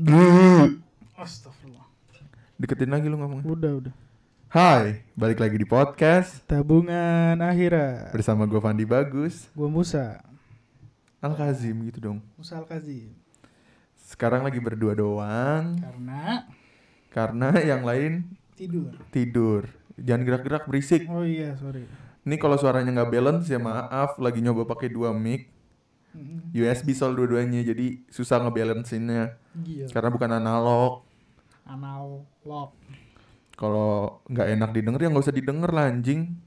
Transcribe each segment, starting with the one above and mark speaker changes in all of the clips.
Speaker 1: Astagfirullah.
Speaker 2: Deketin lagi lu ngomong.
Speaker 1: Udah, udah.
Speaker 2: Hai, balik lagi di podcast
Speaker 1: Tabungan akhirat.
Speaker 2: bersama gue Fandi Bagus,
Speaker 1: Gua Musa.
Speaker 2: Al Kazim gitu dong.
Speaker 1: Musa Al-Kazim.
Speaker 2: Sekarang lagi berdua doang
Speaker 1: Karena
Speaker 2: karena yang lain
Speaker 1: tidur.
Speaker 2: tidur. Jangan gerak-gerak berisik.
Speaker 1: Oh iya, sorry.
Speaker 2: Ini kalau suaranya nggak balance ya maaf, lagi nyoba pakai dua mic. USB soal dua-duanya jadi susah ngebalancinnya
Speaker 1: Gila.
Speaker 2: karena bukan analog.
Speaker 1: Analog.
Speaker 2: Kalau nggak enak didengar ya nggak usah didengar lah anjing.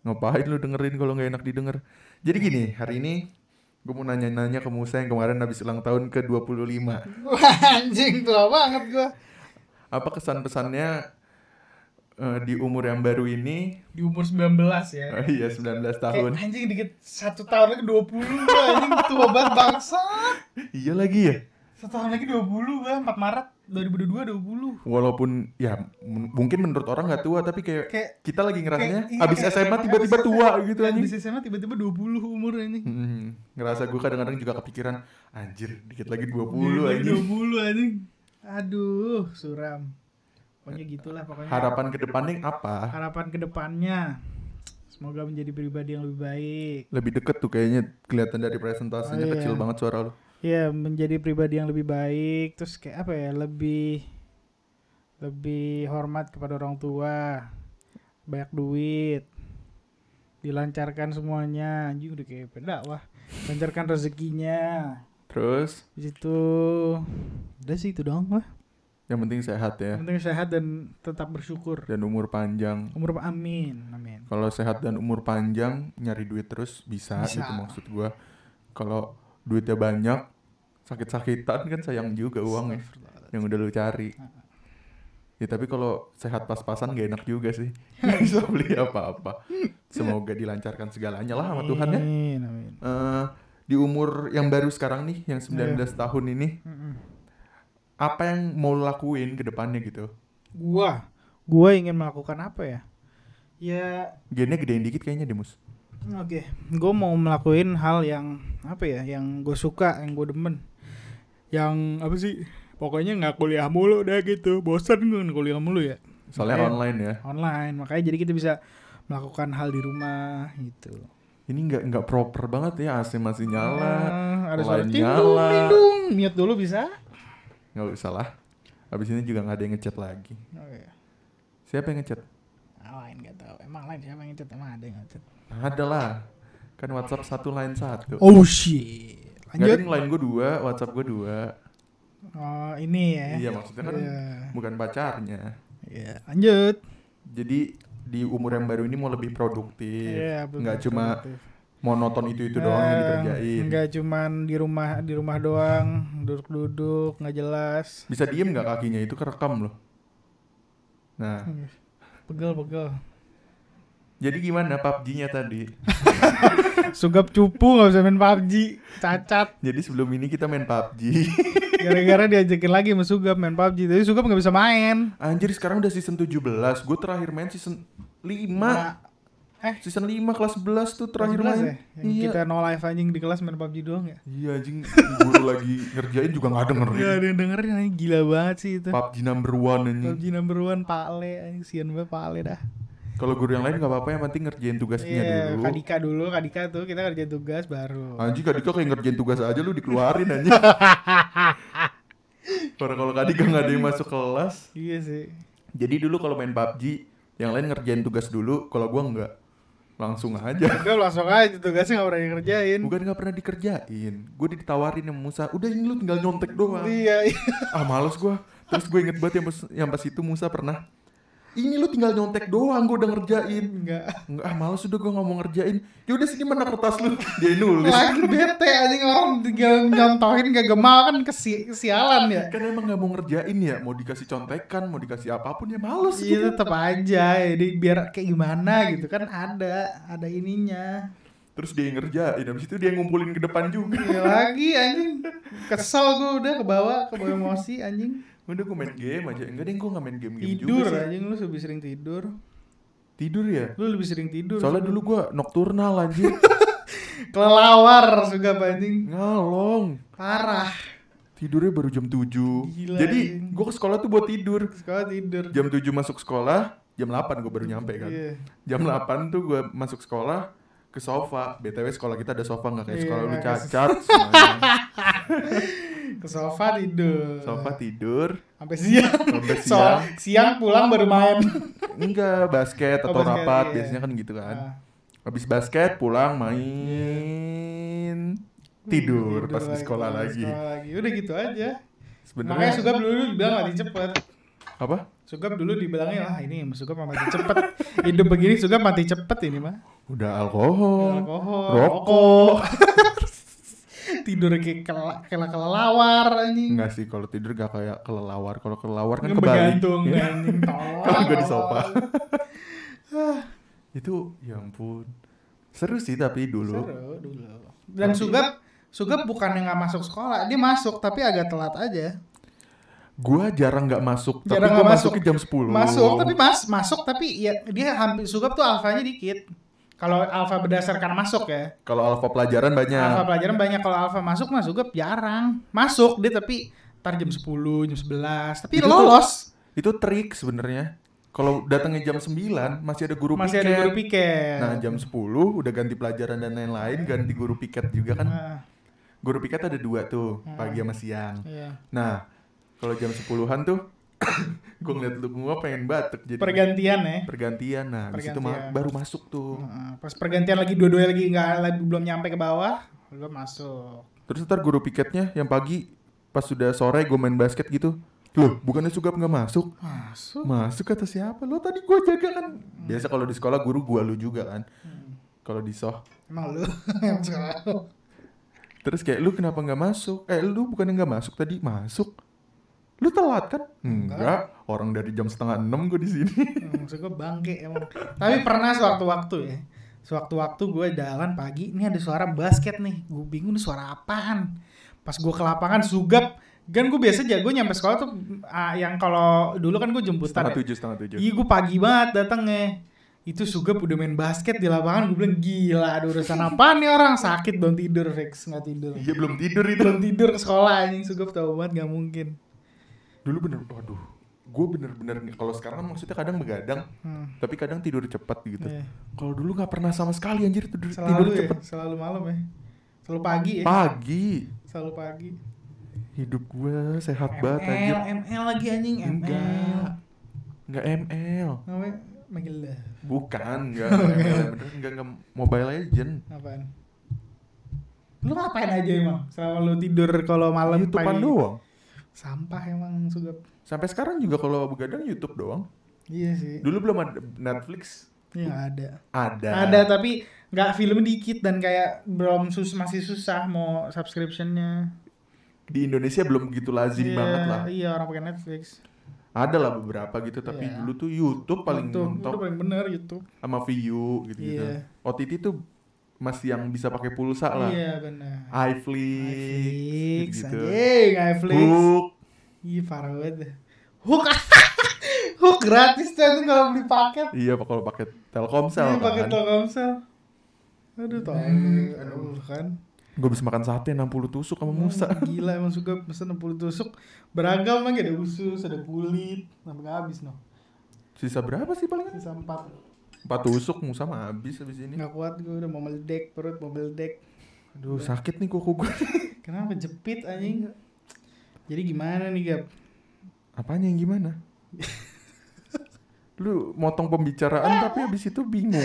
Speaker 2: Ngapain lu dengerin kalau nggak enak didengar? Jadi gini, hari ini gue mau nanya-nanya ke Musa yang kemarin habis ulang tahun ke 25.
Speaker 1: Wah, anjing tua banget gua.
Speaker 2: Apa kesan-pesannya eh, di umur yang baru ini?
Speaker 1: Di umur 19 ya.
Speaker 2: Oh iya, 19 tahun.
Speaker 1: Kayak anjing dikit satu tahun lagi 20 gua anjing tua banget bangsa.
Speaker 2: Iya lagi ya.
Speaker 1: Satu tahun lagi 20 gua 4 Maret 2022 20.
Speaker 2: Walaupun ya mungkin menurut orang nggak tua tapi kayak,
Speaker 1: Kayak
Speaker 2: kita lagi ngerasanya
Speaker 1: kayak- iya,
Speaker 2: habis
Speaker 1: kayak-
Speaker 2: SMA tiba-tiba tua
Speaker 1: SMA,
Speaker 2: gitu anjing.
Speaker 1: Habis SMA tiba-tiba 20 umur anjing.
Speaker 2: Hmm, ngerasa gue kadang-kadang juga kepikiran anjir dikit lagi 20
Speaker 1: Gila,
Speaker 2: anjing.
Speaker 1: 20 anjing. Aduh, suram. Pokoknya gitulah pokoknya.
Speaker 2: Harapan ke depannya apa?
Speaker 1: Harapan ke depannya semoga menjadi pribadi yang lebih baik.
Speaker 2: Lebih deket tuh kayaknya kelihatan dari presentasinya
Speaker 1: Oh, iya.
Speaker 2: kecil banget suara lu.
Speaker 1: Ya, menjadi pribadi yang lebih baik, terus kayak apa ya? Lebih lebih hormat kepada orang tua. Banyak duit. Dilancarkan semuanya. Anjing udah kayak pendakwah. Lancarkan rezekinya.
Speaker 2: Terus
Speaker 1: Di situ udah sih itu doang lah.
Speaker 2: yang penting sehat ya
Speaker 1: Yang penting sehat dan tetap bersyukur.
Speaker 2: dan umur panjang.
Speaker 1: Umur amin, amin.
Speaker 2: Kalau sehat dan umur panjang nyari duit terus bisa,
Speaker 1: Bisa.
Speaker 2: gitu maksud gua. Kalau duitnya banyak sakit-sakitan kan sayang juga uangnya yang udah lu cari. Ya tapi kalau sehat pas-pasan gak enak juga sih. Bisa beli apa-apa. Semoga dilancarkan segalanya lah sama Tuhan ya.
Speaker 1: Amin, amin.
Speaker 2: Eh, di umur yang baru sekarang nih, yang 19 tahun ini, apa yang mau lakuin ke depannya gitu?
Speaker 1: Gua, gua ingin melakukan apa ya? Ya,
Speaker 2: Gennya gedein dikit kayaknya deh, Mus.
Speaker 1: Oke. Gua mau melakuin hal yang apa ya? Yang gue suka, yang gue demen. Yang apa sih? Pokoknya nggak kuliah mulu deh gitu. Bosan gue kuliah mulu ya.
Speaker 2: Soalnya
Speaker 1: Makanya-
Speaker 2: online ya.
Speaker 1: Online, makanya jadi kita bisa melakukan hal di rumah gitu.
Speaker 2: Ini nggak nggak proper banget ya, AC masih nyala.
Speaker 1: Ah, ada suara
Speaker 2: nyala.
Speaker 1: dung, ting dung. Mute dulu bisa?
Speaker 2: Nggak usah lah. Habis ini juga nggak ada yang ngechat lagi.
Speaker 1: Oke.
Speaker 2: Siapa yang ngechat?
Speaker 1: Ah, lain gak tahu. Emang lain siapa yang ngechat? Emang ada yang ngechat?
Speaker 2: Ada lah. Kan WhatsApp satu line satu.
Speaker 1: Oh shit. Lanjut.
Speaker 2: ada line gue dua, WhatsApp gue dua.
Speaker 1: Oh, ini ya.
Speaker 2: Iya maksudnya kan
Speaker 1: Iya.
Speaker 2: bukan pacarnya.
Speaker 1: Iya, lanjut.
Speaker 2: Jadi di umur yang baru ini mau lebih produktif.
Speaker 1: Iya,
Speaker 2: nggak
Speaker 1: betul,
Speaker 2: cuma monoton itu itu doang yang dikerjain.
Speaker 1: Nggak cuman di rumah di rumah doang, duduk-duduk nggak jelas.
Speaker 2: Bisa diem nggak kakinya itu kerekam loh. Nah,
Speaker 1: Pegel-pegel.
Speaker 2: Jadi gimana PUBG-nya tadi?
Speaker 1: Sugap cupu nggak bisa main PUBG, cacat.
Speaker 2: Jadi sebelum ini kita main PUBG.
Speaker 1: Gara-gara diajakin lagi sama Sugap main PUBG, tapi Sugap nggak bisa main.
Speaker 2: Anjir sekarang udah season 17. Gue terakhir main season 5.
Speaker 1: Nah, eh
Speaker 2: Season 5 kelas 11 tuh terakhir
Speaker 1: 11
Speaker 2: main.
Speaker 1: ya? Yang
Speaker 2: Iya.
Speaker 1: kita no live anjing di kelas main PUBG doang ya?
Speaker 2: Iya anjing guru lagi ngerjain juga nggak dengerin.
Speaker 1: Gak ada yang dengerin anjing gila banget sih itu.
Speaker 2: PUBG number one anjing.
Speaker 1: PUBG number one Pak Le anjing sian banget Pak Le dah.
Speaker 2: Kalau guru yang lain nggak apa-apa yang penting ngerjain tugasnya
Speaker 1: Iya,
Speaker 2: dulu.
Speaker 1: Kadika dulu, Kadika tuh kita kerja tugas baru.
Speaker 2: Anjing Kadika kayak ngerjain tugas aja lu dikeluarin anjing. Karena kalau Kadika nggak ada yang masuk kelas.
Speaker 1: Iya sih.
Speaker 2: Jadi dulu kalau main PUBG yang lain ngerjain tugas dulu, kalau gua nggak langsung aja.
Speaker 1: Gue langsung aja tugasnya gak pernah dikerjain.
Speaker 2: Bukan nggak pernah dikerjain, gue ditawarin sama Musa, udah ini lu tinggal nyontek doang.
Speaker 1: Iya, iya.
Speaker 2: ah males gua terus gue inget banget yang pas, yang pas itu Musa pernah ini lu tinggal nyontek doang gue udah ngerjain
Speaker 1: Enggak.
Speaker 2: enggak ah males udah gue nggak mau ngerjain ya udah sini mana kertas lu dia nulis
Speaker 1: Lagi bete anjing orang tinggal nyontohin gak gemal kan kesi kesialan ya.
Speaker 2: kan emang nggak mau ngerjain ya mau dikasih contekan mau dikasih apa pun ya males gitu
Speaker 1: Iya tetap aja, jadi biar kayak gimana gitu kan ada, ada ininya.
Speaker 2: terus dia yang ngerjain habis itu dia yang ngumpulin ke depan juga
Speaker 1: Iya lagi anjing, kesel gue udah ke bawah, ke bawah emosi anjing.
Speaker 2: Udah gue main game aja enggak deh gue nggak main game game
Speaker 1: Tidur
Speaker 2: juga sih.
Speaker 1: anjing lu lebih sering tidur.
Speaker 2: tidur ya
Speaker 1: Lu lebih sering tidur.
Speaker 2: soalnya dulu gue nocturnal anjir
Speaker 1: kelelawar juga anjing.
Speaker 2: ngalong
Speaker 1: Parah.
Speaker 2: tidurnya baru jam 7
Speaker 1: Gila,
Speaker 2: jadi gue ke sekolah tuh buat tidur
Speaker 1: Sekolah tidur.
Speaker 2: jam 7 masuk sekolah jam 8 gue baru nyampe kan
Speaker 1: Iya.
Speaker 2: jam 8 tuh gue masuk sekolah ke sofa btw sekolah kita ada sofa nggak kayak
Speaker 1: Iya,
Speaker 2: sekolah lu cacat.
Speaker 1: Ke sofa tidur.
Speaker 2: sofa tidur
Speaker 1: Sampai siang.
Speaker 2: sampai
Speaker 1: So,
Speaker 2: siang
Speaker 1: siang pulang baru main.
Speaker 2: enggak basket
Speaker 1: Oh,
Speaker 2: atau
Speaker 1: basket,
Speaker 2: rapat
Speaker 1: iya.
Speaker 2: biasanya kan gitu kan
Speaker 1: Ah.
Speaker 2: habis basket pulang main tidur pas di
Speaker 1: lagi,
Speaker 2: sekolah
Speaker 1: di
Speaker 2: lagi
Speaker 1: sekolah lagi. Udah gitu aja. Makanya
Speaker 2: sebenarnya
Speaker 1: Sugap dulu dibilang mati cepet.
Speaker 2: apa
Speaker 1: Sugap dulu dibilangnya wah ini mah mati cepet. Hidup begini Sugap mati cepet ini mah.
Speaker 2: udah alkohol
Speaker 1: Alkohol,
Speaker 2: rokok
Speaker 1: tidur kayak kela kela kelelawar anjing.
Speaker 2: enggak sih kalau tidur gak kayak kelelawar kalau kelelawar kan kebalik
Speaker 1: Bergantung
Speaker 2: Ya.
Speaker 1: anjing.
Speaker 2: Kalau gua di sofa. itu ya ampun seru sih tapi dulu
Speaker 1: Seru dulu. Dan Sugap Sugap bukan yang nggak masuk sekolah, dia masuk tapi agak telat aja.
Speaker 2: gua jarang nggak masuk tapi
Speaker 1: Jarang
Speaker 2: gua
Speaker 1: nggak masuk.
Speaker 2: masuknya jam 10
Speaker 1: Masuk tapi mas masuk tapi ya dia hampir Sugap tuh alfanya dikit. Kalau alfa berdasarkan masuk ya.
Speaker 2: kalau alfa pelajaran banyak
Speaker 1: Alfa pelajaran banyak kalau alfa masuk mah Sugap jarang. Masuk dia tapi tar jam 10, jam 11. Tapi
Speaker 2: Itu tuh-
Speaker 1: lolos.
Speaker 2: itu trik sebenarnya kalau datangnya jam 9 masih ada guru
Speaker 1: Masih
Speaker 2: piket
Speaker 1: ada guru piket.
Speaker 2: nah jam 10 udah ganti pelajaran dan lain-lain ganti guru piket juga kan
Speaker 1: Nah,
Speaker 2: guru piket ada dua tuh pagi sama siang
Speaker 1: iya.
Speaker 2: nah kalau jam 10-an tuh gue ngeliat lu gua pengen batuk jadi
Speaker 1: Pergantian ya.
Speaker 2: pergantian nah habis itu ma- baru masuk tuh.
Speaker 1: Pas pergantian lagi dua-duanya lagi nggak lagi belum nyampe ke bawah, lu masuk.
Speaker 2: terus ntar guru piketnya yang pagi pas sudah sore gue main basket gitu. Loh bukannya Sugap nggak masuk?
Speaker 1: Masuk.
Speaker 2: masuk kata siapa? Lo tadi gue jaga kan? Biasa kalau di sekolah guru gua lu juga kan? Kalau di soh.
Speaker 1: Emang lu yang sekarang.
Speaker 2: terus kayak lu kenapa nggak masuk? Eh lu bukannya nggak masuk tadi? Masuk lu telat kan enggak orang dari jam setengah enam gue di sini
Speaker 1: Hmm, Maksud gue bangke emang. Tapi pernah sewaktu-waktu ya. Sewaktu-waktu gue jalan pagi, ini ada suara basket nih. Gue bingung nih suara apaan. Pas gue ke lapangan sugap, kan gue biasa jago nyampe sekolah tuh ah, yang kalau dulu kan gue jemputan
Speaker 2: setengah
Speaker 1: ya.
Speaker 2: tujuh setengah tujuh
Speaker 1: Iya gue pagi banget datangnya. Itu Sugap udah main basket di lapangan, gue bilang gila ada urusan apa nih orang sakit belum tidur fix nggak tidur.
Speaker 2: iya belum tidur itu
Speaker 1: Belum tidur ke sekolah anjing Sugap tau banget nggak mungkin.
Speaker 2: Dulu bener waduh gue bener-bener nih kalau sekarang maksudnya kadang begadang
Speaker 1: Hmm.
Speaker 2: tapi kadang tidur cepat gitu
Speaker 1: Iya.
Speaker 2: kalau dulu nggak pernah sama sekali anjir tidur tidur
Speaker 1: Selalu ya,
Speaker 2: cepet
Speaker 1: selalu malam ya. Selalu pagi ya.
Speaker 2: pagi
Speaker 1: Selalu pagi.
Speaker 2: hidup gue sehat banget anjir
Speaker 1: ML, ML lagi anjing, ML.
Speaker 2: enggak enggak ML
Speaker 1: Megila.
Speaker 2: bukan enggak ML bener enggak enggak Mobile Legend
Speaker 1: Apaan? Lu ngapain aja emang? Selama lu tidur kalau malam
Speaker 2: YouTubean doang
Speaker 1: Sampah emang Sugap.
Speaker 2: sampai sekarang juga kalau begadang YouTube doang
Speaker 1: Iya sih.
Speaker 2: dulu belum ada Netflix
Speaker 1: Iya ada.
Speaker 2: ada
Speaker 1: Ada tapi nggak film dikit dan kayak belum sus masih susah mau subscriptionnya.
Speaker 2: di Indonesia belum begitu lazim
Speaker 1: Iya,
Speaker 2: banget lah
Speaker 1: Iya orang pakai Netflix.
Speaker 2: ada lah beberapa gitu tapi
Speaker 1: Iya.
Speaker 2: dulu tuh YouTube paling
Speaker 1: itu
Speaker 2: mentok
Speaker 1: paling bener YouTube.
Speaker 2: sama Viu gitu gitu
Speaker 1: Iya.
Speaker 2: OTT tuh masih yang bisa pakai pulsa lah
Speaker 1: Iya benar.
Speaker 2: iFlix gitu
Speaker 1: anjing, Netflix.
Speaker 2: Hook
Speaker 1: Iya parah banget. Hook, hook gratis tuh anjing kalau beli paket.
Speaker 2: iya pak kalau pakai Telkomsel
Speaker 1: Iya pakai
Speaker 2: kan
Speaker 1: Telkomsel. Aduh tau. Aduh kan.
Speaker 2: gue bisa makan sate 60 tusuk sama Musa
Speaker 1: Hmm, Gila emang suka pesen 60 tusuk. Beragam lagi ada usus, ada kulit. Sampai habis noh.
Speaker 2: sisa berapa sih paling
Speaker 1: Sisa 4.
Speaker 2: 4 tusuk Musa mah habis habis ini
Speaker 1: Nggak kuat gue udah mau meledek perut mau meledek.
Speaker 2: aduh sakit nih kuku gue
Speaker 1: Kenapa jepit anjing? Jadi gimana nih Gap?
Speaker 2: apanya yang gimana lu motong pembicaraan tapi habis itu bingung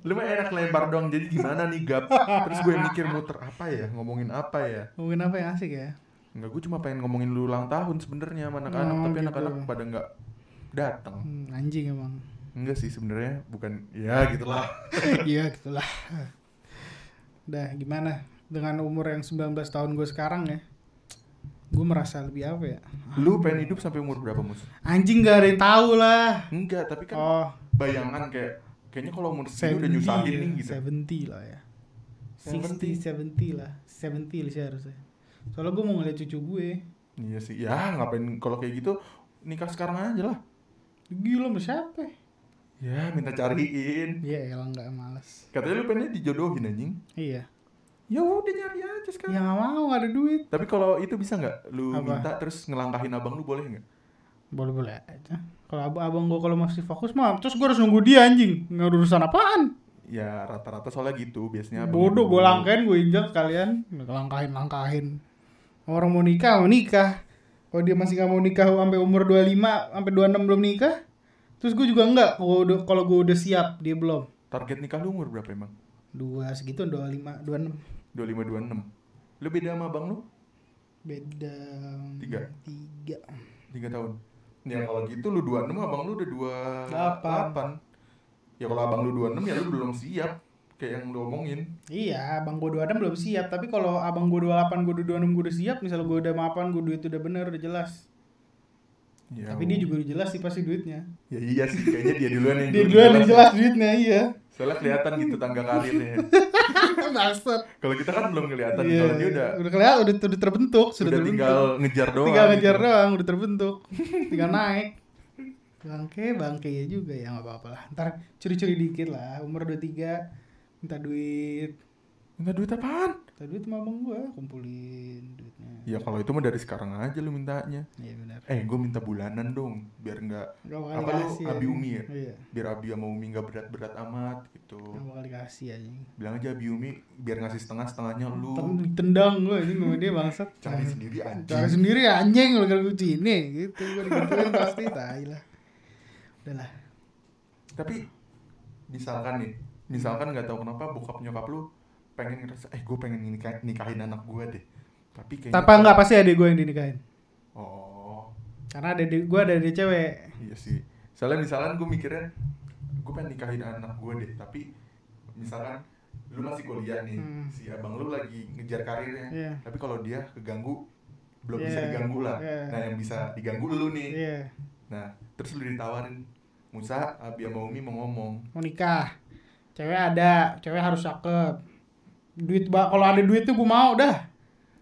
Speaker 2: lu mah enak lebar doang jadi gimana nih gap terus gue mikir muter apa ya ngomongin apa ya
Speaker 1: Ngomongin apa yang asik ya?
Speaker 2: Enggak, gue cuma pengen ngomongin lu ulang tahun sebenarnya sama anak-anak,
Speaker 1: Oh,
Speaker 2: tapi
Speaker 1: gitu.
Speaker 2: anak-anak pada nggak datang.
Speaker 1: Hmm, anjing emang.
Speaker 2: Enggak sih sebenarnya, bukan ya gitulah.
Speaker 1: Iya gitulah. Udah gimana dengan umur yang 19 tahun gue sekarang ya? Gue merasa lebih apa ya?
Speaker 2: Lu pengen hidup sampai umur berapa, Mus?
Speaker 1: Anjing gak ada yang tahu lah.
Speaker 2: Enggak, tapi kan
Speaker 1: Oh,
Speaker 2: bayangan kayak kayaknya kalau umur segini udah
Speaker 1: 70
Speaker 2: nyusahin
Speaker 1: ya,
Speaker 2: nih gitu.
Speaker 1: 70 lah ya.
Speaker 2: 70.
Speaker 1: 60, 70 lah. 70 sih harusnya. Soalnya gue mau ngeliat cucu gue.
Speaker 2: Iya sih. Ya, ngapain kalau kayak gitu nikah sekarang aja lah.
Speaker 1: Gila sama siapa?
Speaker 2: Ya, minta cariin.
Speaker 1: Iya elang gak males.
Speaker 2: Katanya lu pengennya dijodohin anjing.
Speaker 1: Iya.
Speaker 2: Ya udah nyari aja sekarang.
Speaker 1: Ya nggak mau, nggak ada duit.
Speaker 2: Tapi kalau itu bisa nggak? Lu
Speaker 1: Apa?
Speaker 2: minta terus ngelangkahin abang lu boleh nggak?
Speaker 1: Boleh-boleh aja. Kalau abang, abang gue kalau masih fokus mah, terus gue harus nunggu dia anjing. Nggak ada urusan apaan?
Speaker 2: Ya rata-rata soalnya gitu biasanya.
Speaker 1: Bodoh, gue langkahin, gue injak kalian. Langkahin, langkahin. Orang mau nikah, mau nikah. Kalau dia masih nggak mau nikah sampai umur 25, sampai 26 belum nikah. Terus gue juga enggak, kalau udah kalau gue udah siap, dia belum.
Speaker 2: Target nikah lu umur berapa emang?
Speaker 1: Dua segitu, 25, 26.
Speaker 2: 25 26. Lu beda sama abang lu?
Speaker 1: Beda
Speaker 2: Tiga.
Speaker 1: tiga.
Speaker 2: 3 tahun. Ya kalau gitu lu 26 abang lu udah 28. Ya kalau abang lu 26 ya lu belum siap kayak yang lu omongin.
Speaker 1: Iya, abang gue 26 belum siap. Tapi kalau abang gue 28, gue 26, gue udah siap. Misal gue udah mapan, gue duit udah bener, udah jelas.
Speaker 2: Ya,
Speaker 1: Tapi dia juga udah jelas sih pasti duitnya.
Speaker 2: Ya iya sih kayaknya dia duluan yang
Speaker 1: Dia
Speaker 2: dulu
Speaker 1: duluan yang
Speaker 2: ya.
Speaker 1: jelas duitnya, iya.
Speaker 2: Soalnya kelihatan gitu tangga karirnya. Kalau kita kan belum kelihatan.
Speaker 1: Iya.
Speaker 2: Kalau dia udah
Speaker 1: udah kelihatan udah, udah terbentuk, sudah
Speaker 2: udah
Speaker 1: terbentuk.
Speaker 2: tinggal ngejar doang.
Speaker 1: tinggal ngejar
Speaker 2: gitu.
Speaker 1: doang, udah terbentuk. tinggal naik. Bangke, bangke ya juga ya nggak apa-apa lah. Ntar curi-curi dikit lah. Umur 23 minta duit.
Speaker 2: Minta duit apaan?
Speaker 1: Minta duit sama abang gua, kumpulin duitnya.
Speaker 2: Ya kalau itu mah dari sekarang aja lu mintanya.
Speaker 1: Iya benar.
Speaker 2: Eh gue minta bulanan dong biar nggak apa lu
Speaker 1: dikasih
Speaker 2: Abi. Umi ya?
Speaker 1: Iya.
Speaker 2: biar Abi sama Umi nggak berat-berat amat gitu.
Speaker 1: Gak bakal dikasih aja.
Speaker 2: Bilang aja Abi Umi biar ngasih setengah-setengahnya lu
Speaker 1: Tendang gue ini sama dia bangsat.
Speaker 2: cari sendiri anjing.
Speaker 1: Cari sendiri anjing lu kalau ini gitu. Gue digituin pasti tai lah. Udahlah.
Speaker 2: Tapi misalkan nih, misalkan nggak tahu kenapa bokap nyokap lu pengen ngerasa eh gue pengen nikah, nikahin anak gue deh. Tapi kayaknya
Speaker 1: Tapi enggak pasti adik gue yang dinikahin.
Speaker 2: Oh,
Speaker 1: Karena ada gue ada di cewek.
Speaker 2: iya sih. Soalnya misalkan gue mikirnya gue pengen nikahin anak gue deh, tapi misalkan lu masih kuliah nih,
Speaker 1: Hmm.
Speaker 2: si abang lu lagi ngejar karirnya.
Speaker 1: Iya.
Speaker 2: Tapi kalau dia keganggu belum bisa
Speaker 1: Iya,
Speaker 2: diganggu lah.
Speaker 1: iya.
Speaker 2: Nah, yang bisa diganggu lu nih.
Speaker 1: Iya.
Speaker 2: Nah, terus lu ditawarin Musa, Abi sama Umi mau ngomong.
Speaker 1: Mau nikah. Cewek ada, cewek harus cakep. Duit ba kalau ada duit tuh gue mau dah.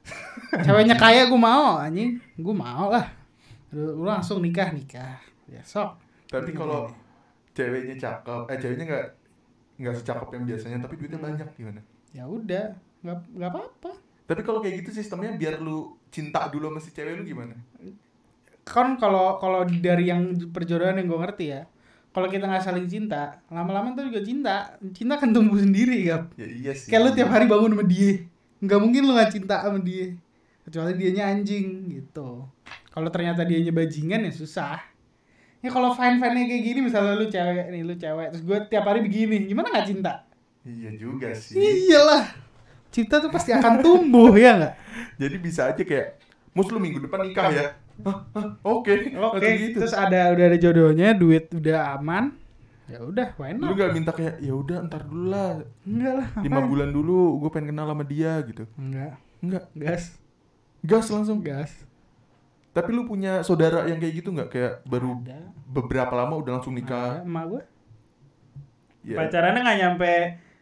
Speaker 1: Ceweknya kaya gue mau anjing. Gue mau lah. Lu, lu langsung nikah nikah. Ya sok.
Speaker 2: Tapi
Speaker 1: Iya.
Speaker 2: kalau ceweknya cakep, eh ceweknya nggak nggak secakep yang biasanya, tapi duitnya
Speaker 1: Hmm.
Speaker 2: banyak gimana?
Speaker 1: Ya udah, nggak nggak apa-apa.
Speaker 2: Tapi kalau kayak gitu sistemnya biar lu cinta dulu sama si cewek lu gimana?
Speaker 1: kan kalau kalau dari yang perjodohan yang gue ngerti ya kalau kita nggak saling cinta lama-lama tuh juga cinta. Cinta kan tumbuh sendiri kan
Speaker 2: Ya iya sih.
Speaker 1: kayak lu tiap hari bangun sama dia. Nggak mungkin lu nggak cinta sama dia. Kecuali dianya anjing gitu. Kalau ternyata dianya bajingan ya susah. Ya kalau fine fine kayak gini misalnya lu cewek nih lu cewek. Terus gue tiap hari begini gimana nggak cinta?
Speaker 2: Iya juga sih.
Speaker 1: iyalah. Cinta tuh pasti akan tumbuh ya nggak?
Speaker 2: Jadi bisa aja kayak, mus lu minggu depan nikah ya? Oke,
Speaker 1: oke
Speaker 2: Langsung gitu.
Speaker 1: terus ada udah ada jodohnya duit udah aman. Ya udah why
Speaker 2: Lu
Speaker 1: not
Speaker 2: gak minta kayak, ya udah ntar dulu lah,
Speaker 1: enggak lah
Speaker 2: lima bulan dulu, gue pengen kenal sama dia gitu.
Speaker 1: enggak.
Speaker 2: Enggak,
Speaker 1: gas.
Speaker 2: Gas langsung.
Speaker 1: gas.
Speaker 2: Tapi lu punya saudara yang kayak gitu nggak? Kayak baru
Speaker 1: ada.
Speaker 2: beberapa lama udah langsung
Speaker 1: ada
Speaker 2: nikah.
Speaker 1: emak gue
Speaker 2: Ya,
Speaker 1: pacarannya nggak nyampe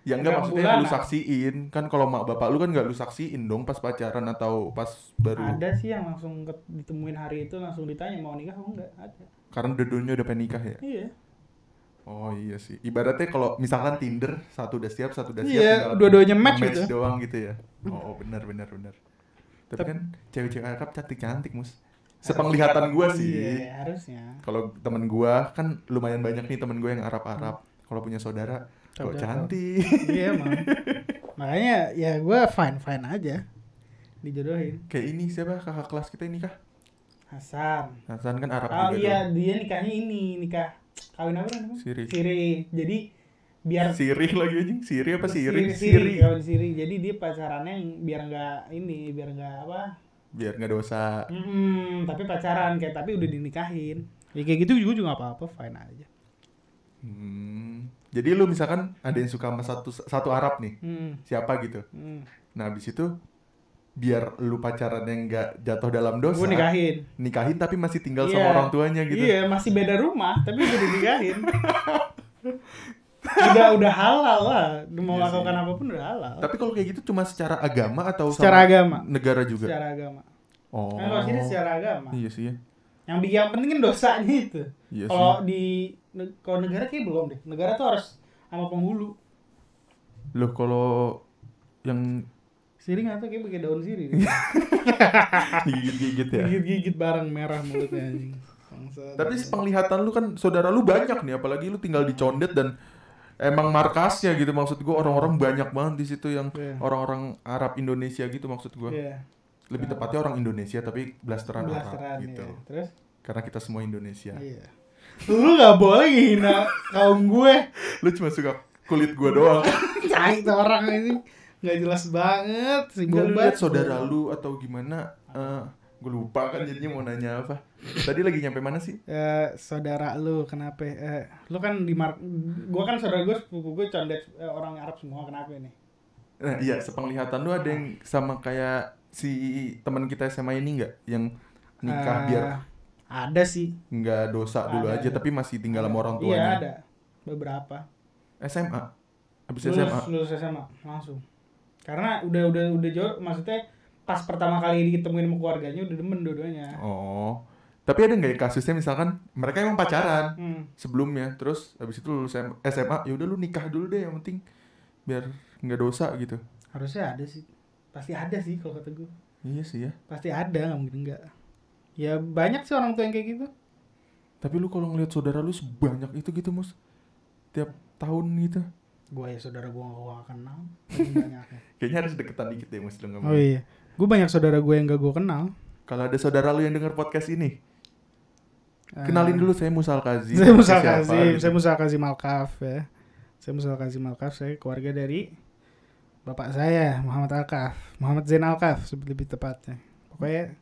Speaker 2: ya enggak maksudnya
Speaker 1: bulan,
Speaker 2: lu saksiin. Kan kalau mak bapak lu kan nggak lu saksiin dong pas pacaran atau pas baru.
Speaker 1: ada sih yang langsung ditemuin hari itu langsung ditanya mau nikah mau enggak ada
Speaker 2: Karena dua-duanya udah pengen nikah ya.
Speaker 1: iya
Speaker 2: Oh iya sih. Ibaratnya kalau misalkan Tinder satu udah siap, satu udah siap.
Speaker 1: Iya, dua-duanya match gitu.
Speaker 2: doang gitu ya. Oh, oh, benar benar benar. Tapi
Speaker 1: Tep-
Speaker 2: kan cewek-cewek Arab cantik-cantik, Mus. Sepenglihatan gua sih.
Speaker 1: iya harusnya
Speaker 2: Kalau temen gua kan lumayan banyak nih temen gue yang Arab-Arab. Kalau punya saudara, kok
Speaker 1: Saudara.
Speaker 2: cantik.
Speaker 1: iya emang makanya ya gue fine fine aja dijodohin
Speaker 2: Kayak ini siapa kakak kelas kita ini kah?
Speaker 1: Hasan
Speaker 2: Hasan kan Arab
Speaker 1: oh
Speaker 2: juga
Speaker 1: iya
Speaker 2: tuh.
Speaker 1: dia nikahnya ini nikah kawin apa namanya
Speaker 2: Siri.
Speaker 1: siri jadi biar
Speaker 2: Siri lagi anjing. Siri apa Siri?
Speaker 1: siri, siri. kawin siri jadi dia pacarannya yang biar nggak ini biar nggak apa
Speaker 2: Biar nggak dosa.
Speaker 1: Hmm, tapi pacaran kayak tapi udah dinikahin. Ya kayak gitu juga juga apa-apa, fine aja.
Speaker 2: Hmm. Jadi lu misalkan ada yang suka sama satu satu Arab nih,
Speaker 1: Hmm.
Speaker 2: siapa gitu.
Speaker 1: hmm.
Speaker 2: Nah, habis itu biar lu pacaran yang nggak jatuh dalam dosa.
Speaker 1: Gue nikahin.
Speaker 2: nikahin tapi masih tinggal
Speaker 1: Iya.
Speaker 2: sama orang tuanya gitu.
Speaker 1: Iya, masih beda rumah, tapi udah dinikahin. udah udah halal lah. Mau
Speaker 2: Iya sih.
Speaker 1: lakukan apa pun udah halal.
Speaker 2: Tapi kalau kayak gitu cuma secara agama atau
Speaker 1: Secara
Speaker 2: sama
Speaker 1: agama.
Speaker 2: negara juga?
Speaker 1: Secara agama.
Speaker 2: Oh.
Speaker 1: Kan kalau sini secara agama.
Speaker 2: Iya sih ya.
Speaker 1: Yang bikin yang penting kan dosanya itu.
Speaker 2: Iya
Speaker 1: kalau di kalau negara kayak belum deh. Negara tuh harus sama penghulu.
Speaker 2: Loh kalau yang
Speaker 1: Siri nggak tahu kayak pakai daun siri.
Speaker 2: Gigit-gigit ya.
Speaker 1: Gigit-gigit bareng merah mulutnya anjing. Bangsat.
Speaker 2: Tapi penglihatan lu kan saudara lu banyak nih, apalagi lu tinggal di Condet dan emang markasnya gitu maksud gua orang-orang banyak banget di situ yang
Speaker 1: Iya.
Speaker 2: orang-orang Arab Indonesia gitu maksud gua.
Speaker 1: Iya.
Speaker 2: Lebih tepatnya orang Indonesia tapi blasteran Arab
Speaker 1: Blasteran
Speaker 2: gitu.
Speaker 1: iya. Terus?
Speaker 2: Karena kita semua Indonesia.
Speaker 1: Iya. Lu gak boleh hina kaum gue.
Speaker 2: Lu cuma suka kulit gua doang.
Speaker 1: Cai orang ini nggak jelas banget si
Speaker 2: Enggak lu
Speaker 1: Bobat.
Speaker 2: lihat saudara lu atau gimana? Eh, gue lupa kan jadinya mau nanya apa. Tadi lagi nyampe mana sih?
Speaker 1: Eh, saudara lu kenapa? Eh, lu kan di mar gua kan saudara gue sepupu gue condet eh, orang Arab semua kenapa ini?
Speaker 2: Nah, iya, sepenglihatan lu ada yang sama kayak si teman kita SMA ini nggak yang nikah
Speaker 1: Eh,
Speaker 2: biar
Speaker 1: ada sih.
Speaker 2: nggak dosa dulu
Speaker 1: ada,
Speaker 2: aja
Speaker 1: ada.
Speaker 2: tapi masih tinggal sama orang
Speaker 1: Iya
Speaker 2: tuanya.
Speaker 1: ada beberapa.
Speaker 2: SMA. Habis
Speaker 1: Lulus,
Speaker 2: SMA.
Speaker 1: lulus SMA langsung. Karena udah udah udah jauh maksudnya pas pertama kali diketemuin sama keluarganya udah demen dua-duanya.
Speaker 2: Oh. Tapi ada nggak ya kasusnya misalkan mereka emang pacaran
Speaker 1: Hmm.
Speaker 2: sebelumnya, terus habis itu lulus SMA, ya udah lu nikah dulu deh yang penting biar nggak dosa gitu.
Speaker 1: Harusnya ada sih. Pasti ada sih kalau kata gue.
Speaker 2: Iya sih ya.
Speaker 1: Pasti ada nggak mungkin enggak. Ya banyak sih orang tua yang kayak gitu.
Speaker 2: Tapi lu kalau ngeliat saudara lu sebanyak itu gitu, Mus. Tiap tahun gitu.
Speaker 1: Gue ya saudara gue gak gue kenal.
Speaker 2: Kayaknya harus deketan dikit deh, Mus. Lu ngomong.
Speaker 1: Oh iya. Gue banyak saudara gue yang gak gue kenal.
Speaker 2: Kalau ada saudara lu yang denger podcast ini,
Speaker 1: Eh,
Speaker 2: kenalin dulu saya Musal Kazi.
Speaker 1: Saya Musa
Speaker 2: Siapa,
Speaker 1: Kazim,
Speaker 2: gitu.
Speaker 1: saya Musa Kazim Alkaf ya. Saya Musa Kazim Alkaf, saya keluarga dari bapak saya Muhammad Alkaf, Muhammad Zain Alkaf lebih, lebih tepatnya. Pokoknya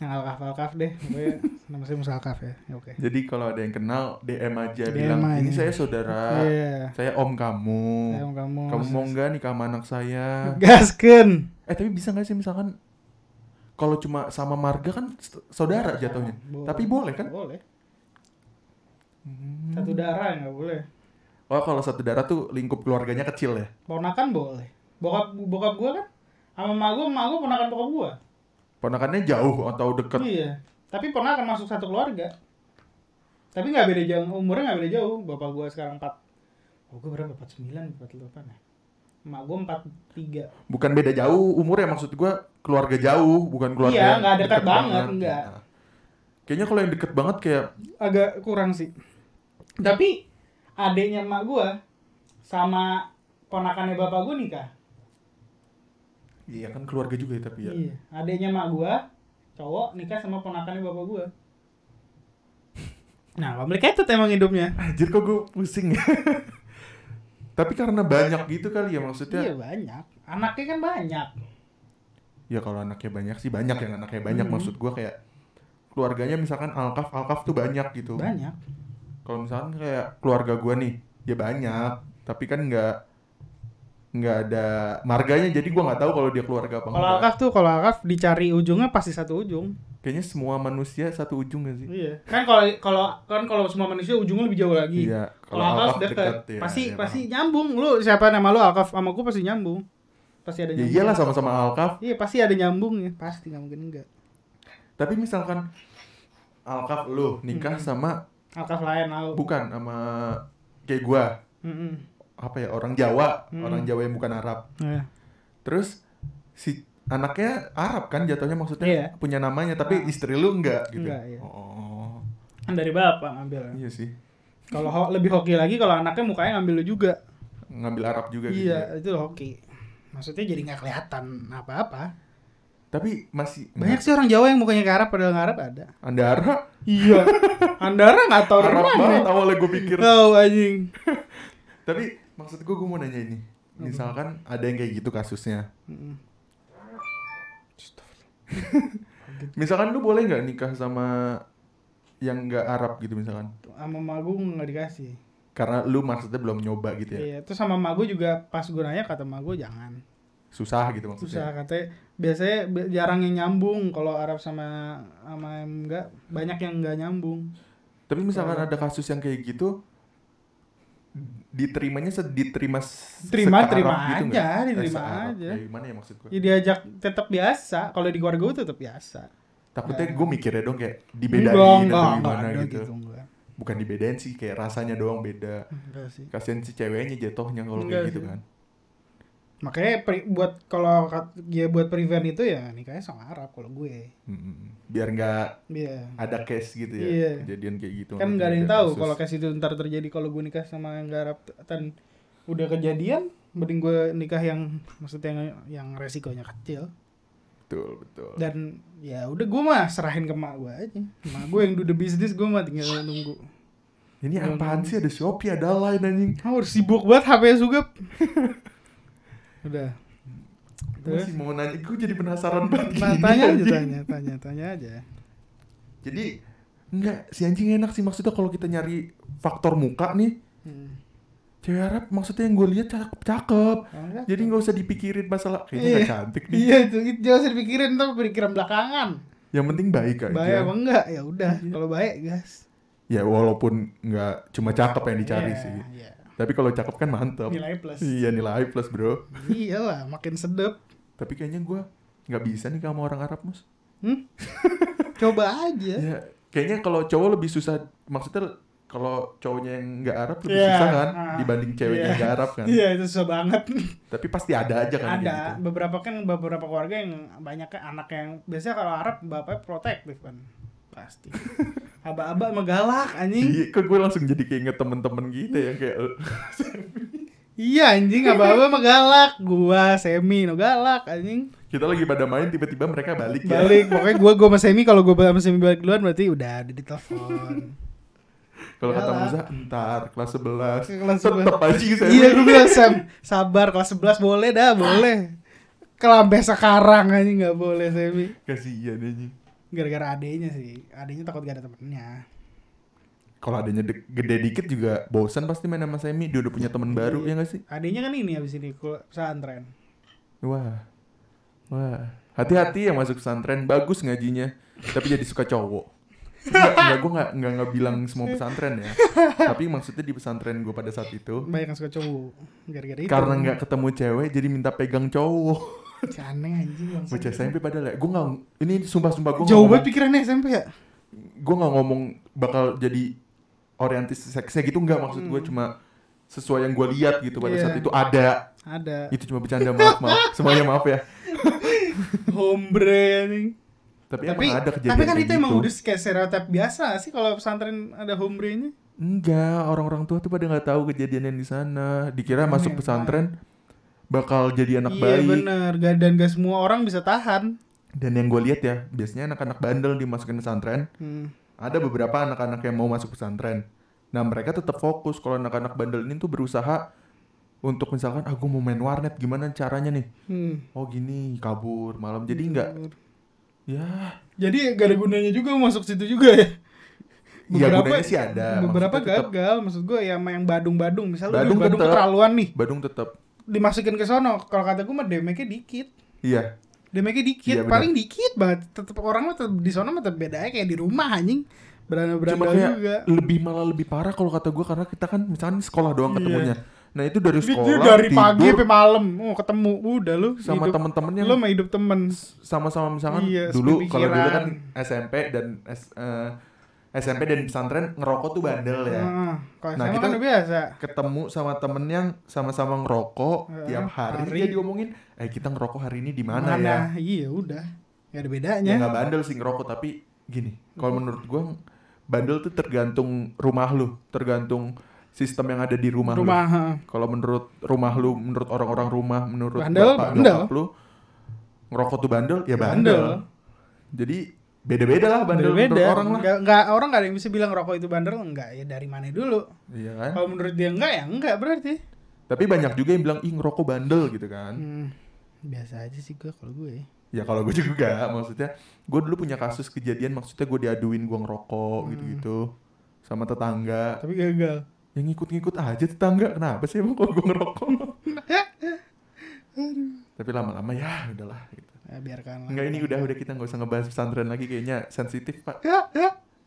Speaker 1: yang Alkaf Alkaf deh, pokoknya nama saya Musa Alkaf ya. Ya, Oke.
Speaker 2: Jadi kalau ada yang kenal DM aja
Speaker 1: DM
Speaker 2: bilang
Speaker 1: aja.
Speaker 2: ini saya saudara,
Speaker 1: Iya.
Speaker 2: saya om kamu.
Speaker 1: Saya mau kamu.
Speaker 2: Kamu mau nggak nikah sama anak saya?
Speaker 1: Gasken.
Speaker 2: Eh tapi bisa nggak sih misalkan kalau cuma sama marga kan saudara jatuhnya.
Speaker 1: Boleh.
Speaker 2: Tapi boleh kan?
Speaker 1: Boleh.
Speaker 2: Hmm.
Speaker 1: Satu darah nggak boleh.
Speaker 2: Oh kalau satu darah tuh lingkup keluarganya kecil ya.
Speaker 1: Ponakan boleh. Bokap bokap gue kan sama emak gue, emak gue ponakan bokap gue.
Speaker 2: Ponakannya jauh atau deket.
Speaker 1: Iya. Tapi ponakan masuk satu keluarga. Tapi nggak beda jauh, umurnya nggak beda jauh. Bapak gue sekarang 4 Oh, gue berapa? 49, 48 ya? Emak gue 43.
Speaker 2: Bukan beda jauh umurnya maksud gua keluarga jauh, bukan keluarga
Speaker 1: Iya, nggak dekat banget, enggak.
Speaker 2: Nah. Kayaknya kalau yang deket banget kayak
Speaker 1: Agak kurang sih. Tapi adiknya emak gue sama ponakannya bapak gue nikah.
Speaker 2: Iya kan keluarga juga ya tapi ya.
Speaker 1: Iya. Adiknya emak gue cowok nikah sama ponakannya bapak gue. Nah, complicated emang hidupnya.
Speaker 2: Anjir kok gue pusing ya. Tapi karena banyak gitu kali ya maksudnya.
Speaker 1: Iya banyak. Anaknya kan banyak.
Speaker 2: Ya kalau anaknya banyak sih banyak yang anaknya banyak
Speaker 1: Mhm.
Speaker 2: maksud gua kayak keluarganya misalkan alkaf alkaf tuh banyak gitu.
Speaker 1: Banyak.
Speaker 2: Kalau misalkan kayak keluarga gua nih ya banyak tapi kan nggak nggak ada marganya jadi gua nggak tahu kalau dia keluarga apa
Speaker 1: Kalau akaf tuh kalau akaf dicari ujungnya pasti satu ujung.
Speaker 2: Kayaknya semua manusia satu ujung gak sih?
Speaker 1: Iya. Kan kalau kalau kan kalau semua manusia ujungnya lebih jauh lagi.
Speaker 2: Iya.
Speaker 1: Kalau akaf dekat,
Speaker 2: ya,
Speaker 1: pasti
Speaker 2: ya
Speaker 1: pasti
Speaker 2: paham.
Speaker 1: nyambung. Lu siapa nama lu akaf sama gua pasti nyambung. Pasti ada
Speaker 2: Ya
Speaker 1: nyambung.
Speaker 2: iyalah sama-sama alkaf.
Speaker 1: Iya pasti ada nyambungnya. Pasti nggak mungkin enggak.
Speaker 2: Tapi misalkan alkaf lu nikah
Speaker 1: Mhm.
Speaker 2: sama
Speaker 1: Akaf lain lalu.
Speaker 2: bukan sama kayak gua
Speaker 1: Mm-mm.
Speaker 2: Apa ya orang Jawa,
Speaker 1: Hmm.
Speaker 2: orang Jawa yang bukan Arab.
Speaker 1: Iya.
Speaker 2: Terus si anaknya Arab kan jatuhnya maksudnya
Speaker 1: Iya.
Speaker 2: punya namanya tapi
Speaker 1: Ah.
Speaker 2: istri lu enggak gitu.
Speaker 1: Enggak, iya.
Speaker 2: Oh.
Speaker 1: Kan dari bapak ngambil.
Speaker 2: Iya sih.
Speaker 1: Kalau ho- lebih hoki lagi kalau anaknya mukanya ngambil lu juga.
Speaker 2: Ngambil Arab juga gitu. ya.
Speaker 1: Iya, itu hoki. Maksudnya jadi nggak kelihatan apa-apa.
Speaker 2: Tapi masih
Speaker 1: Banyak sih orang Jawa yang mukanya ke Arab padahal nggak Arab ada.
Speaker 2: Andara
Speaker 1: Iya. Andara nggak tahu
Speaker 2: Arab banget awalnya gue pikir.
Speaker 1: Tahu anjing.
Speaker 2: Tapi maksud gue gue mau nanya ini. Misalkan ada yang kayak gitu kasusnya. Misalkan lu boleh nggak nikah sama yang nggak Arab gitu misalkan?
Speaker 1: Sama magu nggak dikasih.
Speaker 2: Karena lu maksudnya belum nyoba gitu ya.
Speaker 1: Iya, terus sama magu juga pas gue nanya kata magu jangan.
Speaker 2: Susah gitu maksudnya.
Speaker 1: Susah katanya biasanya bi- jarang yang nyambung kalau Arab sama sama yang enggak banyak yang enggak nyambung.
Speaker 2: Tapi misalkan ada kasus yang kayak gitu diterimanya diterima
Speaker 1: Terima- terima
Speaker 2: gitu
Speaker 1: aja,
Speaker 2: nggak?
Speaker 1: diterima
Speaker 2: se-Arab.
Speaker 1: aja.
Speaker 2: Ya, gimana ya maksud gue?
Speaker 1: Ya diajak tetap biasa. Kalau di keluarga gue tetap biasa.
Speaker 2: Takutnya
Speaker 1: Ya.
Speaker 2: gue mikirnya dong kayak dibedain atau
Speaker 1: enggak,
Speaker 2: gimana
Speaker 1: enggak
Speaker 2: gitu.
Speaker 1: enggak.
Speaker 2: Bukan dibedain sih kayak rasanya doang beda. Kasian si ceweknya jatuhnya kalau kayak gitu
Speaker 1: sih.
Speaker 2: kan.
Speaker 1: Makanya pre- buat kalau ya buat prevent itu ya nikahnya sama Arab kalau gue.
Speaker 2: Biar nggak
Speaker 1: Iya.
Speaker 2: ada case gitu ya
Speaker 1: Iya.
Speaker 2: kejadian kayak gitu
Speaker 1: Kan nggak ada yang tahu kalau kayak itu ntar terjadi kalau gue nikah sama yang gak Arab. Dan udah kejadian mending gue nikah yang maksudnya yang, yang resikonya kecil.
Speaker 2: Betul betul.
Speaker 1: Dan ya udah gue mah serahin ke mak gue aja. Mak gue yang do the business gue mah tinggal nunggu.
Speaker 2: Ini apaan sih? Ada Shopee ada lain anjing.
Speaker 1: Oh udah sibuk banget HP juga udah.
Speaker 2: Gue masih mau nanya gue jadi penasaran banget
Speaker 1: Nah, tanya aja tanya tanya tanya aja.
Speaker 2: Jadi enggak si anjing enak sih. Maksudnya kalau kita nyari faktor muka nih
Speaker 1: Hmm.
Speaker 2: cewek Arab maksudnya yang gue lihat cakep cakep.
Speaker 1: Enggak.
Speaker 2: jadi nggak usah dipikirin masalah. Kayaknya
Speaker 1: Iya.
Speaker 2: nggak cantik nih.
Speaker 1: Iya itu itu jangan usah dipikirin tuh pikiran belakangan.
Speaker 2: Yang penting baik aja.
Speaker 1: Baik apa enggak? Ya udah kalau baik gas.
Speaker 2: Ya walaupun nggak cuma cakep yang dicari
Speaker 1: Iya,
Speaker 2: sih.
Speaker 1: iya.
Speaker 2: Tapi kalau cakep kan mantep
Speaker 1: nilai plus
Speaker 2: iya nilai plus bro
Speaker 1: iyalah makin sedep
Speaker 2: tapi kayaknya gue nggak bisa nih sama orang Arab mus
Speaker 1: Hmm? Coba aja.
Speaker 2: ya kayaknya kalau cowok lebih susah maksudnya kalau cowoknya yang nggak Arab lebih
Speaker 1: Iya,
Speaker 2: susah kan
Speaker 1: ah,
Speaker 2: dibanding ceweknya
Speaker 1: iya.
Speaker 2: yang nggak Arab kan
Speaker 1: Iya itu susah banget.
Speaker 2: tapi pasti ada aja kan
Speaker 1: Ada
Speaker 2: gitu.
Speaker 1: beberapa kan beberapa keluarga yang banyak anak yang biasanya kalau Arab bapaknya protektif kan. Pasti. Aba-aba sama galak anjing.
Speaker 2: Iya, kok gue langsung jadi keinget temen-temen kita yang kayak
Speaker 1: Iya anjing aba-aba sama galak. Gua semi no galak anjing.
Speaker 2: kita lagi pada main tiba-tiba mereka balik ya.
Speaker 1: Balik pokoknya gua gua sama semi kalau gua sama semi balik duluan berarti udah ada di telepon.
Speaker 2: Kalau kata. Musa, entar kelas 11.
Speaker 1: Kelas
Speaker 2: Tetep aja saya.
Speaker 1: Iya gue bilang Sam sabar kelas 11 boleh dah boleh. Sampai sekarang aja nggak boleh semi.
Speaker 2: Kasihan aja.
Speaker 1: Gara-gara adenya sih. Adenya takut gak ada temennya.
Speaker 2: Kalau adanya de- gede dikit juga bosan pasti main sama Semi. Dia udah punya teman baru ya gak sih?
Speaker 1: Adenya kan ini abis ini kul- pesantren.
Speaker 2: Wah. Wah. Hati-hati ya masuk pesantren. Bagus ngajinya. Tapi jadi suka cowok. Enggak, enggak gue enggak, enggak, enggak bilang semua pesantren ya. Tapi maksudnya di pesantren gue pada saat itu.
Speaker 1: Banyak yang suka cowok. Gara-gara itu.
Speaker 2: Karena enggak ketemu cewek jadi minta pegang cowok.
Speaker 1: Aneh anjing.
Speaker 2: Bocah SMP padahal ya. Gue enggak, ini sumpah-sumpah gue
Speaker 1: Jauh banget pikirannya SMP ya.
Speaker 2: gue nggak ngomong bakal jadi orientis seksnya gitu nggak maksud gue cuma sesuai yang gue lihat gitu pada
Speaker 1: Hmm. Iya.
Speaker 2: saat itu ada
Speaker 1: Ada.
Speaker 2: itu cuma bercanda maaf maaf semuanya maaf ya
Speaker 1: Hombre
Speaker 2: tapi,
Speaker 1: Tapi,
Speaker 2: emang ada kejadian
Speaker 1: tapi kan itu emang
Speaker 2: gitu.
Speaker 1: udah kayak stereotip biasa sih kalau pesantren ada hombre-nya.
Speaker 2: enggak orang-orang tua tuh pada nggak tahu kejadian yang di sana dikira
Speaker 1: Aneh,
Speaker 2: masuk pesantren bakal jadi anak
Speaker 1: iya
Speaker 2: baik
Speaker 1: bener. Gak, dan gak semua orang bisa tahan.
Speaker 2: dan yang gue lihat ya biasanya anak-anak bandel dimasukin pesantren
Speaker 1: Hmm.
Speaker 2: ada beberapa anak-anak yang mau masuk pesantren nah mereka tetap fokus kalau anak-anak bandel ini tuh berusaha untuk misalkan aku mau main warnet gimana caranya nih
Speaker 1: Hmm.
Speaker 2: oh gini kabur malam jadi nggak ya
Speaker 1: Jadi gak ada gunanya juga masuk situ juga ya.
Speaker 2: ya gunanya sih ada
Speaker 1: Beberapa
Speaker 2: Maksudnya
Speaker 1: gagal, maksud gue ya yang Badung-Badung, misalnya
Speaker 2: Badung
Speaker 1: Badung, Badung
Speaker 2: tetep.
Speaker 1: keterlaluan nih,
Speaker 2: Badung tetap
Speaker 1: dimasukin ke sono. Kalau kata gue mah damage-nya dikit.
Speaker 2: iya
Speaker 1: Damage-nya dikit,
Speaker 2: Iya,
Speaker 1: paling dikit banget. Tetep orang mah di sono mah tetep bedanya kayak di rumah anjing. Beranda-beranda
Speaker 2: kayak
Speaker 1: juga.
Speaker 2: lebih malah lebih parah kalau kata gue karena kita kan misalnya sekolah doang
Speaker 1: Iya.
Speaker 2: ketemunya nah itu dari sekolah
Speaker 1: dia dari pagi
Speaker 2: tidur
Speaker 1: sampai malam, oh ketemu, udah lu
Speaker 2: sama
Speaker 1: hidup-
Speaker 2: temen-temen yang
Speaker 1: lu mah hidup temen.
Speaker 2: sama-sama misalkan
Speaker 1: Iya,
Speaker 2: dulu kalau dulu kan SMP dan S- eh, SMP dan pesantren ngerokok tuh bandel ya
Speaker 1: Nah, kalau
Speaker 2: Nah, kita-
Speaker 1: kan biasa.
Speaker 2: ketemu sama temen yang sama-sama ngerokok
Speaker 1: Eh,
Speaker 2: tiap hari,
Speaker 1: hari.
Speaker 2: dia diomongin eh kita ngerokok hari ini di mana ya
Speaker 1: Iya udah, gak ada
Speaker 2: ya
Speaker 1: bedanya.
Speaker 2: nggak bandel sih ngerokok tapi gini kalau menurut gua bandel tuh tergantung rumah lu tergantung sistem yang ada di rumah, lu
Speaker 1: Rumah, ha.
Speaker 2: kalau menurut rumah lu menurut orang-orang rumah menurut
Speaker 1: Bandel,
Speaker 2: bapak
Speaker 1: bandel.
Speaker 2: lu ngerokok tuh bandel ya bandel,
Speaker 1: Bandel.
Speaker 2: jadi beda-beda lah bandel menurut orang lah
Speaker 1: Nggak, nggak- orang nggak ada yang bisa bilang rokok itu bandel enggak ya dari mana dulu.
Speaker 2: iya kan
Speaker 1: Kalau menurut dia enggak ya enggak berarti.
Speaker 2: tapi banyak juga yang bilang ih ngerokok bandel gitu kan
Speaker 1: Hmm, biasa aja sih gue kalau gue.
Speaker 2: Ya kalau gue juga maksudnya gue dulu punya kasus kejadian maksudnya gue diaduin gue ngerokok
Speaker 1: Hmm.
Speaker 2: gitu-gitu sama tetangga
Speaker 1: Tapi gagal.
Speaker 2: yang ngikut-ngikut aja tetangga kenapa sih emang kalau gue ngerokok tapi lama-lama ya udahlah gitu.
Speaker 1: Ya, biarkan.
Speaker 2: Enggak ini udah udah kita nggak usah ngebahas pesantren lagi kayaknya sensitif pak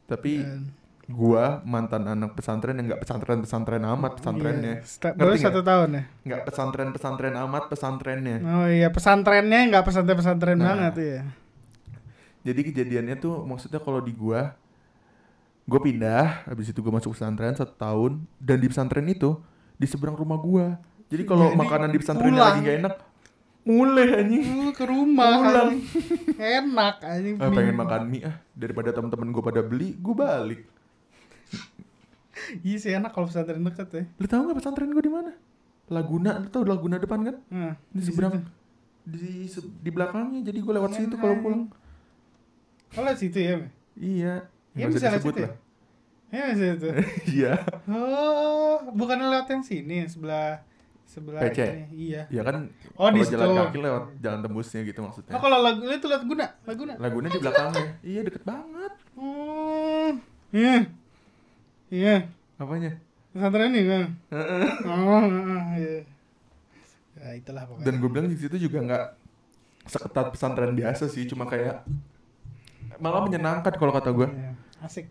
Speaker 2: tapi
Speaker 1: Dan-
Speaker 2: gua mantan anak pesantren yang nggak pesantren pesantren amat pesantrennya
Speaker 1: Iya. Baru satu tahun ya.
Speaker 2: nggak pesantren pesantren amat pesantrennya
Speaker 1: Oh iya pesantrennya nggak pesantren pesantren
Speaker 2: Nah.
Speaker 1: banget ya.
Speaker 2: Jadi kejadiannya tuh maksudnya kalau di gua gua pindah habis itu gua masuk pesantren satu tahun dan di pesantren itu di seberang rumah gua Jadi kalau makanan di pesantren lagi nggak enak, mulai anjing.
Speaker 1: Ke rumah
Speaker 2: Pulang.
Speaker 1: enak anjing
Speaker 2: Ah, pengen makan mie ah daripada temen-temen gue pada beli, gue balik.
Speaker 1: iya sih enak kalau pesantren deket ya
Speaker 2: Lu tahu nggak pesantren gue di mana? Laguna, lu tahu Laguna depan kan?
Speaker 1: nah,
Speaker 2: Di seberang, di se- di belakangnya. Jadi gue lewat situ
Speaker 1: Enak,
Speaker 2: kalau pulang.
Speaker 1: kalau situ ya Me?
Speaker 2: Iya.
Speaker 1: Ya,
Speaker 2: Nggak
Speaker 1: bisa
Speaker 2: usah
Speaker 1: lewat
Speaker 2: disebut
Speaker 1: situ ya?
Speaker 2: lah.
Speaker 1: ya masih itu
Speaker 2: Iya.
Speaker 1: oh bukan lewat yang sini sebelah sebelah
Speaker 2: PC?
Speaker 1: iya
Speaker 2: Ya kan.
Speaker 1: Oh, di
Speaker 2: jalan kaki lewat jalan tembusnya gitu maksudnya.
Speaker 1: oh kalau lagu itu Laguna Laguna
Speaker 2: Laguna di belakangnya. iya deket banget.
Speaker 1: oh iya iya
Speaker 2: Apanya?
Speaker 1: pesantren ini kan
Speaker 2: Heeh.
Speaker 1: oh iya ya itulah pokoknya
Speaker 2: Dan gue bilang di situ juga nggak seketat pesantren biasa sih, cuma kayak malah menyenangkan kalau kata gue.
Speaker 1: Iya, asik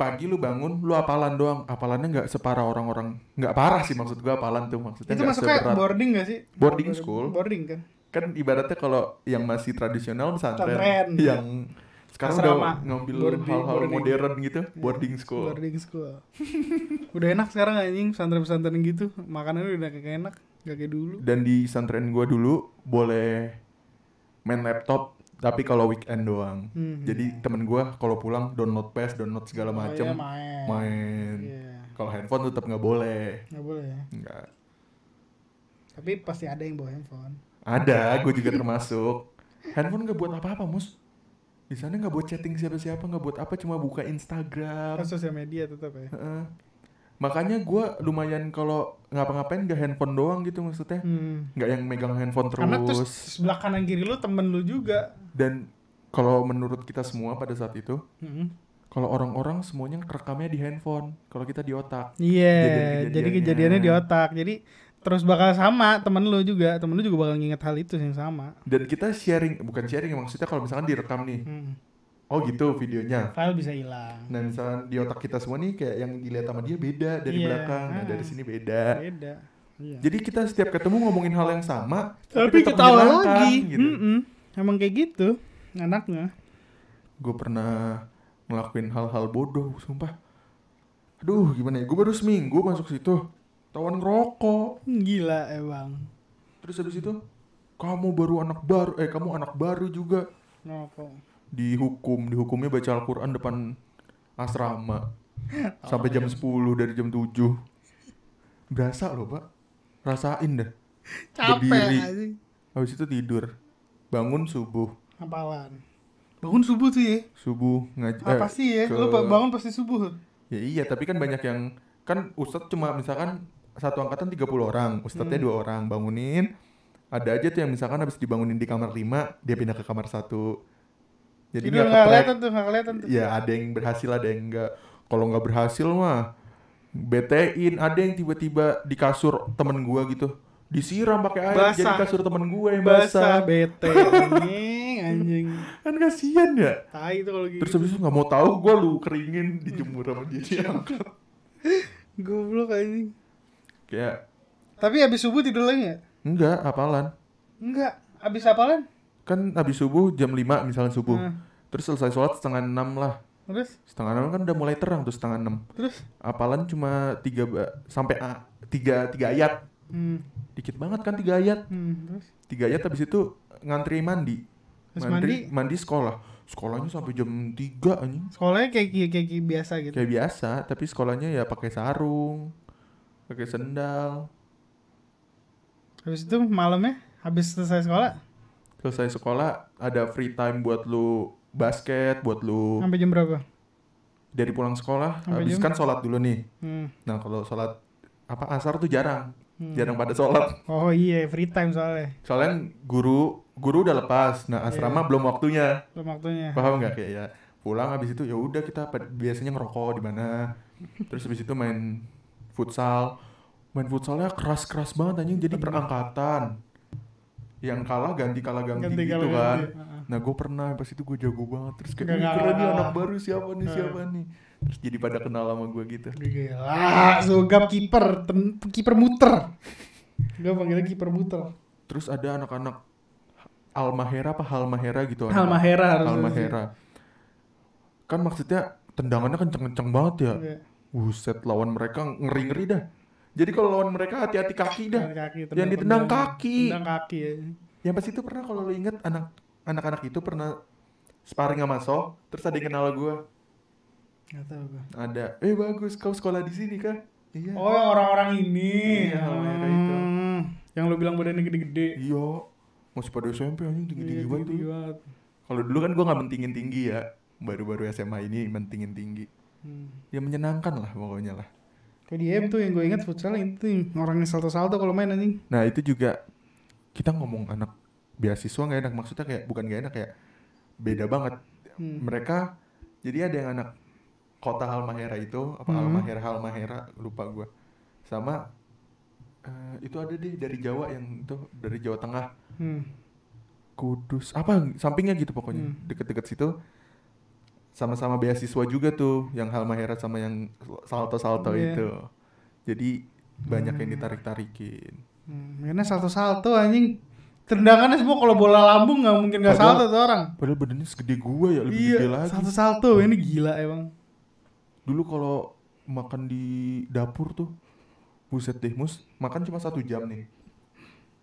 Speaker 2: Pagi lu bangun, lu apalan doang. Apalannya nggak separah orang-orang, nggak parah sih maksud gue apalan tuh maksudnya
Speaker 1: itu masuknya
Speaker 2: seberat.
Speaker 1: boarding gak sih
Speaker 2: Boarding school.
Speaker 1: boarding kan
Speaker 2: Kan ibaratnya kalau yang masih tradisional pesantren,
Speaker 1: Pesantren.
Speaker 2: yang sekarang
Speaker 1: Asrama.
Speaker 2: udah ngambil hal-hal modern gitu, boarding school.
Speaker 1: boarding school udah enak sekarang anjing pesantren-pesantren gitu makanannya udah kayak enak gak kayak dulu
Speaker 2: Dan di pesantren gue dulu boleh main laptop, tapi kalau weekend doang.
Speaker 1: Hmm.
Speaker 2: Jadi temen gue kalau pulang download PS, download segala
Speaker 1: Oh,
Speaker 2: macem,
Speaker 1: iya, main
Speaker 2: main.
Speaker 1: Iya,
Speaker 2: Kalau handphone tetap nggak boleh.
Speaker 1: nggak boleh ya
Speaker 2: Nggak.
Speaker 1: tapi pasti ada yang bawa handphone
Speaker 2: Ada, gue juga termasuk. Handphone nggak buat apa-apa, mus. Di sana nggak buat chatting siapa-siapa, nggak buat apa, cuma buka Instagram.
Speaker 1: kan sosial media tetap ya
Speaker 2: Heeh. Makanya gue lumayan kalau ngapa-ngapain nggak handphone doang gitu maksudnya.
Speaker 1: hmm.
Speaker 2: Nggak yang megang handphone
Speaker 1: karena terus
Speaker 2: terus.
Speaker 1: sebelah kanan kiri lu temen lu juga
Speaker 2: Dan kalau menurut kita semua pada saat itu,
Speaker 1: Hmm.
Speaker 2: kalau orang-orang semuanya rekamnya di handphone, kalau kita di otak.
Speaker 1: Iya,
Speaker 2: Kejadian-kejadiannya.
Speaker 1: jadi kejadiannya di otak. Jadi terus bakal sama temen lu juga. Temen lu juga bakal nginget hal itu yang sama.
Speaker 2: Dan kita sharing, bukan sharing maksudnya kalau misalkan direkam nih,
Speaker 1: Hmm.
Speaker 2: Oh gitu videonya.
Speaker 1: File bisa hilang.
Speaker 2: Nah misalnya di otak kita semua nih kayak yang dilihat sama dia beda dari
Speaker 1: Iya.
Speaker 2: belakang, nah
Speaker 1: Ah.
Speaker 2: dari sini beda.
Speaker 1: Beda. Iya.
Speaker 2: Jadi kita setiap ketemu ngomongin hal yang sama,
Speaker 1: Tapi
Speaker 2: tetap
Speaker 1: ketawa lagi.
Speaker 2: Gitu.
Speaker 1: Mm-mm. Emang kayak gitu. Anaknya.
Speaker 2: Gue pernah ngelakuin hal-hal bodoh, sumpah. Aduh gimana ya, gue baru seminggu masuk situ, tawan ngerokok.
Speaker 1: Gila emang.
Speaker 2: Terus habis itu, kamu baru anak baru, eh kamu anak baru juga.
Speaker 1: Ngerokok.
Speaker 2: Dihukum, dihukumnya baca Al-Quran depan asrama. Sampai jam 10 dari jam 7. Berasa loh pak, rasain dah.
Speaker 1: Capek
Speaker 2: Berdiri. Habis itu tidur, bangun subuh.
Speaker 1: Hafalan. Bangun subuh tuh ya.
Speaker 2: Subuh ngaji.
Speaker 1: Apa sih ya?
Speaker 2: ke-
Speaker 1: Lu bangun pasti subuh.
Speaker 2: Ya iya, tapi kan banyak yang kan ustadz cuma misalkan satu angkatan 30 orang, ustadznya
Speaker 1: Hmm.
Speaker 2: dua orang bangunin. Ada aja tuh yang misalkan habis dibangunin di kamar 5, dia pindah ke kamar satu. Jadi nggak
Speaker 1: nggak kelihatan tuh, nggak kelihatan tuh.
Speaker 2: Ya ada yang berhasil, ada yang enggak. Kalau nggak berhasil mah betein. Ada yang tiba-tiba di kasur temen gua gitu disiram pakai air
Speaker 1: Basah.
Speaker 2: jadi kasur temen gua yang
Speaker 1: Basah
Speaker 2: basah.
Speaker 1: bete anjing, anjing.
Speaker 2: Kan kasihan ya.
Speaker 1: Tai itu kalau gitu.
Speaker 2: Terus habis itu nggak mau tahu gua lu keringin dijemur sama dia diangkat.
Speaker 1: Goblok anjing.
Speaker 2: Kayak
Speaker 1: Tapi habis subuh tidur lagi nggak?
Speaker 2: enggak apalan.
Speaker 1: Enggak. Habis apalan?
Speaker 2: Kan habis subuh jam 5 misalnya subuh.
Speaker 1: Nah,
Speaker 2: Terus selesai sholat setengah enam lah.
Speaker 1: terus?
Speaker 2: Setengah enam kan udah mulai terang tuh setengah enam.
Speaker 1: Terus?
Speaker 2: Apalan cuma tiga ba- sampai a, tiga tiga ayat.
Speaker 1: Hmm.
Speaker 2: Dikit banget kan tiga ayat.
Speaker 1: Hmm. Terus?
Speaker 2: Tiga ayat habis itu ngantri mandi.
Speaker 1: Terus
Speaker 2: mandi, mandi sekolah. Sekolahnya sampai jam 3 anjing.
Speaker 1: Sekolahnya kayak kayak, kayak, kayak biasa gitu.
Speaker 2: Kayak biasa, tapi sekolahnya ya pakai sarung, pakai sendal.
Speaker 1: Habis itu malamnya habis selesai sekolah
Speaker 2: Selesai sekolah ada free time buat lu basket, buat lu
Speaker 1: sampai jam berapa?
Speaker 2: dari pulang sekolah.
Speaker 1: Sampai
Speaker 2: Habis kan sholat dulu nih.
Speaker 1: Hmm.
Speaker 2: Nah kalau sholat apa asar tuh jarang,
Speaker 1: Hmm.
Speaker 2: jarang pada sholat.
Speaker 1: Oh iya, free time soalnya.
Speaker 2: Soalnya guru guru udah lepas, nah asrama
Speaker 1: Iya.
Speaker 2: belum waktunya.
Speaker 1: Belum waktunya.
Speaker 2: Paham nggak kayak ya pulang habis itu ya udah kita biasanya ngerokok di mana. Terus habis itu main futsal. Main futsalnya keras-keras banget anjing jadi perangkatan. Yang kalah ganti kalah ganti,
Speaker 1: Ganti
Speaker 2: gitu
Speaker 1: kalau
Speaker 2: kan.
Speaker 1: ganti.
Speaker 2: Nah gue pernah pas itu gue jago banget. Terus kayak "Wih, keren nih anak baru siapa nih siapa nih? Terus jadi pada kenal sama gue gitu.
Speaker 1: Gila, sugap kiper, kiper muter. Gue panggilnya kiper muter.
Speaker 2: terus ada anak-anak Almahera apa Halmahera gitu anak-
Speaker 1: Halmahera harus
Speaker 2: Halmahera. Kan maksudnya tendangannya kenceng-kenceng banget ya.
Speaker 1: Iya.
Speaker 2: Buset lawan mereka ngeri-ngeri dah Jadi kalau lawan mereka hati-hati kaki dah.
Speaker 1: Kaki,
Speaker 2: Yang ditendang
Speaker 1: tendang-
Speaker 2: kaki.
Speaker 1: Tendang kaki ya.
Speaker 2: Yang pas itu pernah kalau lo inget anak anak-anak itu pernah sparring sama So, terus ada yang kenal gue.
Speaker 1: Gak tahu gua.
Speaker 2: Ada, eh bagus kau sekolah di sini kah? Iya.
Speaker 1: Oh yang orang-orang ini.
Speaker 2: Iya, mereka itu.
Speaker 1: Hmm. Yang lo bilang badannya gede-gede.
Speaker 2: Iya. Masih pada SMP anjing tinggi-tinggi
Speaker 1: Iya,
Speaker 2: banget tuh. Kalau dulu kan gue nggak mentingin tinggi ya. Baru-baru SMA ini mentingin tinggi.
Speaker 1: Hmm.
Speaker 2: Ya menyenangkan lah pokoknya lah.
Speaker 1: Kayak di M tuh yang gue ingat futsal itu yang orang yang salto-salto kalau main anjing.
Speaker 2: Nah itu juga kita ngomong anak beasiswa nggak enak maksudnya kayak bukan nggak enak kayak beda banget.
Speaker 1: Hmm.
Speaker 2: Mereka jadi ada yang anak kota Halmahera itu apa
Speaker 1: Hmm.
Speaker 2: Halmahera Halmahera lupa gua sama eh, itu ada deh dari Jawa yang itu dari Jawa Tengah
Speaker 1: Hmm.
Speaker 2: Kudus apa sampingnya gitu pokoknya
Speaker 1: Hmm.
Speaker 2: deket-deket situ sama-sama beasiswa juga tuh yang Halmahera sama yang salto-salto
Speaker 1: Iya.
Speaker 2: itu jadi banyak yang
Speaker 1: Hmm.
Speaker 2: ditarik-tarikin
Speaker 1: Hmm. Karena salto-salto anjing. Tendangannya semua kalau bola lambung nggak mungkin nggak salto tuh orang.
Speaker 2: padahal badannya segede gua ya lebih
Speaker 1: Iya,
Speaker 2: gede lagi
Speaker 1: salto-salto ini gila emang.
Speaker 2: dulu kalau makan di dapur tuh buset deh mus makan cuma satu jam nih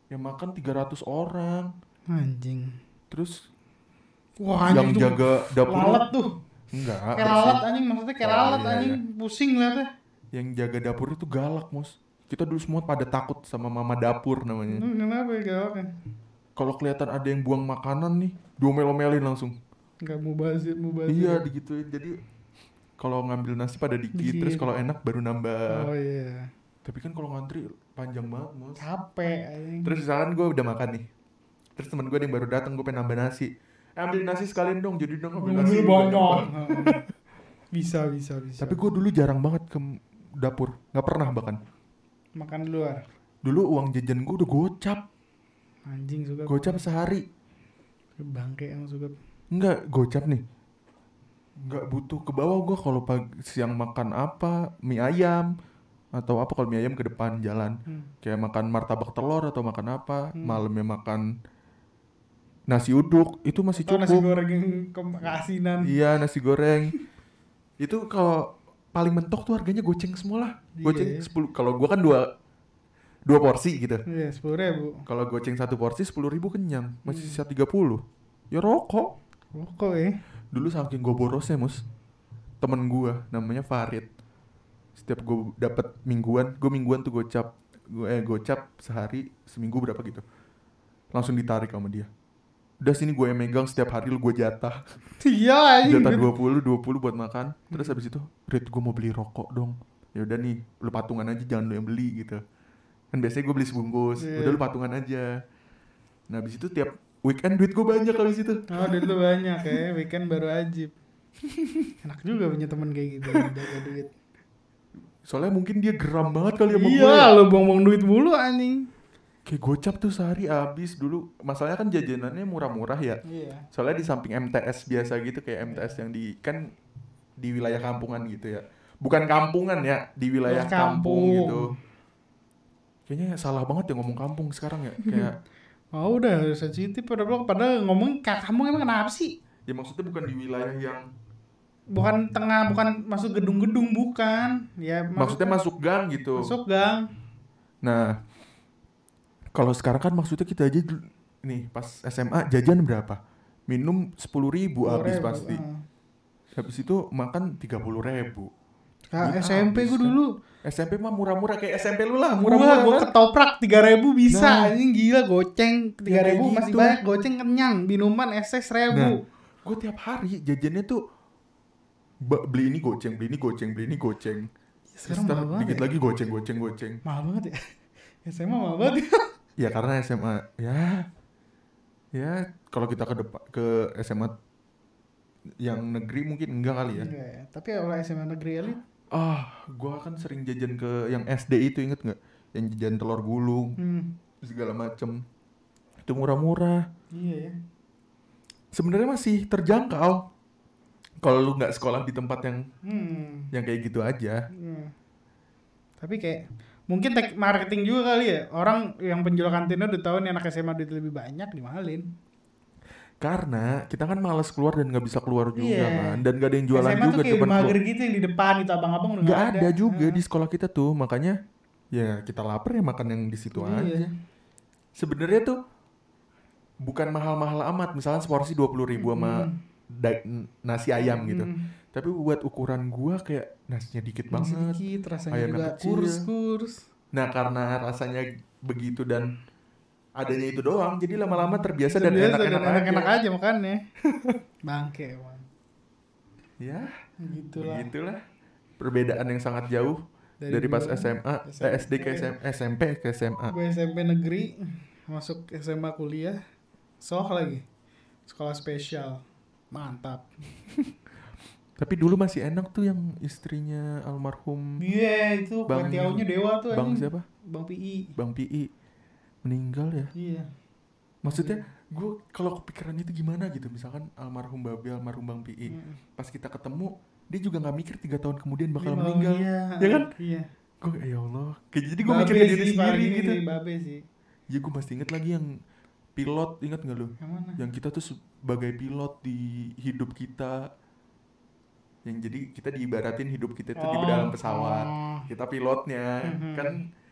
Speaker 2: yang makan 300 orang
Speaker 1: Anjing.
Speaker 2: terus
Speaker 1: Wah
Speaker 2: yang jaga dapur
Speaker 1: lalat tuh.
Speaker 2: enggak
Speaker 1: Kayak lalat anjing maksudnya kayak
Speaker 2: Oh,
Speaker 1: lalat
Speaker 2: iya,
Speaker 1: anjing pusing liatnya.
Speaker 2: yang jaga dapur itu galak mus kita dulu semua pada takut sama mama dapur namanya
Speaker 1: Hmm, kenapa ya galaknya?
Speaker 2: kalau kelihatan ada yang buang makanan nih diomel-omelin langsung
Speaker 1: Enggak mau bazir, mau bazir.
Speaker 2: iya digituin jadi kalau ngambil nasi pada dikit
Speaker 1: Dikit.
Speaker 2: terus kalau enak baru nambah
Speaker 1: Oh iya.
Speaker 2: tapi kan kalau ngantri panjang banget mus
Speaker 1: Capek anjing.
Speaker 2: Terus misalkan gue udah makan nih Terus temen gue yang baru datang gue pengen nambah nasi Ambil nasi sekalian dong jadi dong ambil nasi.
Speaker 1: Ambil banyak. bisa, bisa, bisa.
Speaker 2: Tapi gue dulu jarang banget ke dapur. Gak pernah bahkan.
Speaker 1: Makan di luar.
Speaker 2: Dulu uang jajan gue udah gocap.
Speaker 1: Anjing suka
Speaker 2: Gocap sehari.
Speaker 1: Bangke yang suka.
Speaker 2: Enggak gocap nih. Enggak butuh. Ke bawah gue kalau pagi siang makan apa? Mie ayam. Atau apa kalau mie ayam ke depan jalan.
Speaker 1: Hmm.
Speaker 2: Kayak makan martabak telur atau makan apa.
Speaker 1: Hmm.
Speaker 2: Malamnya makan nasi uduk Itu masih
Speaker 1: Atau
Speaker 2: cukup
Speaker 1: nasi goreng yang ke- keasinan.
Speaker 2: Iya nasi goreng. itu kalau paling mentok tuh harganya goceng semua lah. Goceng
Speaker 1: Iya.
Speaker 2: 10 kalau gua kan dua dua porsi gitu.
Speaker 1: Iya, sepuluh ribu.
Speaker 2: Kalau goceng satu porsi 10.000 ribu kenyang, masih
Speaker 1: Hmm.
Speaker 2: sisa 30. Ya rokok.
Speaker 1: Rokok ya.
Speaker 2: Dulu saking gue borosnya mus, temen gua namanya Farid. Setiap gue dapet mingguan, gue mingguan tuh gocap, gue eh gocap sehari seminggu berapa gitu. Langsung ditarik sama dia. Udah sini gue yang megang setiap hari lu gue jatah.
Speaker 1: Iya
Speaker 2: jatah 20 20 buat makan terus habis itu Rit gue mau beli rokok dong ya udah nih lu patungan aja jangan lu yang beli gitu kan biasanya gue beli sebungkus
Speaker 1: Iya.
Speaker 2: udah lu patungan aja nah habis itu tiap weekend duit gue banyak habis itu
Speaker 1: Oh, duit lu banyak ya. Weekend baru ajib. Enak juga punya temen kayak gitu jaga duit.
Speaker 2: soalnya mungkin dia geram banget kali
Speaker 1: Iya,
Speaker 2: ya.
Speaker 1: lu buang-buang duit mulu anjing.
Speaker 2: Kayak gocap tuh sehari habis dulu masalahnya kan jajanannya murah-murah ya
Speaker 1: Iya.
Speaker 2: soalnya di samping MTS biasa gitu kayak MTS yang di kan di wilayah kampungan gitu ya bukan kampungan ya di wilayah
Speaker 1: Kampung.
Speaker 2: kampung gitu kayaknya salah banget ya ngomong kampung sekarang ya kayak
Speaker 1: Oh udah sensitif pada blok padahal ngomong kamu emang kenapa sih?
Speaker 2: ya maksudnya bukan di wilayah yang
Speaker 1: Bukan tengah, bukan masuk gedung-gedung, bukan. Ya
Speaker 2: maksudnya masuk gang gitu
Speaker 1: masuk gang.
Speaker 2: nah kalau sekarang kan maksudnya kita aja nih pas SMA jajan berapa minum sepuluh ribu habis
Speaker 1: 10.000,
Speaker 2: pasti
Speaker 1: ah.
Speaker 2: habis itu makan tiga puluh ribu
Speaker 1: Kak,
Speaker 2: Duit
Speaker 1: SMP gue dulu
Speaker 2: SMP mah murah-murah kayak SMP lu lah
Speaker 1: Murah,
Speaker 2: murah-murah
Speaker 1: gue
Speaker 2: kan?
Speaker 1: ketoprak 3000 bisa
Speaker 2: Nah.
Speaker 1: anjing gila goceng 3000
Speaker 2: Ya, kayak
Speaker 1: masih
Speaker 2: gitu.
Speaker 1: banyak goceng kenyang minuman es 1000
Speaker 2: Nah, gue tiap hari jajannya tuh beli ini goceng, beli ini goceng, beli ini goceng.
Speaker 1: sekarang mahal
Speaker 2: ntar
Speaker 1: banget
Speaker 2: dikit
Speaker 1: ya.
Speaker 2: lagi goceng, goceng, goceng.
Speaker 1: mahal banget ya SMA mahal banget ya
Speaker 2: Ya karena SMA ya ya kalau kita ke depan ke SMA yang negeri mungkin enggak kali ya.
Speaker 1: Enggak ya. tapi kalau SMA negeri elit
Speaker 2: Ah, gua kan sering jajan ke yang SD itu inget nggak? Yang jajan telur gulung
Speaker 1: hmm,
Speaker 2: segala macem. Itu murah-murah.
Speaker 1: iya ya
Speaker 2: Sebenarnya masih terjangkau. Kalau lu nggak sekolah di tempat yang
Speaker 1: hmm.
Speaker 2: yang kayak gitu aja.
Speaker 1: hmm. tapi kayak mungkin tek marketing juga kali ya orang yang penjual kantinnya udah tahu nih anak SMA duit lebih banyak dimahalin
Speaker 2: Karena kita kan malas keluar dan nggak bisa keluar juga
Speaker 1: Iya.
Speaker 2: kan, dan gak ada yang jualan
Speaker 1: SMA
Speaker 2: juga
Speaker 1: tuh
Speaker 2: di
Speaker 1: kayak mager gitu yang di depan itu abang-abang udah
Speaker 2: Nggak ada juga
Speaker 1: Heeh.
Speaker 2: di sekolah kita tuh, makanya ya kita lapar ya makan yang di situ
Speaker 1: Iya.
Speaker 2: aja sebenarnya tuh bukan mahal-mahal amat misalnya seporsi dua puluh ribu sama
Speaker 1: Hmm.
Speaker 2: nasi ayam gitu
Speaker 1: Hmm.
Speaker 2: Tapi buat ukuran gua kayak nasinya dikit banget
Speaker 1: Sedikit rasanya
Speaker 2: Ayamnya
Speaker 1: juga
Speaker 2: kecil.
Speaker 1: kurs-kurs.
Speaker 2: nah karena rasanya begitu dan adanya itu doang jadi lama-lama terbiasa, dan
Speaker 1: Terbiasa dan enak-enak
Speaker 2: aja.
Speaker 1: aja makannya. Bangke emang.
Speaker 2: ya
Speaker 1: Gitulah.
Speaker 2: begitulah perbedaan yang sangat jauh dari, pas
Speaker 1: dulu,
Speaker 2: SMA, eh, SD ke SM, SMP ke SMA
Speaker 1: Gue SMP negeri, masuk SMA kuliah, soh lagi. Sekolah spesial. Mantap.
Speaker 2: tapi dulu masih enak tuh yang istrinya almarhum
Speaker 1: Iya, itu
Speaker 2: Bang-
Speaker 1: Bang, dewa tuh
Speaker 2: Bang
Speaker 1: anjing.
Speaker 2: siapa
Speaker 1: Bang PI.
Speaker 2: Bang PI meninggal ya
Speaker 1: Iya.
Speaker 2: maksudnya gue kalau kepikiran itu gimana gitu misalkan almarhum Babe almarhum Bang PI
Speaker 1: Mm.
Speaker 2: pas kita ketemu dia juga nggak mikir tiga tahun kemudian bakal meninggal
Speaker 1: Iya.
Speaker 2: Ya kan?
Speaker 1: Iya.
Speaker 2: gue ya Allah kayak jadi gue
Speaker 1: Babe
Speaker 2: mikir diri
Speaker 1: sih,
Speaker 2: sendiri gitu
Speaker 1: ini, Babe sih.
Speaker 2: ya gue masih inget lagi yang pilot ingat nggak lu
Speaker 1: Yang mana?
Speaker 2: yang kita tuh sebagai pilot di hidup kita yang jadi kita diibaratin hidup kita itu di
Speaker 1: Oh,
Speaker 2: dalam pesawat
Speaker 1: oh.
Speaker 2: kita pilotnya
Speaker 1: Mhm.
Speaker 2: kan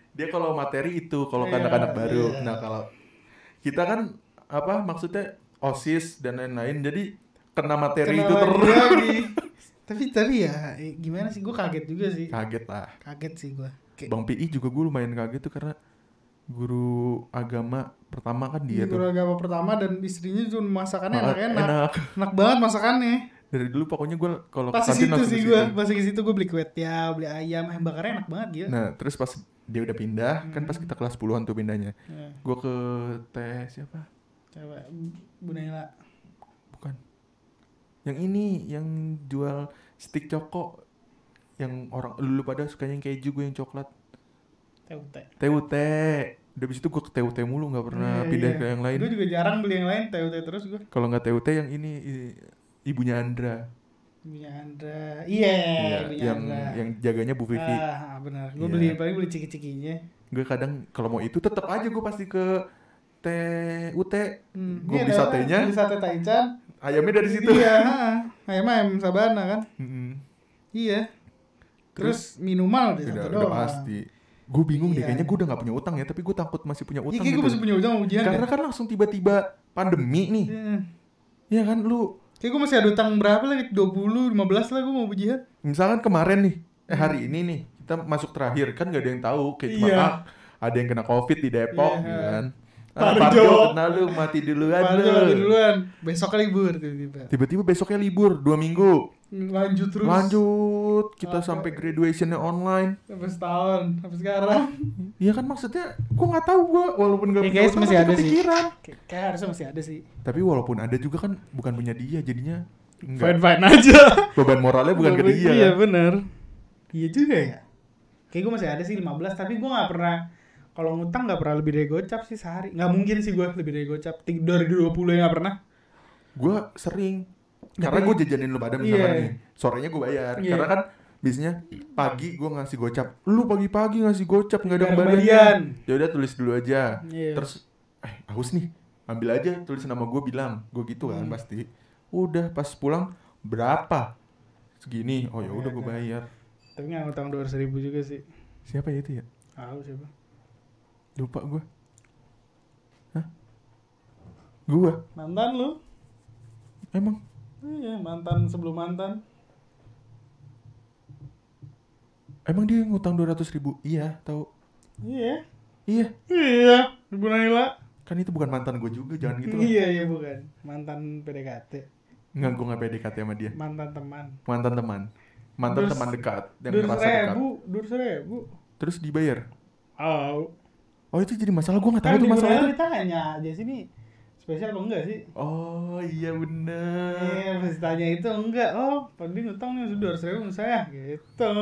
Speaker 2: dia kalau materi itu kalau
Speaker 1: Iya,
Speaker 2: anak-anak baru
Speaker 1: iya.
Speaker 2: nah kalau kita kan apa maksudnya osis dan lain-lain jadi kena materi
Speaker 1: Kenal
Speaker 2: itu terus
Speaker 1: tapi tapi ya eh, gimana sih gue kaget juga sih.
Speaker 2: kaget lah
Speaker 1: Kaget sih gue. Kayak
Speaker 2: bang PI juga gue lumayan kaget tuh karena guru agama pertama kan dia
Speaker 1: guru
Speaker 2: tuh
Speaker 1: agama pertama dan istrinya tuh masakannya
Speaker 2: Ah,
Speaker 1: enak-enak.
Speaker 2: enak
Speaker 1: Enak banget masakannya.
Speaker 2: Dari dulu pokoknya gue kalau ke
Speaker 1: Pas
Speaker 2: kantin
Speaker 1: situ sih
Speaker 2: ke
Speaker 1: gue, pas di situ gue beli kue tiaw, beli ayam, ayam bakarnya enak banget gitu.
Speaker 2: nah terus pas dia udah pindah kan
Speaker 1: Hmm.
Speaker 2: pas kita kelas 10-an tuh pindahnya
Speaker 1: Ya,
Speaker 2: gue ke teh siapa
Speaker 1: coba Bu Naila.
Speaker 2: bukan yang ini yang jual stick coko yang orang dulu pada sukanya yang keju gue yang coklat
Speaker 1: TUT.
Speaker 2: TUT udah abis itu gue ke TUT mulu nggak pernah
Speaker 1: Iya,
Speaker 2: pindah
Speaker 1: iya.
Speaker 2: ke yang lain
Speaker 1: Gue juga jarang beli yang lain TUT terus gue.
Speaker 2: kalau nggak TUT yang ini i- ibunya Andra
Speaker 1: Ibunya Andra. Iya,
Speaker 2: Iya,
Speaker 1: ibunya
Speaker 2: yang
Speaker 1: Andra.
Speaker 2: yang jaganya Bu Vivi
Speaker 1: Ah, benar. Gue
Speaker 2: Iya.
Speaker 1: beli paling beli ciki-cikinya.
Speaker 2: gue kadang kalau mau itu tetap aja gue pasti ke TUT
Speaker 1: Hmm.
Speaker 2: Gua
Speaker 1: iya,
Speaker 2: beli
Speaker 1: ada-
Speaker 2: satenya.
Speaker 1: Beli sate Taichan.
Speaker 2: ayamnya dari situ
Speaker 1: Iya, ha. ayam ayam sabana kan.
Speaker 2: Mm-mm.
Speaker 1: Iya. Terus, minuman di
Speaker 2: udah,
Speaker 1: satu
Speaker 2: udah
Speaker 1: doang.
Speaker 2: pasti gue bingung deh
Speaker 1: Iya.
Speaker 2: kayaknya gue udah gak punya utang ya tapi gue takut masih punya
Speaker 1: Iya,
Speaker 2: utang
Speaker 1: gue
Speaker 2: gitu
Speaker 1: masih punya utang ujian.
Speaker 2: karena kan langsung tiba-tiba pandemi nih
Speaker 1: Iya.
Speaker 2: ya kan lu
Speaker 1: Kayak gue masih ada utang berapa lagi? 20, 15 lah gue mau ujian.
Speaker 2: misalkan kemarin nih eh hari ini nih kita masuk terakhir kan gak ada yang tahu kayak cuma
Speaker 1: Iya.
Speaker 2: ah, ada yang kena covid di Depok
Speaker 1: Iya.
Speaker 2: gitu kan
Speaker 1: Parjo.
Speaker 2: ah, Parjo kena lu mati duluan lu
Speaker 1: lagi duluan. Besok libur tiba-tiba.
Speaker 2: tiba-tiba besoknya libur dua minggu
Speaker 1: Lanjut terus.
Speaker 2: lanjut kita
Speaker 1: Sampai-
Speaker 2: sampai graduationnya online
Speaker 1: Sampai setahun, sampai sekarang.
Speaker 2: Iya kan maksudnya gue nggak tahu gue walaupun gak
Speaker 1: Ya,
Speaker 2: punya
Speaker 1: guys, masih ada sih.
Speaker 2: kepikiran.
Speaker 1: Kayak, kayak harusnya masih ada sih.
Speaker 2: tapi walaupun ada juga kan bukan punya dia jadinya
Speaker 1: Fine
Speaker 2: enggak
Speaker 1: fine aja.
Speaker 2: beban moralnya bukan ke dia
Speaker 1: Iya
Speaker 2: kan?
Speaker 1: benar. Iya juga ya. Kayak gue masih ada sih 15 tapi gue nggak pernah kalau ngutang nggak pernah lebih dari gocap sih sehari. Nggak mungkin sih gue lebih dari gocap. Dari 20 ya nggak pernah.
Speaker 2: gue sering karena gue jajanin lu pada misalkan
Speaker 1: Iya.
Speaker 2: nih sorenya gue bayar.
Speaker 1: Iya.
Speaker 2: karena kan biasanya pagi gue ngasih gocap lu pagi-pagi ngasih gocap nggak ada kembalian. ya udah tulis dulu aja.
Speaker 1: Iya.
Speaker 2: terus eh haus nih ambil aja. Tulis nama gue bilang gue gitu kan
Speaker 1: Hmm.
Speaker 2: pasti. Udah pas pulang berapa? Segini. Oh ya udah gue
Speaker 1: Iya,
Speaker 2: bayar.
Speaker 1: Tapi nggak ngutang 200 ribu juga sih.
Speaker 2: siapa ya itu ya?
Speaker 1: Tahu siapa?
Speaker 2: lupa gue hah? Gue
Speaker 1: Mantan lu?
Speaker 2: emang
Speaker 1: Iya mantan sebelum mantan.
Speaker 2: emang dia ngutang dua ratus ribu iya tahu
Speaker 1: Iya.
Speaker 2: iya
Speaker 1: Iya. Ibu Naila.
Speaker 2: kan itu bukan mantan gue juga jangan gitu lah
Speaker 1: Iya iya bukan. Mantan PDKT.
Speaker 2: nggak gue nggak PDKT sama dia
Speaker 1: Mantan teman.
Speaker 2: mantan teman mantan
Speaker 1: Terus-
Speaker 2: teman dekat yang
Speaker 1: Dua
Speaker 2: ngerasa dekat
Speaker 1: ribu, dua ribu.
Speaker 2: terus dibayar
Speaker 1: Oh,
Speaker 2: oh itu jadi masalah gue nggak tahu
Speaker 1: kan di
Speaker 2: masalah
Speaker 1: Naila
Speaker 2: itu
Speaker 1: ditanya aja sini spesial apa enggak sih?
Speaker 2: oh iya bener
Speaker 1: Iya, pas ditanya itu enggak. Oh, Pandi ngutang nih sudah harus ribu saya gitu.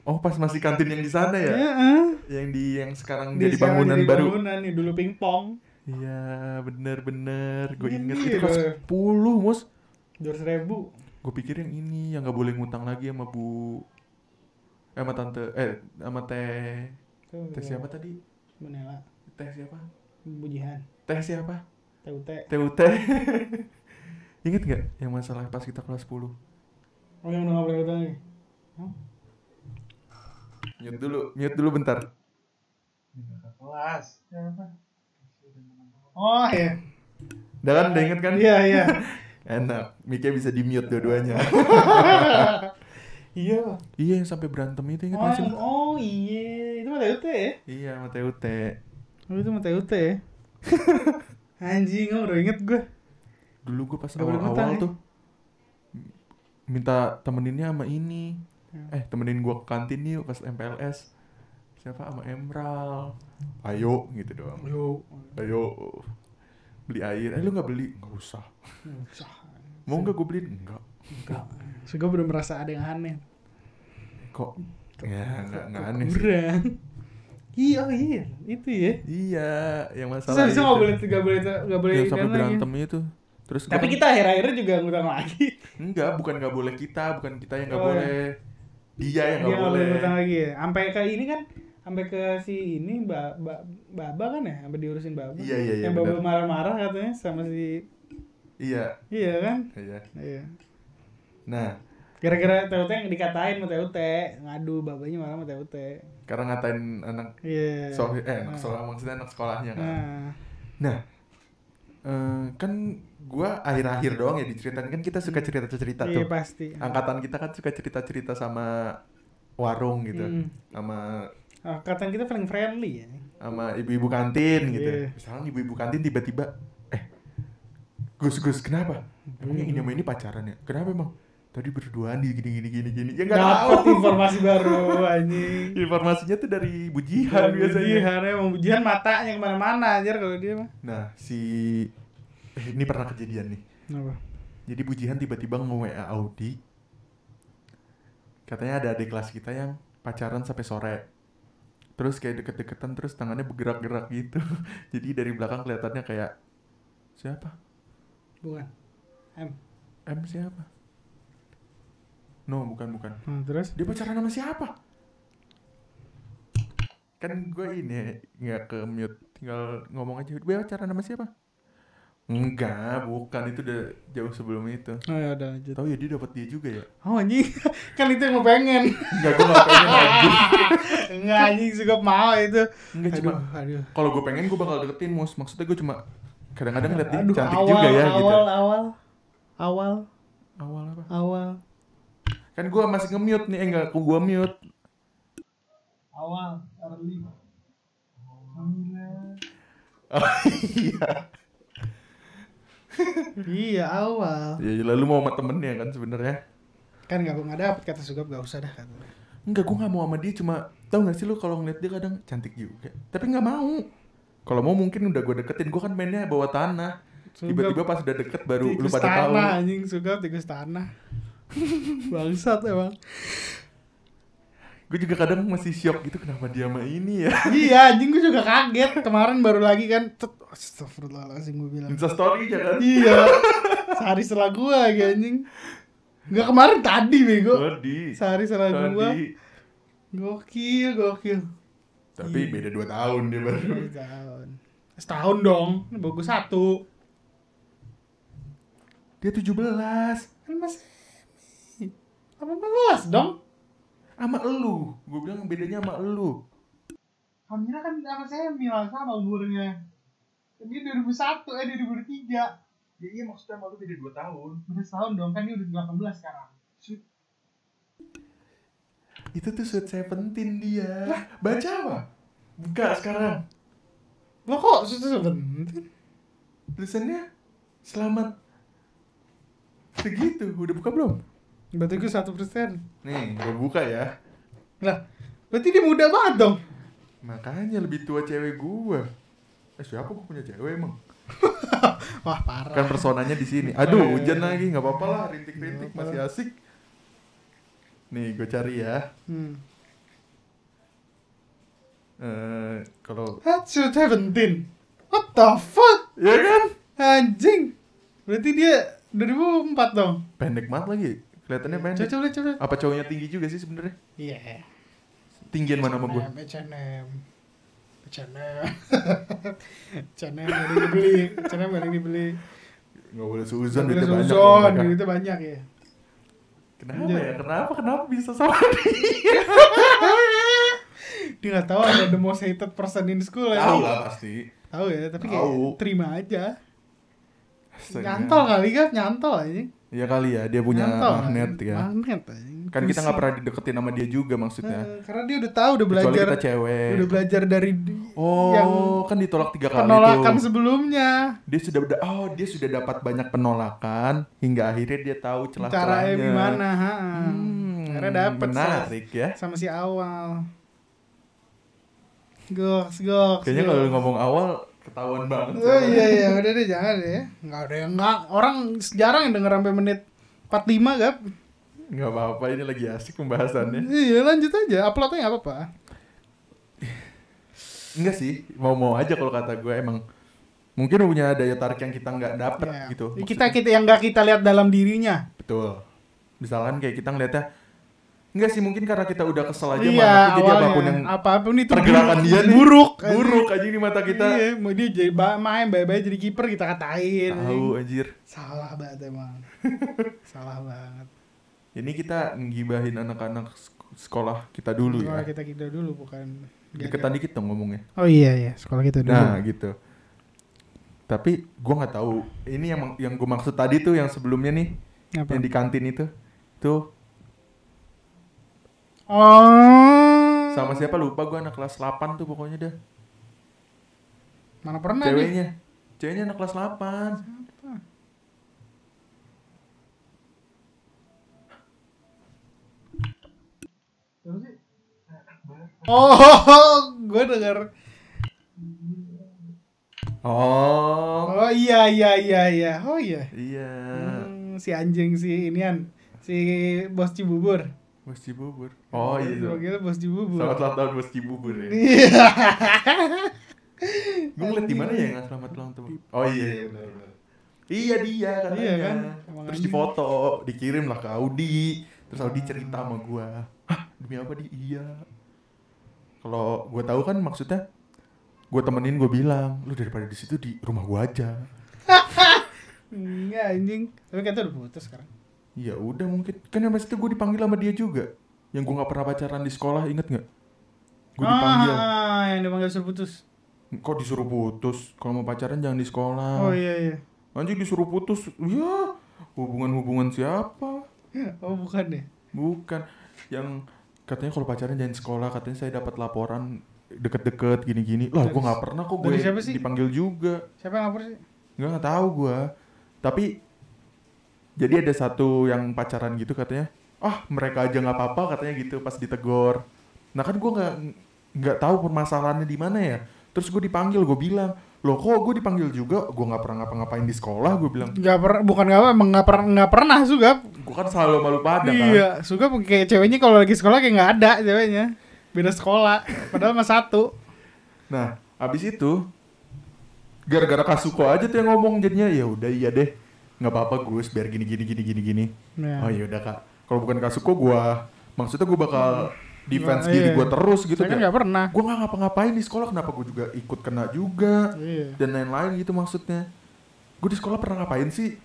Speaker 2: oh pas masih kantin yang di sana ya
Speaker 1: Heeh.
Speaker 2: yang di yang sekarang dia di
Speaker 1: sekarang
Speaker 2: bangunan
Speaker 1: jadi
Speaker 2: baru
Speaker 1: Bangunan nih dulu pingpong.
Speaker 2: iya bener bener gue
Speaker 1: Iya,
Speaker 2: inget
Speaker 1: iya,
Speaker 2: itu kelas
Speaker 1: iya.
Speaker 2: 10 mus
Speaker 1: Dua ribu.
Speaker 2: gue pikir yang ini yang nggak boleh ngutang lagi sama bu eh, sama tante eh sama teh teh siapa tadi
Speaker 1: Menela.
Speaker 2: teh siapa
Speaker 1: Bujihan.
Speaker 2: teh siapa
Speaker 1: TUT.
Speaker 2: TUT Ingat gak yang masalah pas kita kelas 10
Speaker 1: Oh yang udah gak boleh nih. Hah?
Speaker 2: Mute dulu, mute dulu bentar
Speaker 1: kelas. Siapa? Oh iya.
Speaker 2: Udah kan, udah inget kan?
Speaker 1: Iya iya.
Speaker 2: Enak, mic-nya bisa di mute dua-duanya.
Speaker 1: iya.
Speaker 2: Iya, yang sampai berantem itu inget
Speaker 1: Oh, yang- oh iya, itu mah TUT ya?
Speaker 2: Iya, sama TUT.
Speaker 1: Oh itu mah TUT ya? Anjing, oh, udah inget gue.
Speaker 2: Dulu gue pas
Speaker 1: Gak
Speaker 2: awal-awal
Speaker 1: ya?
Speaker 2: tuh minta temeninnya sama ini.
Speaker 1: Ya.
Speaker 2: Eh, temenin gua ke kantin yuk pas MPLS. Siapa sama Emerald. Ayo gitu doang.
Speaker 1: Yo.
Speaker 2: Ayo beli air. Eh lu nggak beli? Nggak usah.
Speaker 1: Sah.
Speaker 2: Mau nggak gue beliin? Enggak.
Speaker 1: Enggak. So, gue belum merasa ada yang aneh.
Speaker 2: Kok? Ya nggak aneh sih.
Speaker 1: Kurang. Iya, oh iya, itu ya.
Speaker 2: Iya, yang
Speaker 1: Terus
Speaker 2: masalah
Speaker 1: itu. nggak boleh nggak boleh nggak boleh ikan
Speaker 2: sampai berantem itu. Terus
Speaker 1: Tapi
Speaker 2: kan-
Speaker 1: kita akhir-akhirnya juga ngutang lagi.
Speaker 2: enggak, bukan nggak boleh kita, bukan kita yang nggak
Speaker 1: Oh, iya.
Speaker 2: boleh. Dia yang
Speaker 1: Dia
Speaker 2: nggak boleh.
Speaker 1: ngutang lagi ya. Sampai ke ini kan, sampai ke si ini ba, ba, baba kan ya, sampai diurusin baba.
Speaker 2: Iya, iya, iya,
Speaker 1: Yang baba marah-marah katanya sama si
Speaker 2: Iya,
Speaker 1: iya kan?
Speaker 2: iya.
Speaker 1: Iya.
Speaker 2: Nah,
Speaker 1: Gara-gara TUT yang dikatain sama TUT, ngadu babanya malah sama TUT.
Speaker 2: Karena ngatain anak
Speaker 1: Iya.
Speaker 2: so eh anak
Speaker 1: Nah.
Speaker 2: sekolah maksudnya anak sekolahnya kan.
Speaker 1: Nah,
Speaker 2: Nah, eh, kan gua akhir-akhir doang ya diceritain kan kita suka cerita-cerita
Speaker 1: iya
Speaker 2: tuh.
Speaker 1: pasti.
Speaker 2: Angkatan kita kan suka cerita-cerita sama warung gitu,
Speaker 1: Mm.
Speaker 2: sama
Speaker 1: Angkatan kita paling friendly ya.
Speaker 2: sama ibu-ibu kantin gitu.
Speaker 1: Iya.
Speaker 2: Misalnya ibu-ibu kantin tiba-tiba, eh, Gus Gus kenapa? Emangnya ini sama ini pacaran ya? Kenapa emang? Tadi berduaan di gini gini gini gini. Ya nggak
Speaker 1: Dapat
Speaker 2: tahu.
Speaker 1: informasi baru anjing.
Speaker 2: Informasinya tuh dari bujihan biasanya.
Speaker 1: Bujihan emang bujihan matanya ke mana-mana anjir kalau dia mah.
Speaker 2: Nah, si eh, ini pernah kejadian nih.
Speaker 1: Kenapa?
Speaker 2: Jadi bujihan tiba-tiba nge-WA Audi. Katanya ada adik kelas kita yang pacaran sampai sore. Terus kayak deket-deketan terus tangannya bergerak-gerak gitu. Jadi dari belakang kelihatannya kayak siapa?
Speaker 1: Bukan. M.
Speaker 2: M siapa? No, bukan bukan.
Speaker 1: Hmm, terus?
Speaker 2: Dia pacaran sama siapa? Kan gue ini nggak ke mute, tinggal ngomong aja. Dia pacaran sama siapa? Enggak, bukan itu udah jauh sebelum itu.
Speaker 1: Oh ya udah lanjut.
Speaker 2: Tahu ya dia dapat dia juga ya?
Speaker 1: Oh anjing. kan itu yang mau pengen.
Speaker 2: Enggak, gue gak pengen anjing.
Speaker 1: Enggak anjing suka mau itu.
Speaker 2: Enggak cuma kalau gue pengen gue bakal deketin mus. Maksudnya gue cuma kadang-kadang ngeliat dia cantik
Speaker 1: awal,
Speaker 2: juga ya
Speaker 1: awal,
Speaker 2: gitu.
Speaker 1: Awal, awal,
Speaker 2: Awal apa?
Speaker 1: awal,
Speaker 2: Kan gue masih nge-mute nih, eh enggak, gue mute.
Speaker 1: awal, early.
Speaker 2: Oh iya.
Speaker 1: iya awal.
Speaker 2: Ya lalu mau sama temennya kan sebenarnya.
Speaker 1: Kan nggak nggak dapet kata sugap nggak usah dah kata.
Speaker 2: Enggak, gue gak mau sama dia cuma tau gak sih lu kalau ngeliat dia kadang cantik juga. Tapi nggak mau. Kalau mau mungkin udah gue deketin, gue kan mainnya bawa tanah. Tiba-tiba pas udah deket baru lu pada tahu.
Speaker 1: tanah anjing suka tikus tanah. Bangsat emang.
Speaker 2: Gue juga kadang masih shock gitu kenapa dia sama ini ya.
Speaker 1: iya anjing gue juga kaget kemarin baru lagi kan. Astagfirullahaladzim gue bilang.
Speaker 2: Insta story aja kan.
Speaker 1: iya. Sehari setelah gue lagi anjing. Enggak kemarin tadi bego.
Speaker 2: Tadi.
Speaker 1: Sehari setelah.
Speaker 2: Tadi.
Speaker 1: Gokil, gokil.
Speaker 2: Tapi
Speaker 1: Iya.
Speaker 2: beda 2 tahun dia baru.
Speaker 1: Setahun. Setahun dong. Bagus satu.
Speaker 2: Dia 17.
Speaker 1: Kan masih 18 dong.
Speaker 2: Sama elu. Gue bilang bedanya sama elu.
Speaker 1: Kamera kan sama saya bilang sama umurnya. Dia 2001, eh 2003.
Speaker 2: Ya iya maksudnya sama lu beda 2 tahun.
Speaker 1: Udah setahun dong, kan dia udah 18 sekarang.
Speaker 2: Itu tuh Sweet Seventeen dia. Baca apa? Buka sekarang.
Speaker 1: Lo kok sudah sebentar?
Speaker 2: Tulisannya selamat segitu. Udah buka belum?
Speaker 1: Berarti gue satu persen.
Speaker 2: Nih, gue buka ya.
Speaker 1: Lah, berarti dia muda banget dong.
Speaker 2: Makanya lebih tua cewek gua. Eh siapa gua punya cewek emang?
Speaker 1: Wah parah.
Speaker 2: Kan personanya di sini. Aduh, hujan lagi, nggak apa-apa lah, rintik-rintik masih asik. Nih, gue cari ya.
Speaker 1: Hmm.
Speaker 2: Eh, kalau
Speaker 1: Hatsu Seventeen. What the fuck?
Speaker 2: ya kan?
Speaker 1: Anjing. Berarti dia 2004 dong.
Speaker 2: Pendek banget lagi. Kelihatannya pendek.
Speaker 1: Coba coba coba.
Speaker 2: Apa cowoknya tinggi juga sih sebenarnya?
Speaker 1: Iya.
Speaker 2: Tinggian mana sama gua?
Speaker 1: H&M. H&M. H&M gak yang dibeli. H&M gak yang dibeli.
Speaker 2: Nggak boleh
Speaker 1: Boleh
Speaker 2: duitnya banyak.
Speaker 1: suzon, duitnya banyak ya.
Speaker 2: Kenapa
Speaker 1: Iya.
Speaker 2: ya? Kenapa? Kenapa bisa sama dia?
Speaker 1: dia nggak tahu ada the most hated person in school ya
Speaker 2: Tahu lah pasti.
Speaker 1: tahu ya tapi kayak terima aja
Speaker 2: Astaga.
Speaker 1: nyantol kali kan nyantol aja
Speaker 2: Iya kali ya, dia punya magnet
Speaker 1: kan?
Speaker 2: ya.
Speaker 1: magnet.
Speaker 2: Kan kita nggak pernah dideketin sama dia juga maksudnya.
Speaker 1: Eh, karena dia udah tahu udah
Speaker 2: Kecuali
Speaker 1: belajar
Speaker 2: kita cewek.
Speaker 1: udah belajar dari
Speaker 2: Oh,
Speaker 1: yang
Speaker 2: kan ditolak tiga kali
Speaker 1: penolakan
Speaker 2: tuh.
Speaker 1: sebelumnya
Speaker 2: Dia sudah da- oh dia sudah dapat banyak penolakan hingga akhirnya dia tahu celah
Speaker 1: caranya gimana ha
Speaker 2: Hmm,
Speaker 1: akhirnya dapet
Speaker 2: menarik ya.
Speaker 1: sama si awal goks goks
Speaker 2: Kayaknya kalau ngomong awal ketahuan banget.
Speaker 1: Oh iya iya udah deh jangan deh ya. Enggak ada yang enggak orang jarang yang denger sampai menit 45 gap.
Speaker 2: Nggak apa-apa ini lagi asik pembahasannya.
Speaker 1: Iya lanjut aja uploadnya nggak apa-apa.
Speaker 2: Enggak sih, mau-mau aja kalau kata gue emang mungkin punya daya tarik yang kita nggak dapet
Speaker 1: Ya.
Speaker 2: gitu.
Speaker 1: Kita kita yang nggak kita lihat dalam dirinya.
Speaker 2: Betul. Misalkan kayak kita ngeliatnya Enggak sih mungkin karena kita udah kesel aja
Speaker 1: iya
Speaker 2: sama aku, jadi
Speaker 1: apa
Speaker 2: pun yang
Speaker 1: apa pun itu
Speaker 2: pergerakan
Speaker 1: buruk,
Speaker 2: dia nih
Speaker 1: buruk
Speaker 2: buruk aja di mata kita.
Speaker 1: Iya, mau dia jadi main baik-baik jadi kiper kita katain.
Speaker 2: Tahu anjir.
Speaker 1: Salah banget emang. Salah banget.
Speaker 2: Ini kita ngibahin anak-anak sek- sekolah kita dulu
Speaker 1: Sekolah
Speaker 2: ya.
Speaker 1: kita kita dulu bukan
Speaker 2: Deketan dikit dong ngomongnya.
Speaker 1: Oh iya iya, sekolah kita dulu.
Speaker 2: Nah, gitu. Tapi gua nggak tahu. Ini yang yang gue maksud tadi tuh yang sebelumnya nih,
Speaker 1: Apa?
Speaker 2: yang di kantin itu. Tuh
Speaker 1: Oh.
Speaker 2: sama siapa lupa gua anak kelas 8 tuh pokoknya dah.
Speaker 1: Mana pernah nih?
Speaker 2: Ceweknya. Ceweknya anak kelas 8.
Speaker 1: Oh, gue denger.
Speaker 2: Oh.
Speaker 1: Oh iya iya iya iya. Oh iya.
Speaker 2: Iya.
Speaker 1: Hmm, si anjing si inian, si bos Cibubur.
Speaker 2: Bos Cibubur. Oh iya.
Speaker 1: Dipanggilnya bos Cibubur.
Speaker 2: Selamat ulang tahun Bos Cibubur ya.
Speaker 1: Iya.
Speaker 2: Gue ngeliat di mana ya yang selamat ulang tahun. Oh iya. iya, benar, benar. Iya dia katanya.
Speaker 1: Iya kan? Emang
Speaker 2: Terus difoto, dikirim lah ke Audi. Terus Audi cerita sama gua. Hah, demi apa di? Iya. Kalau gua tahu kan maksudnya gua temenin gua bilang, lu daripada di situ di rumah gua aja.
Speaker 1: Enggak anjing. Tapi kata udah putus sekarang.
Speaker 2: Ya udah mungkin. Kan yang itu gua dipanggil sama dia juga. Yang gua nggak pernah pacaran di sekolah, inget nggak? Gua dipanggil.
Speaker 1: Ah, yang dipanggil suruh putus.
Speaker 2: Kok disuruh putus? Kalau mau pacaran jangan di sekolah.
Speaker 1: Oh iya iya.
Speaker 2: Anjing disuruh putus. Ya, hubungan-hubungan siapa?
Speaker 1: Oh bukan deh.
Speaker 2: Bukan. Yang katanya kalau pacaran jangan sekolah, katanya saya dapat laporan deket-deket gini-gini. Lah, gua nggak pernah kok gue dipanggil juga.
Speaker 1: Siapa yang lapor sih?
Speaker 2: Nggak nggak tahu gua. Tapi jadi ada satu yang pacaran gitu katanya. Ah, mereka aja nggak apa-apa katanya gitu pas ditegor. Nah kan gua nggak nggak tahu permasalahannya di mana ya. Terus gue dipanggil, gue bilang, loh kok gue dipanggil juga? Gue nggak pernah ngapa-ngapain di sekolah, gue bilang.
Speaker 1: Enggak pernah bukan enggak apa enggak pernah enggak pernah juga.
Speaker 2: Gue kan selalu malu pada kan.
Speaker 1: Iya, suka kayak ceweknya kalau lagi sekolah kayak nggak ada ceweknya. Beda sekolah, padahal mah satu.
Speaker 2: Nah, abis itu gara-gara Kasuko aja tuh yang ngomong jadinya ya udah iya deh. Nggak apa-apa Gus, biar gini gini gini gini gini.
Speaker 1: Nah.
Speaker 2: Oh ya udah Kak. Kalau bukan Kasuko gua maksudnya gua bakal defense
Speaker 1: Nah,
Speaker 2: diri
Speaker 1: iya.
Speaker 2: gua terus gitu
Speaker 1: Saya kan nggak pernah.
Speaker 2: Gua nggak ngapa-ngapain di sekolah, kenapa gua juga ikut kena juga
Speaker 1: Iya.
Speaker 2: dan lain-lain gitu maksudnya. Gua di sekolah pernah ngapain sih?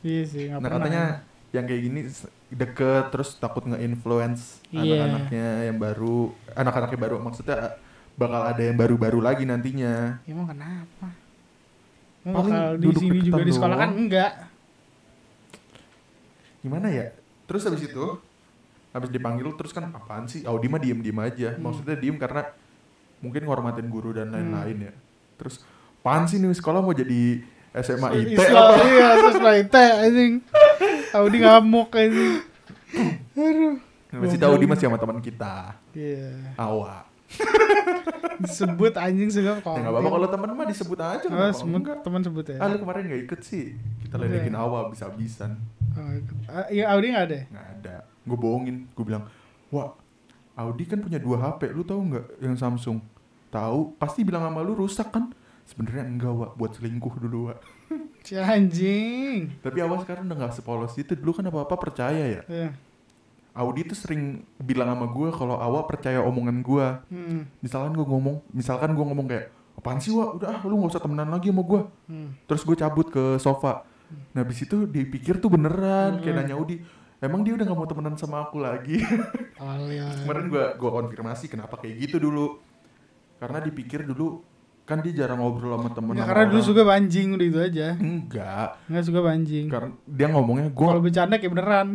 Speaker 1: Iya sih, nggak
Speaker 2: Nah
Speaker 1: pernah.
Speaker 2: katanya yang kayak gini deket terus takut nge-influence
Speaker 1: Iya.
Speaker 2: anak-anaknya yang baru, anak-anaknya baru maksudnya bakal ada yang baru-baru lagi nantinya.
Speaker 1: Emang kenapa? Bakal di
Speaker 2: duduk
Speaker 1: sini juga di sekolah kan enggak.
Speaker 2: Gimana ya? Terus habis itu habis dipanggil terus kan apaan sih? Audi mah diem-diem aja.
Speaker 1: Hmm.
Speaker 2: Maksudnya diem karena mungkin ngormatin guru dan lain-lain ya. Terus apaan sih nih sekolah mau jadi SMA IT
Speaker 1: Islam,
Speaker 2: apa?
Speaker 1: iya, siswa IT anjing. Audi ngamuk anjing. Aduh.
Speaker 2: Masih tahu dia masih sama teman kita.
Speaker 1: Iya.
Speaker 2: Awa.
Speaker 1: Disebut anjing segala
Speaker 2: Ya nggak apa-apa kalau teman mah disebut aja.
Speaker 1: Oh,
Speaker 2: enggak?
Speaker 1: teman sebut ya.
Speaker 2: Ah lu kemarin nggak ikut sih? Kita ledekin Awa bisa-bisan.
Speaker 1: Oh, ah, iya Audi nggak ada. ya?
Speaker 2: Nggak ada. Gue bohongin. Gue bilang, wah Audi kan punya dua HP. Lu tahu nggak yang Samsung? Tahu. Pasti bilang sama lu rusak kan? Sebenarnya enggak, Wak. Buat selingkuh dulu, Wak.
Speaker 1: Si anjing.
Speaker 2: Tapi Awa sekarang udah nggak sepolos itu. Dulu kan apa-apa percaya ya.
Speaker 1: Iya.
Speaker 2: Audi tuh sering bilang sama gue kalau Awa percaya omongan gue.
Speaker 1: Hmm.
Speaker 2: Misalkan gue ngomong, misalkan gue ngomong kayak, apaan sih, Wak? Udah, ah, lu nggak usah temenan lagi sama gue.
Speaker 1: Hmm.
Speaker 2: Terus gue cabut ke sofa. Nah, habis itu dipikir tuh beneran. Kayak
Speaker 1: Hmm.
Speaker 2: nanya Audi, emang dia udah gak mau temenan sama aku lagi? Kemarin gua gua konfirmasi kenapa kayak gitu dulu karena dipikir dulu kan dia jarang ngobrol sama temen
Speaker 1: Ya,
Speaker 2: sama
Speaker 1: karena dulu
Speaker 2: orang.
Speaker 1: suka banjing udah itu aja.
Speaker 2: enggak
Speaker 1: Nggak suka banjing.
Speaker 2: karena dia ngomongnya
Speaker 1: Kalau
Speaker 2: gua
Speaker 1: bercanda kayak beneran.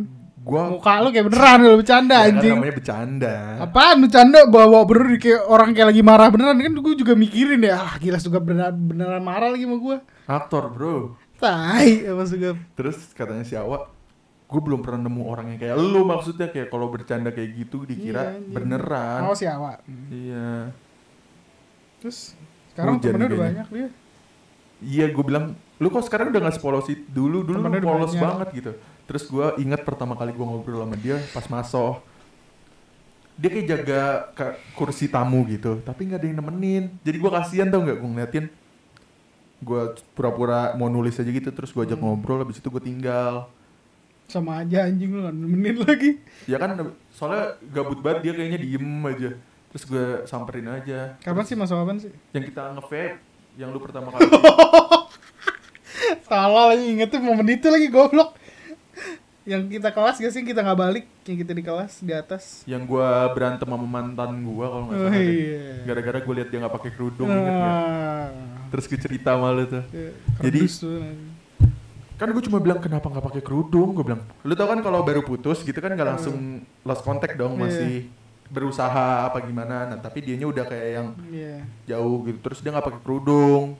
Speaker 2: Gua
Speaker 1: Muka lu kayak beneran kalau bercanda
Speaker 2: ya kan
Speaker 1: anjing.
Speaker 2: namanya bercanda
Speaker 1: Apaan bercanda bawa bener kayak orang kayak lagi marah beneran kan gue juga mikirin ya. Ah, gila suka beneran beneran marah lagi sama gue.
Speaker 2: aktor bro
Speaker 1: Tai apa suka.
Speaker 2: terus katanya si Awa gue belum pernah nemu orang yang kayak lu maksudnya kayak kalau bercanda kayak gitu dikira
Speaker 1: Iya, anjing.
Speaker 2: beneran
Speaker 1: Oh si Awa.
Speaker 2: iya
Speaker 1: Terus sekarang
Speaker 2: Hujan
Speaker 1: temennya udah banyak dia.
Speaker 2: iya gue bilang lu kok sekarang udah gak sepolos itu dulu dulu lu
Speaker 1: Temennya
Speaker 2: polos
Speaker 1: banyak.
Speaker 2: banget gitu terus gue ingat pertama kali gue ngobrol sama dia pas masuk dia kayak jaga ke- kursi tamu gitu tapi nggak ada yang nemenin jadi gue kasihan tau nggak gue ngeliatin gue pura-pura mau nulis aja gitu terus gue ajak
Speaker 1: Hmm.
Speaker 2: ngobrol habis itu gue tinggal
Speaker 1: Sama aja anjing lu nemenin lagi.
Speaker 2: ya kan soalnya gabut banget dia kayaknya diem aja terus gue samperin aja
Speaker 1: Kapan sih masuk kapan sih?
Speaker 2: yang kita nge yang lu pertama kali
Speaker 1: Salah lagi inget tuh momen itu lagi goblok. Yang kita kelas gak sih kita nggak balik yang kita di kelas di atas.
Speaker 2: yang gue berantem sama mantan gue kalau nggak
Speaker 1: Oh
Speaker 2: salah
Speaker 1: iya.
Speaker 2: gara-gara gue liat dia nggak pakai kerudung inget?
Speaker 1: Nah,
Speaker 2: terus gue cerita sama lu tuh
Speaker 1: iya,
Speaker 2: Jadi-
Speaker 1: tuh, anjing.
Speaker 2: kan gue cuma bilang kenapa nggak pakai kerudung gue bilang lu tau kan kalau baru putus gitu kan nggak langsung lost contact dong
Speaker 1: Iya.
Speaker 2: masih berusaha apa gimana nah tapi dianya udah kayak yang
Speaker 1: Iya.
Speaker 2: jauh gitu terus dia nggak pakai kerudung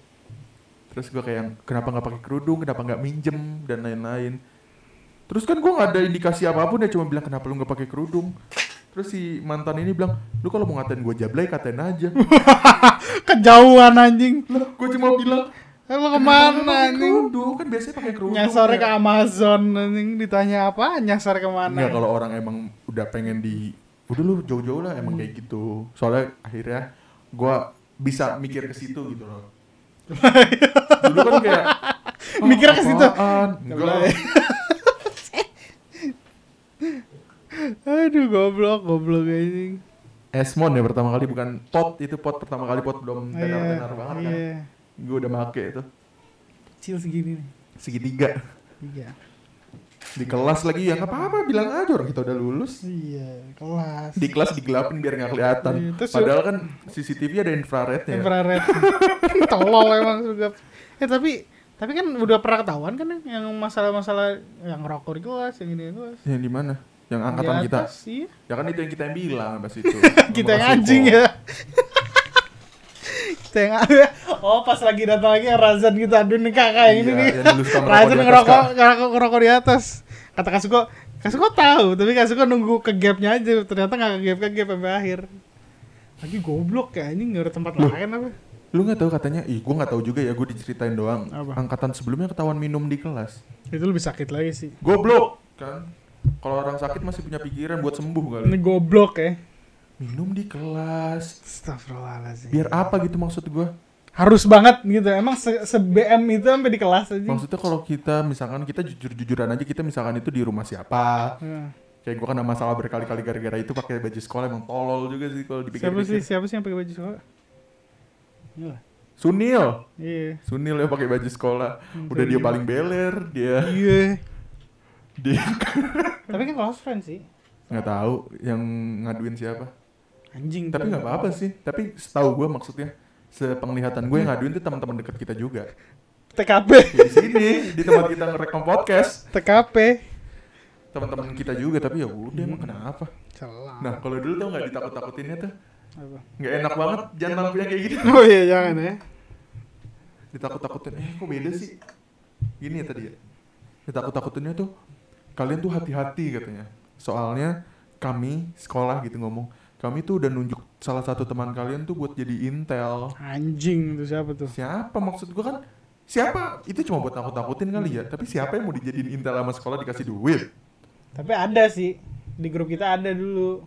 Speaker 2: terus gue kayak yang, kenapa nggak pakai kerudung kenapa nggak minjem dan lain-lain terus kan gue nggak ada indikasi apa pun ya cuma bilang kenapa lu nggak pakai kerudung terus si mantan ini bilang lu kalau mau ngatain gue jablay katain aja
Speaker 1: Kejauhan anjing.
Speaker 2: gue cuma bilang
Speaker 1: Eh, lu
Speaker 2: "Kenapa lu
Speaker 1: ke
Speaker 2: mana
Speaker 1: anjing?
Speaker 2: kerudung kan biasanya pakai kerudung
Speaker 1: Nyasarnya ke
Speaker 2: ya."
Speaker 1: Amazon anjing ditanya apa? Nyasar ke mana?
Speaker 2: Enggak kalau orang emang udah pengen di udah lu jauh-jauh lah emang kayak gitu. Soalnya akhirnya gua bisa mikir ke situ gitu loh. Dulu kan kayak "Ah,
Speaker 1: Mikir ke situ?"
Speaker 2: apaan? Enggak.
Speaker 1: Aduh goblok, goblok anjing.
Speaker 2: Esmon ya pertama kali bukan pot itu pot pertama kali pot belum tenar-tenar banget kan.
Speaker 1: Iya.
Speaker 2: Gue udah make itu
Speaker 1: Kecil segini nih.
Speaker 2: segitiga
Speaker 1: Iya.
Speaker 2: di kelas lagi ya nggak apa-apa bilang aja orang kita udah lulus
Speaker 1: Iya, kelas.
Speaker 2: di kelas digelapin biar nggak kelihatan
Speaker 1: Iya,
Speaker 2: padahal kan CCTV ada infrarednya ya.
Speaker 1: infrared. Tolol emang juga. Eh tapi tapi kan udah pernah ketahuan kan yang masalah-masalah yang rokok di kelas, yang ini di kelas.
Speaker 2: yang di mana yang angkatan
Speaker 1: Di
Speaker 2: kita
Speaker 1: Iya.
Speaker 2: Ya kan itu yang kita yang bilang pas itu.
Speaker 1: kita yang anjing ya. kita yang Oh, pas lagi datang lagi Razan kita aduh nih kakak yang ini
Speaker 2: Iya,
Speaker 1: nih.
Speaker 2: yang suka ngerokok
Speaker 1: Razan ngerokok, ngerokok, ngerokok di atas. Kata Kasuko, Kasuko tahu, tapi Kasuko nunggu ke gapnya aja. Ternyata nggak ke gap ke gap sampai akhir. Lagi goblok ya, anjing nggak ada tempat lain apa?
Speaker 2: Lu nggak tahu katanya, ih gua nggak tahu juga ya, gua diceritain doang.
Speaker 1: Apa?
Speaker 2: Angkatan sebelumnya ketahuan minum di kelas.
Speaker 1: Itu lebih sakit lagi sih.
Speaker 2: Goblok kan. Kalau orang sakit masih punya pikiran buat sembuh
Speaker 1: Ini
Speaker 2: kali.
Speaker 1: goblok ya.
Speaker 2: Minum di kelas.
Speaker 1: Astagfirullahaladzim.
Speaker 2: Biar apa gitu maksud gua?
Speaker 1: Harus banget gitu. Emang se, BM itu sampai di kelas aja.
Speaker 2: Maksudnya kalau kita misalkan kita jujur-jujuran aja kita misalkan itu di rumah siapa.
Speaker 1: Nah,
Speaker 2: Kayak gua kan ada masalah berkali-kali gara-gara itu pakai baju sekolah emang tolol juga sih kalau
Speaker 1: siapa sih? Siapa sih yang pakai baju sekolah? Iya.
Speaker 2: Sunil.
Speaker 1: Iya.
Speaker 2: Sunil ya pakai baju sekolah. Udah dia paling beler, dia
Speaker 1: Iya.
Speaker 2: Dia
Speaker 1: Tapi kan close friend sih.
Speaker 2: nggak tahu yang ngaduin siapa.
Speaker 1: Anjing.
Speaker 2: Tapi nggak apa-apa sih. Tapi setahu gue maksudnya sepenglihatan gue yang ngaduin itu teman-teman dekat kita juga.
Speaker 1: TKP.
Speaker 2: Ya, di sini di tempat kita ngerekam podcast
Speaker 1: TKP.
Speaker 2: teman-teman kita juga tapi ya udah emang kenapa?
Speaker 1: Celah.
Speaker 2: Nah kalau dulu tau nggak ditakut-takutinnya tuh
Speaker 1: Apa?
Speaker 2: nggak enak banget jangan lampunya kayak gitu.
Speaker 1: Oh iya jangan ya.
Speaker 2: Ditakut-takutin eh kok beda sih? Gini ya tadi ya. Ditakut-takutinnya tuh kalian tuh hati-hati katanya. Soalnya kami sekolah gitu ngomong kami tuh udah nunjuk salah satu teman kalian tuh buat jadi intel.
Speaker 1: Anjing itu siapa tuh?
Speaker 2: Siapa maksud gua kan? Siapa? Itu cuma buat takut-takutin kali ya. Tapi siapa yang mau dijadiin intel sama sekolah dikasih duit?
Speaker 1: Tapi ada sih. Di grup kita ada dulu.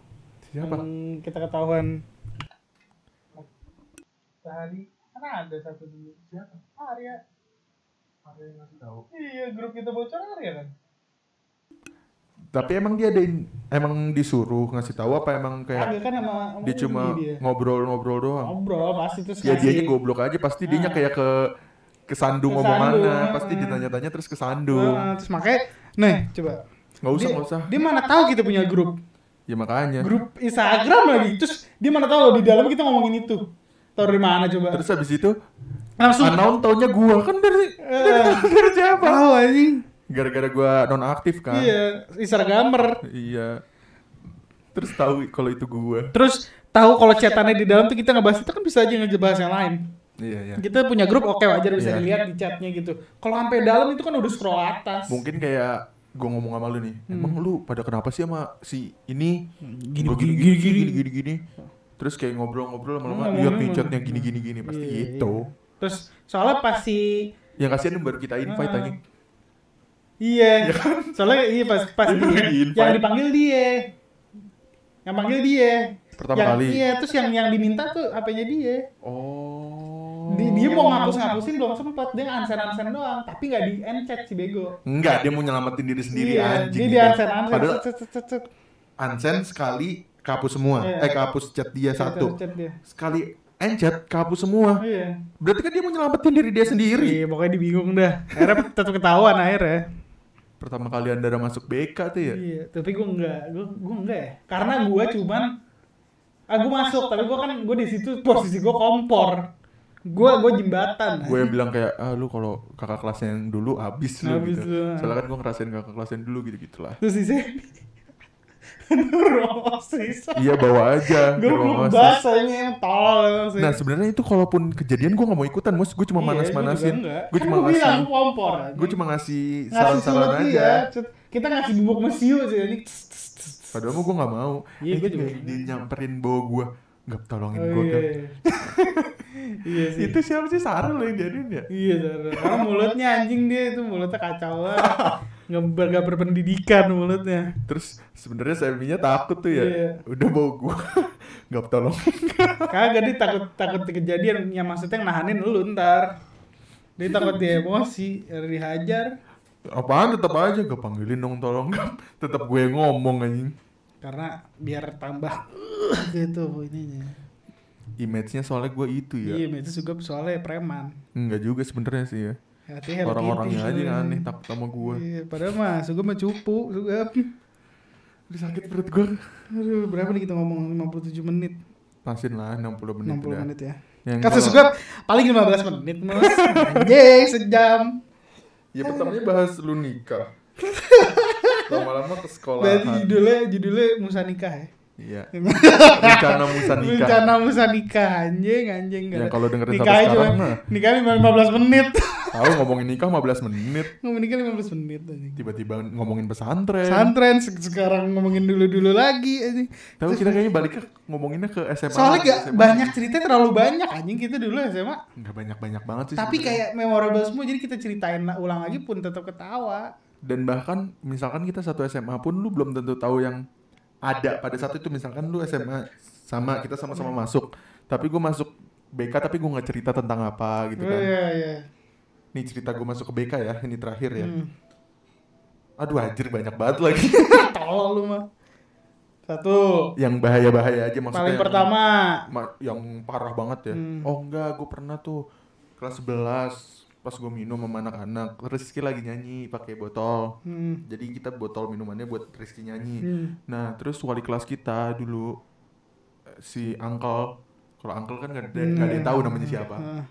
Speaker 2: Siapa?
Speaker 1: Yang kita ketahuan. Tadi kan ada satu dulu. Siapa? Arya.
Speaker 2: Arya ngasih tahu.
Speaker 1: Iya, grup kita bocor Arya kan.
Speaker 2: Tapi emang dia ada emang disuruh ngasih tahu apa emang kayak
Speaker 1: kan sama sama
Speaker 2: dia cuma
Speaker 1: dia.
Speaker 2: ngobrol-ngobrol doang.
Speaker 1: ngobrol pasti terus
Speaker 2: Ya dianya goblok aja pasti dianya
Speaker 1: Ah.
Speaker 2: kayak ke kesandung
Speaker 1: Kesandung,
Speaker 2: omongannya,
Speaker 1: ah.
Speaker 2: pasti ditanya-tanya terus kesandung.
Speaker 1: Nah, terus makanya nih coba
Speaker 2: Nggak usah,
Speaker 1: dia,
Speaker 2: nggak usah.
Speaker 1: dia mana tahu kita punya grup
Speaker 2: Ya makanya.
Speaker 1: Grup Instagram lagi. Terus dia mana tahu di dalam kita ngomongin itu. Tahu dari mana coba?
Speaker 2: Terus habis itu
Speaker 1: langsung
Speaker 2: unknown taunya gua kan dari
Speaker 1: Eh.
Speaker 2: dari siapa?
Speaker 1: tahu anjing.
Speaker 2: Gara-gara gua non aktif kan.
Speaker 1: Iya, Instagramer.
Speaker 2: Iya. Terus tahu kalau itu gua.
Speaker 1: Terus tahu kalau chatannya di dalam tuh kita ngebahas itu kan bisa aja ngebahas yang lain.
Speaker 2: Iya, iya.
Speaker 1: Kita punya grup oke wajar bisa
Speaker 2: Iya.
Speaker 1: dilihat di chatnya gitu. Kalau sampai dalam itu kan udah scroll atas.
Speaker 2: Mungkin kayak gua ngomong sama lu nih. Emang lu pada kenapa sih sama si ini?
Speaker 1: Gini, gini,
Speaker 2: gini
Speaker 1: gini,
Speaker 2: gini
Speaker 1: gini.
Speaker 2: gini gini. Terus kayak ngobrol-ngobrol lama-lama
Speaker 1: Ngomong,
Speaker 2: lihat nih
Speaker 1: ngomong.
Speaker 2: chatnya gini gini gini pasti
Speaker 1: Iya,
Speaker 2: gitu.
Speaker 1: Terus soalnya pasti
Speaker 2: Yang kasihan baru kita invite
Speaker 1: Ah.
Speaker 2: anjing.
Speaker 1: Iya. Soalnya iya pas pas
Speaker 2: Itu
Speaker 1: dia,
Speaker 2: di-invite.
Speaker 1: yang dipanggil dia. Yang panggil dia.
Speaker 2: Pertama
Speaker 1: yang,
Speaker 2: kali.
Speaker 1: Iya, terus yang yang diminta tuh apanya dia.
Speaker 2: Oh.
Speaker 1: Di- dia mau ngapus-ngapusin belum sempat, dia ansen-ansen doang, tapi nggak di encet si bego.
Speaker 2: Enggak, dia mau nyelamatin diri sendiri
Speaker 1: iya,
Speaker 2: anjing.
Speaker 1: dia
Speaker 2: gitu.
Speaker 1: di ansen-ansen.
Speaker 2: Padahal
Speaker 1: cet, cet, cet, cet.
Speaker 2: Ansen sekali kapus semua.
Speaker 1: Iya.
Speaker 2: Eh kapus chat dia satu.
Speaker 1: Cet, cet dia.
Speaker 2: Sekali encet kapus semua.
Speaker 1: Iya.
Speaker 2: Berarti kan dia mau nyelamatin diri dia sendiri.
Speaker 1: Iya, pokoknya dibingung dah. Akhirnya tetap ketahuan akhirnya.
Speaker 2: Pertama kali Anda masuk BK tuh ya.
Speaker 1: Iya, tapi gue enggak, gue gue enggak ya. Karena gue cuman ah gue masuk, tapi gue kan gue di situ posisi gue kompor. Gue gue jembatan.
Speaker 2: Gue yang bilang kayak ah lu kalau kakak kelasnya yang dulu abis lu
Speaker 1: Abis
Speaker 2: gitu.
Speaker 1: lu.
Speaker 2: Soalnya kan gue ngerasain kakak kelasnya yang dulu gitu gitulah.
Speaker 1: Terus si Zeni Rosis.
Speaker 2: Iya bawa aja.
Speaker 1: Gue belum bahasanya yang tolol sih.
Speaker 2: Nah sebenarnya itu kalaupun kejadian gue nggak mau ikutan, mus gue cuma
Speaker 1: Iya,
Speaker 2: manas-manasin. Gue
Speaker 1: Kan
Speaker 2: cuma ngasih,
Speaker 1: kompor.
Speaker 2: gue cuma ngasih saran-saran aja.
Speaker 1: Cet, Kita ngasih bubuk mesiu sih ini.
Speaker 2: Padahal gue gak mau.
Speaker 1: Iya, gua juga.
Speaker 2: dia nyamperin bawa gue. Gak tolongin
Speaker 1: Oh,
Speaker 2: gue
Speaker 1: iya.
Speaker 2: kan.
Speaker 1: iya sih.
Speaker 2: Itu siapa sih Sarah lo yang jadiin ya?
Speaker 1: Iya, Zara. Karena mulutnya anjing dia itu mulutnya kacau lah. Nggak, nggak berpendidikan mulutnya.
Speaker 2: Terus sebenarnya Seminya takut tuh ya.
Speaker 1: Iya.
Speaker 2: Udah bawa gue. Gak tolong.
Speaker 1: Kagak dia takut takut kejadian yang maksudnya nahanin lu ntar. Dia takut dia emosi, dihajar.
Speaker 2: Apaan tetap aja gak panggilin dong tolong. tetap gue ngomong anjing.
Speaker 1: Karena biar tambah gitu ininya.
Speaker 2: Image-nya soalnya gue itu ya.
Speaker 1: Iya, itu juga soalnya preman.
Speaker 2: Enggak juga sebenarnya sih ya.
Speaker 1: Hati Hello
Speaker 2: Orang-orangnya aja yang aneh takut sama gue.
Speaker 1: Iya, padahal mah suga mah cupu.
Speaker 2: Udah sakit perut gue.
Speaker 1: Aduh, berapa nih kita ngomong 57 menit?
Speaker 2: Pasin lah 60 menit
Speaker 1: 60
Speaker 2: udah.
Speaker 1: menit ya.
Speaker 2: Yang
Speaker 1: Kata
Speaker 2: kalau-
Speaker 1: suga paling 15 menit, Mas. Anjing, sejam.
Speaker 2: Ya pertamanya bahas lu nikah. Lama-lama ke sekolah.
Speaker 1: Berarti judulnya judulnya Musa nikah ya.
Speaker 2: Iya. Rencana Musa nikah.
Speaker 1: Rencana Musa nikah anjing anjing
Speaker 2: Yang kalau dengerin sampai
Speaker 1: nikah
Speaker 2: sekarang
Speaker 1: cuma
Speaker 2: mah.
Speaker 1: nikah cuma 15 menit.
Speaker 2: Tahu ngomongin nikah 15 menit.
Speaker 1: Ngomong nikah 15 menit anjing.
Speaker 2: Tiba-tiba ngomongin pesantren.
Speaker 1: Santren se- sekarang ngomongin dulu-dulu lagi anjing.
Speaker 2: Tahu kita kayaknya balik ke ngomonginnya ke SMA.
Speaker 1: Soalnya gak
Speaker 2: SMA.
Speaker 1: banyak cerita terlalu banyak anjing kita dulu SMA.
Speaker 2: Nggak banyak-banyak banget sih.
Speaker 1: Tapi
Speaker 2: sebenarnya.
Speaker 1: kayak memorable semua jadi kita ceritain ulang lagi pun tetap ketawa.
Speaker 2: dan bahkan misalkan kita satu SMA pun lu belum tentu tahu yang ada pada saat itu misalkan lu SMA sama kita sama-sama masuk tapi gue masuk BK tapi gue nggak cerita tentang apa gitu
Speaker 1: Oh,
Speaker 2: kan
Speaker 1: iya iya.
Speaker 2: nih cerita gue masuk ke BK ya ini terakhir ya
Speaker 1: Hmm.
Speaker 2: aduh anjir banyak banget lagi
Speaker 1: Tolol lu mah. Satu.
Speaker 2: yang bahaya-bahaya aja maksudnya
Speaker 1: Paling
Speaker 2: yang-
Speaker 1: pertama.
Speaker 2: ma- yang parah banget ya
Speaker 1: Hmm.
Speaker 2: oh enggak gue pernah tuh kelas 11 pas gue minum sama anak-anak Rizky lagi nyanyi pakai botol
Speaker 1: Hmm.
Speaker 2: jadi kita botol minumannya buat Rizky nyanyi
Speaker 1: Hmm.
Speaker 2: Nah, terus wali kelas kita dulu si Uncle, kalau Uncle kan nggak ada,
Speaker 1: Hmm.
Speaker 2: nggak ada yang tahu namanya siapa.
Speaker 1: Ah.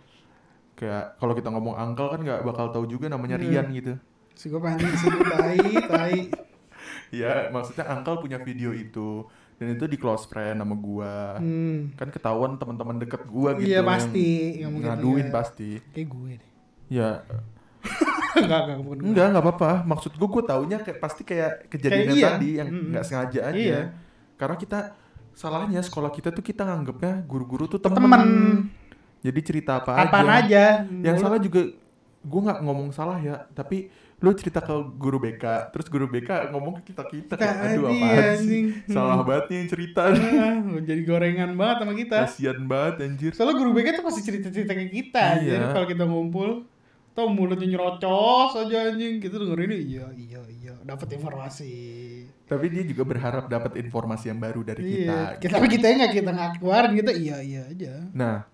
Speaker 2: Kayak kalau kita ngomong Uncle kan nggak bakal tahu juga namanya
Speaker 1: Hmm.
Speaker 2: Rian gitu.
Speaker 1: Si gue panik sih tai tai.
Speaker 2: Ya, maksudnya Uncle punya video itu dan itu di close friend sama gua.
Speaker 1: Hmm.
Speaker 2: Kan ketahuan teman-teman deket gua gitu.
Speaker 1: Iya
Speaker 2: yang
Speaker 1: pasti. Nggak mungkin
Speaker 2: Ngaduin
Speaker 1: enggak.
Speaker 2: pasti.
Speaker 1: Kayak gue deh.
Speaker 2: Ya,
Speaker 1: enggak enggak bukan gue.
Speaker 2: enggak nggak apa-apa. Maksud gua gua taunya kayak pasti kayak kejadian
Speaker 1: Kayak iya.
Speaker 2: tadi yang nggak sengaja aja.
Speaker 1: Iya.
Speaker 2: Karena kita salahnya sekolah kita tuh kita nganggapnya guru-guru tuh temen.
Speaker 1: Temen.
Speaker 2: Jadi cerita apa
Speaker 1: Apaan
Speaker 2: aja.
Speaker 1: aja.
Speaker 2: Yang
Speaker 1: Mulut-
Speaker 2: salah juga gue nggak ngomong salah ya, tapi lu cerita ke guru BK, terus guru BK ngomong ke kita kita kayak aduh apaan sih? Salah banget nih cerita.
Speaker 1: Ah, lu jadi gorengan banget sama kita.
Speaker 2: Kasian banget anjir.
Speaker 1: Soalnya guru BK tuh pasti cerita-cerita kayak kita
Speaker 2: Iya.
Speaker 1: Jadi kalau kita ngumpul Tau mulutnya nyerocos aja anjing Kita dengerin iya iya iya dapat informasi
Speaker 2: Tapi dia juga berharap dapat informasi yang baru dari kita.
Speaker 1: Iya kita, Tapi kita nggak kita nggak keluarin kita iya iya aja
Speaker 2: Nah,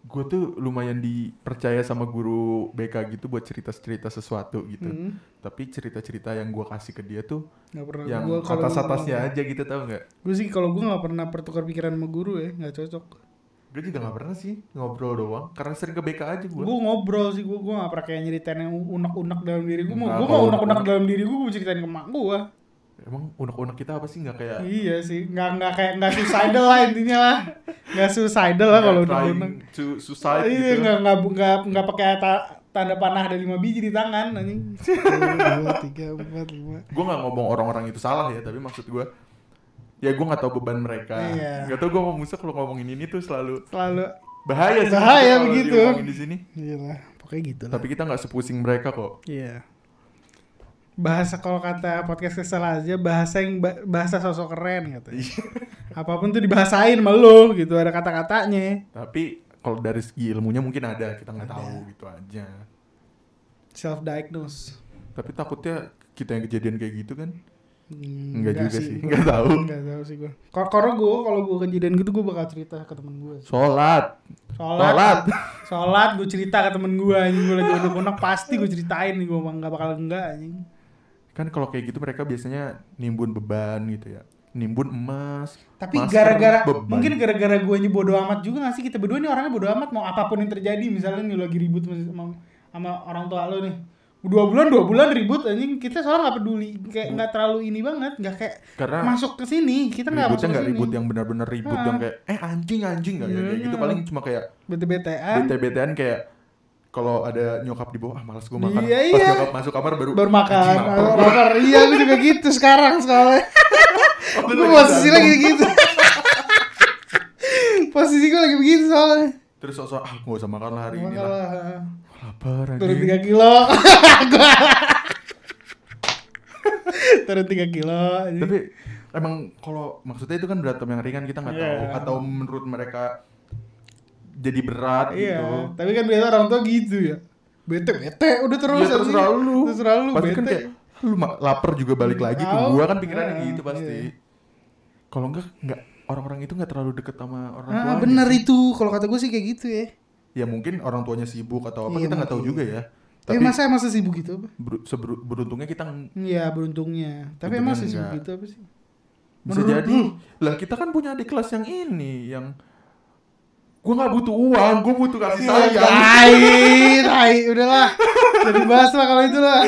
Speaker 2: gue tuh lumayan dipercaya sama guru BK gitu buat cerita-cerita sesuatu gitu.
Speaker 1: Hmm,
Speaker 2: Tapi cerita-cerita yang gue kasih ke dia tuh
Speaker 1: nggak pernah.
Speaker 2: yang
Speaker 1: Gua kalau-
Speaker 2: atas-atasnya aja gitu tau nggak?
Speaker 1: Gue sih kalau gue nggak pernah pertukar pikiran sama guru ya, nggak cocok.
Speaker 2: Gue juga nggak pernah sih ngobrol doang, karena sering ke BK aja gue.
Speaker 1: Gue ngobrol sih, gue gue nggak pernah kayak nyeritain yang unek-unek dalam diri gue. Gue mau unek-unek dalam diri gue, gue ceritain ke mak gue.
Speaker 2: Emang unek-unek kita apa sih nggak kayak
Speaker 1: Iya sih, nggak nggak kayak nggak suicidal lah intinya lah, nggak suicidal lah kalau
Speaker 2: trying
Speaker 1: unek-unek.
Speaker 2: to suicide
Speaker 1: Iya
Speaker 2: gitu.
Speaker 1: nggak nggak nggak nggak pakai ta- tanda panah ada lima biji di tangan anjing. Satu, dua, tiga, empat, lima.
Speaker 2: Gue nggak ngomong orang-orang itu salah ya, tapi maksud gue ya gue nggak tahu beban mereka.
Speaker 1: Iya.
Speaker 2: Nggak tahu gue mau Musa kalau ngomongin ini tuh selalu
Speaker 1: Selalu
Speaker 2: bahaya sih.
Speaker 1: Bahaya begitu.
Speaker 2: diomongin di sini.
Speaker 1: iya lah, pokoknya gitu lah.
Speaker 2: Tapi kita nggak sepusing mereka kok.
Speaker 1: Iya. Bahasa kalau kata podcast kesel aja bahasa yang ba- bahasa sosok keren katanya.
Speaker 2: Iya.
Speaker 1: Apa pun tuh dibahasain sama lu gitu ada kata-katanya.
Speaker 2: Tapi kalau dari segi ilmunya mungkin ada, kita nggak tahu gitu aja.
Speaker 1: Self diagnose.
Speaker 2: Tapi takutnya kita yang kejadian kayak gitu kan?
Speaker 1: Hmm,
Speaker 2: Enggak juga sih,
Speaker 1: gua-
Speaker 2: nggak tahu.
Speaker 1: Enggak tahu sih gua. Kalau gua kalau gua kejadian gitu gua bakal cerita ke temen gua. sih.
Speaker 2: Sholat,
Speaker 1: Sholat,
Speaker 2: sholat.
Speaker 1: sholat gue cerita ke temen gue anjing gue lagi unek-unek pasti gue ceritain nih gue nggak bakal enggak anjing
Speaker 2: Kan kalau kayak gitu mereka biasanya nimbun beban gitu ya. Nimbun emas.
Speaker 1: tapi gara-gara mungkin gara-gara gue bodo amat juga gak sih kita berdua nih orangnya bodo amat mau apa pun yang terjadi misalnya nih lagi ribut sama, sama orang tua lo nih dua bulan dua bulan ribut anjing. Kita soalnya nggak peduli kayak nggak terlalu ini banget nggak kayak
Speaker 2: Karena
Speaker 1: masuk ke sini kita nggak
Speaker 2: ributnya nggak ribut yang benar-benar ribut yang kayak eh anjing anjing nggak kayak
Speaker 1: Iya.
Speaker 2: gitu paling cuma kayak
Speaker 1: bete-betean.
Speaker 2: bete-betean kayak kalau ada nyokap di bawah ah malas gue makan.
Speaker 1: Iya,
Speaker 2: pas
Speaker 1: iya.
Speaker 2: nyokap masuk kamar baru
Speaker 1: baru makan
Speaker 2: lapar
Speaker 1: iya gue juga gitu sekarang soalnya.
Speaker 2: Oh,
Speaker 1: gue posisi
Speaker 2: berantem.
Speaker 1: lagi gitu. Posisi gue lagi begitu soalnya.
Speaker 2: Terus sosok ah gue usah makan lah hari ini
Speaker 1: Makan
Speaker 2: lah. Lapar
Speaker 1: turun 3 kilo. Turun 3 kilo
Speaker 2: tapi emang kalau maksudnya itu kan berantem yang ringan kita nggak
Speaker 1: Iya.
Speaker 2: tahu. Atau menurut mereka jadi berat
Speaker 1: iya.
Speaker 2: gitu.
Speaker 1: Tapi kan biasa orang tua gitu ya. Bete bete udah terus
Speaker 2: ya terserah
Speaker 1: anjing.
Speaker 2: lu
Speaker 1: terserah lu
Speaker 2: pasti
Speaker 1: bete.
Speaker 2: kan kayak lu lapar juga balik lagi ke
Speaker 1: Tahu.
Speaker 2: gua kan pikirannya
Speaker 1: Iya,
Speaker 2: gitu pasti.
Speaker 1: iya.
Speaker 2: kalau enggak enggak orang-orang itu nggak terlalu deket sama orang
Speaker 1: ah
Speaker 2: tuanya
Speaker 1: bener itu. Kalau kata gue sih kayak gitu ya
Speaker 2: ya mungkin orang tuanya sibuk atau apa
Speaker 1: Iya,
Speaker 2: kita nggak tahu juga ya
Speaker 1: tapi
Speaker 2: tapi
Speaker 1: masa emang sesibuk gitu apa
Speaker 2: ber- seberu- beruntungnya kita
Speaker 1: Iya beruntungnya tapi emang
Speaker 2: enggak.
Speaker 1: gitu apa sih
Speaker 2: bisa
Speaker 1: Menurut
Speaker 2: jadi
Speaker 1: lu?
Speaker 2: lah kita kan punya adik kelas yang ini yang gua nggak butuh uang gua butuh kasih sayang
Speaker 1: Tai, tai, udahlah. Jadi bahas lah kalau itu lah.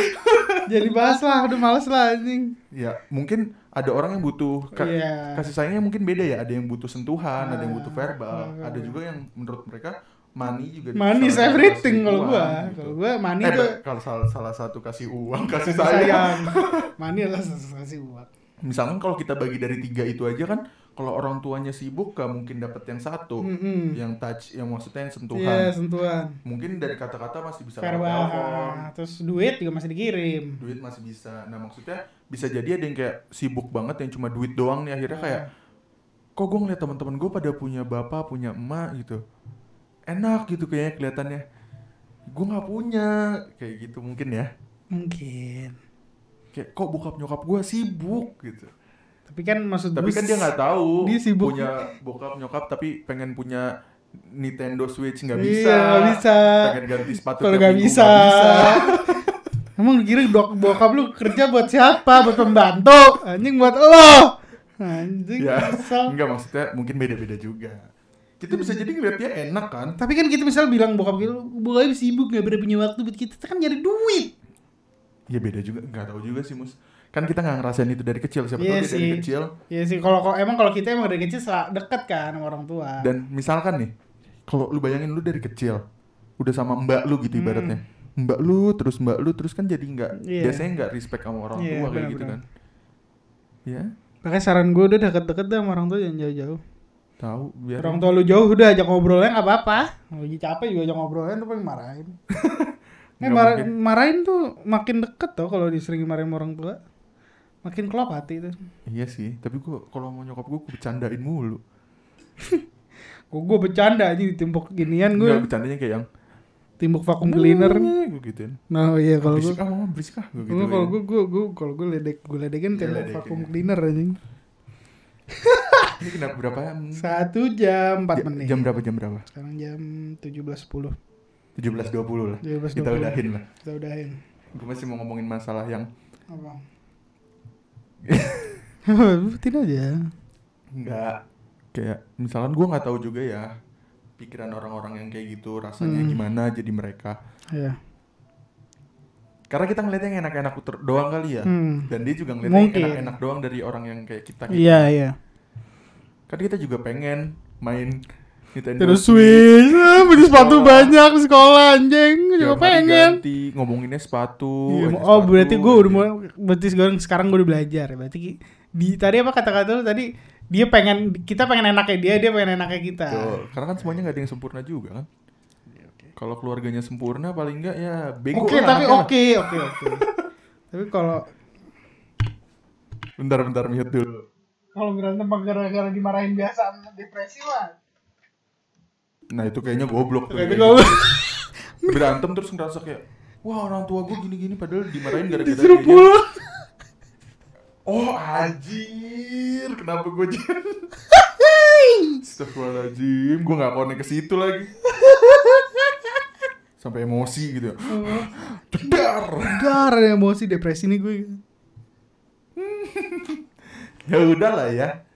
Speaker 1: Jadi bahas lah, udah males lah anjing.
Speaker 2: ya mungkin ada orang yang butuh ka-
Speaker 1: Iya.
Speaker 2: kasih sayangnya mungkin beda ya ada yang butuh sentuhan ada yang butuh
Speaker 1: Ah,
Speaker 2: verbal
Speaker 1: ah,
Speaker 2: ada juga yang menurut mereka money juga
Speaker 1: Money is
Speaker 2: satu
Speaker 1: everything kalau gua.
Speaker 2: gitu.
Speaker 1: Kalau gua money
Speaker 2: eh,
Speaker 1: tuh
Speaker 2: kalau salah, salah satu kasih uang kasih sayang
Speaker 1: sayang. Money adalah salah kasih uang.
Speaker 2: misalkan kalau kita bagi dari tiga itu aja kan kalau orang tuanya sibuk gak mungkin dapat yang satu
Speaker 1: Mm-mm.
Speaker 2: yang touch yang maksudnya yang
Speaker 1: Iya,
Speaker 2: sentuhan
Speaker 1: sentuhan.
Speaker 2: mungkin dari kata-kata masih bisa
Speaker 1: Verbal. Terus duit juga masih dikirim.
Speaker 2: duit masih bisa nah maksudnya bisa jadi ada yang kayak sibuk banget yang cuma duit doang nih akhirnya kayak kok gue ngeliat teman-teman gue pada punya bapak punya emak gitu enak gitu kayaknya kelihatannya gue nggak punya kayak gitu mungkin ya
Speaker 1: Mungkin.
Speaker 2: kayak kok bokap nyokap gue sibuk gitu
Speaker 1: Tapi kan maksud
Speaker 2: tapi kan dia nggak tahu
Speaker 1: dia sibuk.
Speaker 2: punya bokap nyokap tapi pengen punya Nintendo Switch nggak
Speaker 1: Iya,
Speaker 2: bisa
Speaker 1: nggak bisa.
Speaker 2: pengen ganti sepatu
Speaker 1: Kalau nggak
Speaker 2: minggu,
Speaker 1: bisa. Emang lu kira dok bokap lu kerja buat siapa? Buat pembantu? Anjing buat lo. Anjing.
Speaker 2: ya
Speaker 1: kesel.
Speaker 2: enggak maksudnya mungkin beda-beda juga kita bisa jadi ngeliatnya enak kan
Speaker 1: Tapi kan kita misal bilang bokap kita, bokap sibuk gak pernah punya waktu buat kita, kita kan nyari duit.
Speaker 2: ya beda juga nggak tahu juga sih mus kan kita nggak ngerasain itu dari kecil siapa
Speaker 1: Iya
Speaker 2: tahu dia dari
Speaker 1: sih.
Speaker 2: kecil
Speaker 1: Iya sih, kalau emang kalau kita emang dari kecil deket kan sama orang tua.
Speaker 2: dan misalkan nih kalau lu bayangin lu dari kecil udah sama mbak lu gitu
Speaker 1: Hmm.
Speaker 2: ibaratnya mbak lu terus mbak lu terus kan jadi nggak
Speaker 1: Iya.
Speaker 2: biasanya nggak respect sama orang
Speaker 1: Iya,
Speaker 2: tua kayak gitu kan ya
Speaker 1: Makanya saran gue udah deket-deket dah sama orang tua jangan jauh-jauh.
Speaker 2: Tahu biar
Speaker 1: Orang tua lu jauh udah ajak ngobrolnya nggak apa-apa. Lagi capek juga ajak ngobrolnya tuh paling marahin. Eh,
Speaker 2: Nggak
Speaker 1: mar-
Speaker 2: mungkin.
Speaker 1: marahin tuh makin deket tuh kalau disering marahin orang tua. Makin klop hati tuh.
Speaker 2: iya sih tapi gua kalau mau nyokap gua gua bercandain mulu
Speaker 1: Gue gue bercanda aja di timbuk ginian gue.
Speaker 2: Nggak, bercandanya kayak yang
Speaker 1: Timbuk vacuum cleaner.
Speaker 2: gue gituin
Speaker 1: Nah iya kalau gue
Speaker 2: berisik ah mama berisik ah gue gitu
Speaker 1: kalau gue gue gue kalau gue ledek gue ledekin
Speaker 2: Iya,
Speaker 1: tembok vacuum
Speaker 2: ya.
Speaker 1: cleaner anjing.
Speaker 2: Ini kenapa berapa? Hmm,
Speaker 1: Satu jam empat menit.
Speaker 2: Jam berapa? Jam berapa?
Speaker 1: Sekarang jam 17.10.
Speaker 2: 17.20 lah.
Speaker 1: 17.20.
Speaker 2: Kita udahin lah.
Speaker 1: Kita udahin.
Speaker 2: Gue masih mau ngomongin masalah yang
Speaker 1: Apa? Rutin aja.
Speaker 2: nggak kayak misalkan gue nggak tahu juga ya pikiran orang-orang yang kayak gitu rasanya
Speaker 1: Hmm.
Speaker 2: gimana jadi mereka.
Speaker 1: Iya.
Speaker 2: Karena kita ngeliatnya yang enak-enak doang kali ya.
Speaker 1: Hmm.
Speaker 2: Dan dia juga ngeliatnya yang enak-enak doang dari orang yang kayak kita. gitu.
Speaker 1: Iya, iya.
Speaker 2: Kan kita juga pengen main Nintendo
Speaker 1: Terus Switch, ah, beli sepatu
Speaker 2: Sekolah.
Speaker 1: banyak di sekolah anjing, juga
Speaker 2: hari
Speaker 1: pengen.
Speaker 2: ganti, ngomonginnya sepatu.
Speaker 1: Iya, oh
Speaker 2: sepatu,
Speaker 1: berarti gue udah mulai berarti sekarang sekarang gue udah belajar berarti di tadi apa kata-kata lu tadi dia pengen kita pengen enaknya dia dia pengen enaknya kita
Speaker 2: Tuh, karena kan semuanya nggak ada yang sempurna juga kan. Kalau keluarganya sempurna paling enggak ya bego
Speaker 1: oke
Speaker 2: lah
Speaker 1: tapi oke oke oke tapi kalau
Speaker 2: Bentar bentar mute dulu.
Speaker 1: Kalau berantem gara-gara dimarahin biasa depresi mah
Speaker 2: Nah itu kayaknya goblok tuh.
Speaker 1: Kayaknya
Speaker 2: kayak
Speaker 1: goblok.
Speaker 2: gitu. Berantem terus ngerasa kayak wah orang tua gue gini-gini padahal dimarahin gara-gara
Speaker 1: disuruh
Speaker 2: dianya.
Speaker 1: pulang
Speaker 2: Oh anjir, kenapa gue jadi Astagfirullahaladzim, gue gak konek ke situ lagi Sampai emosi gitu ya Jedar
Speaker 1: dar emosi depresi nih gue
Speaker 2: Ya udahlah ya.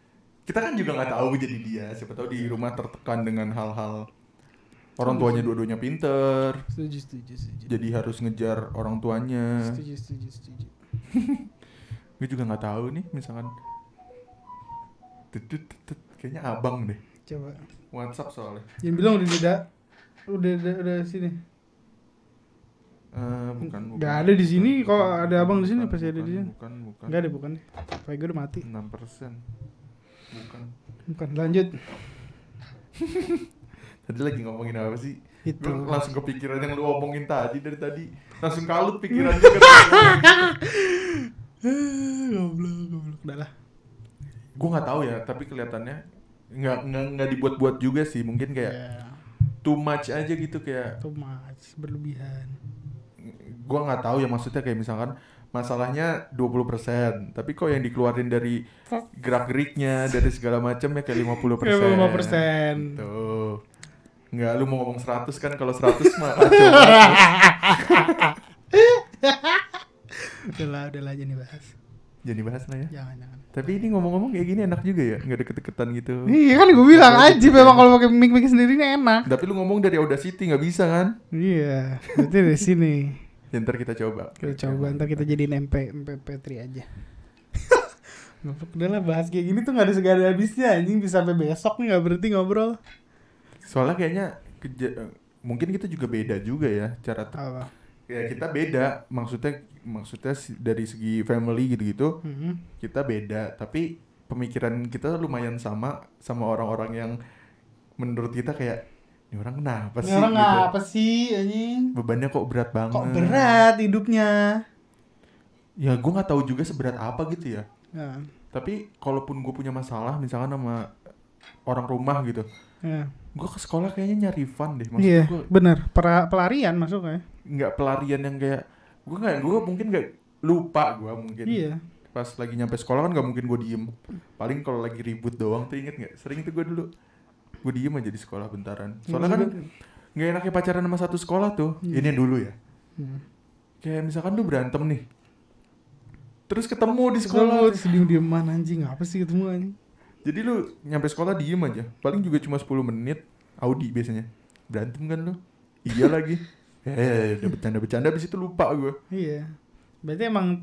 Speaker 2: Kita kan juga gak tahu jadi dia. Siapa tahu di rumah tertekan dengan hal-hal Orang tuanya dua-duanya pinter.
Speaker 1: Setuju setuju setuju.
Speaker 2: Jadi harus ngejar orang tuanya.
Speaker 1: Setuju setuju setuju.
Speaker 2: Gue juga gak tahu nih misalkan. Tut, tut, tut, tut. Kayaknya abang deh.
Speaker 1: Coba.
Speaker 2: Whatsapp soalnya?
Speaker 1: Jangan bilang udah tidak udah udah, udah sini
Speaker 2: Eh, bukan, bukan.
Speaker 1: Nggak ada di sini, kok ada abang di sini,
Speaker 2: Bukan,
Speaker 1: pasti ada di sini.
Speaker 2: Bukan, bukan.
Speaker 1: Enggak deh bukan Kayak gue udah mati
Speaker 2: 6 Bukan.
Speaker 1: Bukan lanjut
Speaker 2: Tadi lagi ngomongin apa sih?
Speaker 1: Itu
Speaker 2: Gue langsung kepikiran yang lu omongin tadi dari tadi. Langsung kalut pikirannya
Speaker 1: Goblok goblok Udah lah
Speaker 2: Gue nggak tahu ya, tapi kelihatannya nggak nggak nggak dibuat-buat juga sih. Mungkin kayak
Speaker 1: Ya
Speaker 2: too much aja gitu kayak
Speaker 1: Too much Berlebihan
Speaker 2: gue nggak tahu ya maksudnya kayak misalkan masalahnya 20% tapi kok yang dikeluarin dari gerak geriknya dari segala macam ya kayak 50%
Speaker 1: Kayak 5 persen.
Speaker 2: Tuh nggak lu mau ngomong 100 kan kalau 100 mah kacau banget.
Speaker 1: Udah lah udah lah aja nih bahas.
Speaker 2: Jadi bahas lah ya.
Speaker 1: Jangan jangan.
Speaker 2: Tapi ini ngomong-ngomong kayak gini enak juga ya nggak deket-deketan gitu.
Speaker 1: Iya kan gue bilang aja memang kalau pakai mic mic sendiri ini enak.
Speaker 2: Tapi lu ngomong dari Audacity nggak bisa kan?
Speaker 1: Iya Berarti dari sini
Speaker 2: ya, ntar kita coba.
Speaker 1: Kita coba ntar kita jadiin MP MP3 aja. Udah lah bahas kayak gini tuh gak ada segala habisnya. Anjing bisa sampai besok nih gak berhenti ngobrol.
Speaker 2: Soalnya kayaknya keja- mungkin kita juga beda juga ya cara te-
Speaker 1: apa?
Speaker 2: Ya kita beda. Maksudnya maksudnya dari segi family gitu-gitu
Speaker 1: Mhm.
Speaker 2: kita beda. Tapi pemikiran kita lumayan sama sama orang-orang yang menurut kita kayak ini orang kenapa
Speaker 1: Ini
Speaker 2: sih
Speaker 1: orang
Speaker 2: gitu.
Speaker 1: apa sih anjing?
Speaker 2: Bebannya kok berat banget.
Speaker 1: Kok berat hidupnya?
Speaker 2: Ya gue nggak tahu juga seberat apa gitu ya.
Speaker 1: Ya,
Speaker 2: tapi kalaupun gue punya masalah misalkan sama orang rumah gitu
Speaker 1: ya.
Speaker 2: gue ke sekolah kayaknya nyari fun deh. Maksud
Speaker 1: iya
Speaker 2: gue
Speaker 1: benar Pera- pelarian masuknya
Speaker 2: nggak pelarian yang kayak gue nggak gue mungkin nggak lupa gue mungkin.
Speaker 1: Iya.
Speaker 2: Pas lagi nyampe sekolah kan nggak mungkin gue diem. Paling kalau lagi ribut doang tuh inget nggak? Sering tuh gue dulu gue diem aja di sekolah bentaran. Soalnya kan nggak enaknya pacaran sama satu sekolah tuh
Speaker 1: Iya.
Speaker 2: ini yang dulu ya.
Speaker 1: Hmm.
Speaker 2: kayak misalkan lu berantem nih terus ketemu di
Speaker 1: sekolah. terus diem dieman anjing apa sih ketemu anjing?
Speaker 2: Jadi lu nyampe sekolah diem aja paling juga cuma 10 menit Audi biasanya. Berantem kan lu? Iya lagi. Eh udah bercanda bercanda abis itu lupa gue
Speaker 1: Iya. Berarti emang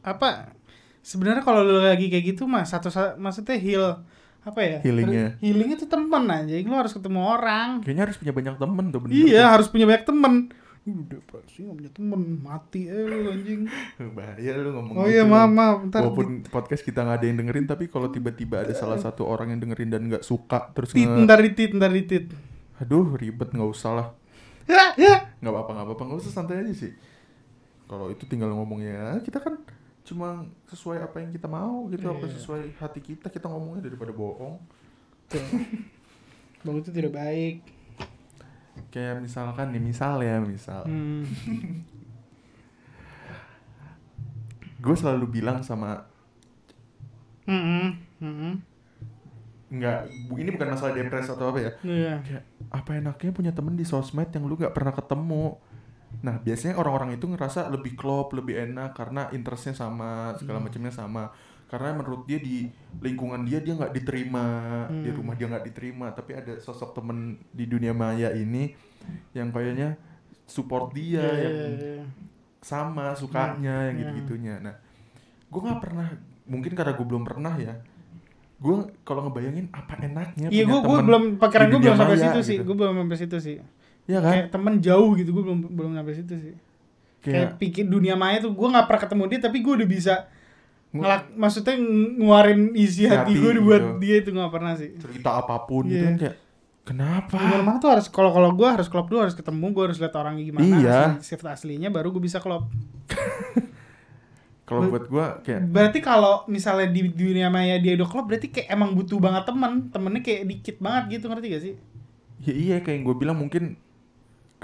Speaker 1: apa sebenarnya kalau lu lagi kayak gitu mah satu sa- maksudnya heal apa ya?
Speaker 2: Healingnya.
Speaker 1: Healing itu temen aja. Lu harus ketemu orang.
Speaker 2: kayaknya harus punya banyak temen tuh bener
Speaker 1: Iya, harus punya banyak temen. Ih, depresi gak punya temen, mati eh lu anjing.
Speaker 2: bahaya lu ngomong
Speaker 1: Oh
Speaker 2: gitu.
Speaker 1: iya, maaf, maaf. Ntar
Speaker 2: Walaupun podcast kita nggak ada yang dengerin, tapi kalau tiba-tiba ada salah satu orang yang dengerin dan nggak suka, terus
Speaker 1: tit,
Speaker 2: nge-
Speaker 1: ntar ditit, ntar ditit.
Speaker 2: aduh ribet nggak usah lah,
Speaker 1: Ya, ya.
Speaker 2: nggak apa-apa nggak apa-apa nggak usah santai aja sih. Kalau itu tinggal ngomongnya, kita kan cuma sesuai apa yang kita mau gitu, apa
Speaker 1: Iya.
Speaker 2: sesuai hati kita kita ngomongnya daripada bohong.
Speaker 1: Tuh. Bang itu tidak baik.
Speaker 2: Kayak misalkan nih, misal ya misal,
Speaker 1: Hmm.
Speaker 2: gue selalu bilang sama
Speaker 1: Mm-mm, mm-mm.
Speaker 2: nggak bu- ini bukan masalah depresi atau apa ya
Speaker 1: Iya.
Speaker 2: kayak apa enaknya punya temen di sosmed yang lu nggak pernah ketemu nah biasanya orang-orang itu ngerasa lebih klop lebih enak karena interestnya sama segala
Speaker 1: Hmm.
Speaker 2: macamnya sama karena menurut dia di lingkungan dia dia nggak diterima di
Speaker 1: Hmm.
Speaker 2: rumah dia nggak diterima tapi ada sosok temen di dunia maya ini yang kayaknya support dia
Speaker 1: Iya,
Speaker 2: yang
Speaker 1: iya, iya.
Speaker 2: sama sukanya yang
Speaker 1: Hmm,
Speaker 2: gitu gitunya nah gue nggak pernah mungkin karena gue belum pernah ya gue kalau ngebayangin apa enaknya
Speaker 1: Iya, gue belum pikiran
Speaker 2: di
Speaker 1: gue
Speaker 2: dunia
Speaker 1: belum sampai situ sih.
Speaker 2: gitu.
Speaker 1: Gue belum sampai situ sih.
Speaker 2: Ya kan
Speaker 1: Kayak temen jauh gitu, gue belum belum sampai situ sih. Kayak,
Speaker 2: kayak
Speaker 1: pikir dunia maya tuh gue nggak pernah ketemu dia, tapi gue udah bisa
Speaker 2: Nge-
Speaker 1: ngelak, maksudnya ng- ngeluarin isi hati,
Speaker 2: Hati
Speaker 1: gue buat
Speaker 2: gitu.
Speaker 1: dia itu nggak pernah sih.
Speaker 2: cerita apa pun gitu
Speaker 1: Iya.
Speaker 2: kan kayak kenapa
Speaker 1: Di mana tuh harus kalau kalau gue harus klop dulu harus ketemu gue harus lihat orangnya gimana
Speaker 2: Iya.
Speaker 1: sifat aslinya baru gue bisa klop
Speaker 2: kalau buat gue kayak
Speaker 1: berarti kalau misalnya di dunia maya dia udah klop berarti kayak emang butuh banget temen temennya kayak dikit banget gitu ngerti gak sih
Speaker 2: ya iya kayak yang gue bilang mungkin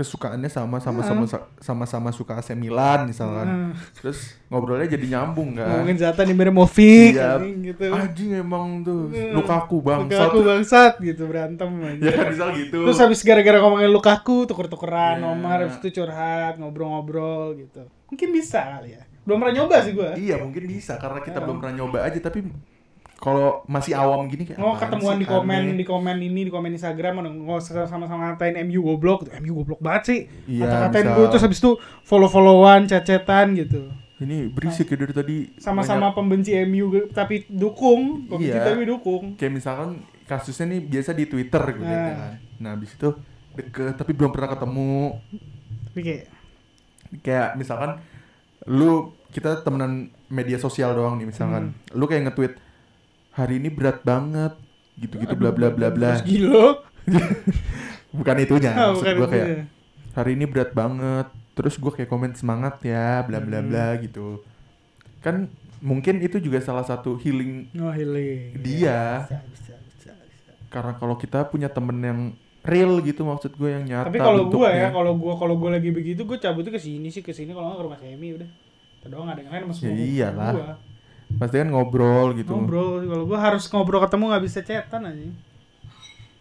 Speaker 2: kesukaannya sama sama sama sama sama suka AC Milan misalkan terus ngobrolnya jadi nyambung kan
Speaker 1: ngomongin Zlatan fix
Speaker 2: Iya.
Speaker 1: gitu
Speaker 2: anjing emang tuh. Lukaku
Speaker 1: Lukaku
Speaker 2: bangsat
Speaker 1: bangsat gitu berantem aja.
Speaker 2: ya misal gitu
Speaker 1: Terus habis gara-gara ngomongin Lukaku tuker-tukeran
Speaker 2: Iya.
Speaker 1: nomor habis itu curhat ngobrol-ngobrol gitu. Mungkin bisa kali ya. Belum pernah nyoba sih gua.
Speaker 2: iya mungkin bisa karena kita belum pernah nyoba aja tapi kalau masih awam gini kayak apaan
Speaker 1: ketemuan
Speaker 2: sih,
Speaker 1: di komen
Speaker 2: aneh.
Speaker 1: di komen ini di komen Instagram nggak sama-sama ngatain MU goblok. MU goblok banget sih.
Speaker 2: Iya,
Speaker 1: Kata-katain
Speaker 2: misal.
Speaker 1: gue terus habis itu follow-followan, chat-chatan gitu.
Speaker 2: ini berisik ya dari tadi
Speaker 1: Sama-sama pembenci MU tapi dukung, pembenci
Speaker 2: Iya.
Speaker 1: tapi dukung.
Speaker 2: kayak misalkan kasusnya nih biasa di Twitter gitu
Speaker 1: Nah.
Speaker 2: kan. Nah, habis itu deket tapi belum pernah ketemu.
Speaker 1: Tapi kayak
Speaker 2: Kayak misalkan lu kita temenan media sosial doang nih misalkan.
Speaker 1: Hmm.
Speaker 2: Lu kayak nge-tweet hari ini berat banget gitu-gitu bla bla bla bla.
Speaker 1: Terus gila.
Speaker 2: Bukan itunya,
Speaker 1: Ah,
Speaker 2: maksud
Speaker 1: bukan
Speaker 2: gua
Speaker 1: itu
Speaker 2: kayak
Speaker 1: ya.
Speaker 2: hari ini berat banget. Terus gua kayak komen semangat ya, bla bla
Speaker 1: Hmm.
Speaker 2: bla gitu. Kan mungkin itu juga salah satu healing
Speaker 1: Oh, healing.
Speaker 2: dia.
Speaker 1: Bisa, bisa, bisa, bisa.
Speaker 2: karena kalau kita punya temen yang real gitu maksud gue yang nyata
Speaker 1: Tapi kalau gue ya, kalau gue kalau gue lagi begitu, gue cabutnya ke sini sih ke sini kalau nggak ke rumah Semi udah. Kita doang ada yang lain masuk
Speaker 2: Ya iyalah.
Speaker 1: gua.
Speaker 2: Pasti kan ngobrol gitu
Speaker 1: Ngobrol, kalau gue harus ngobrol ketemu nggak bisa chatan aja.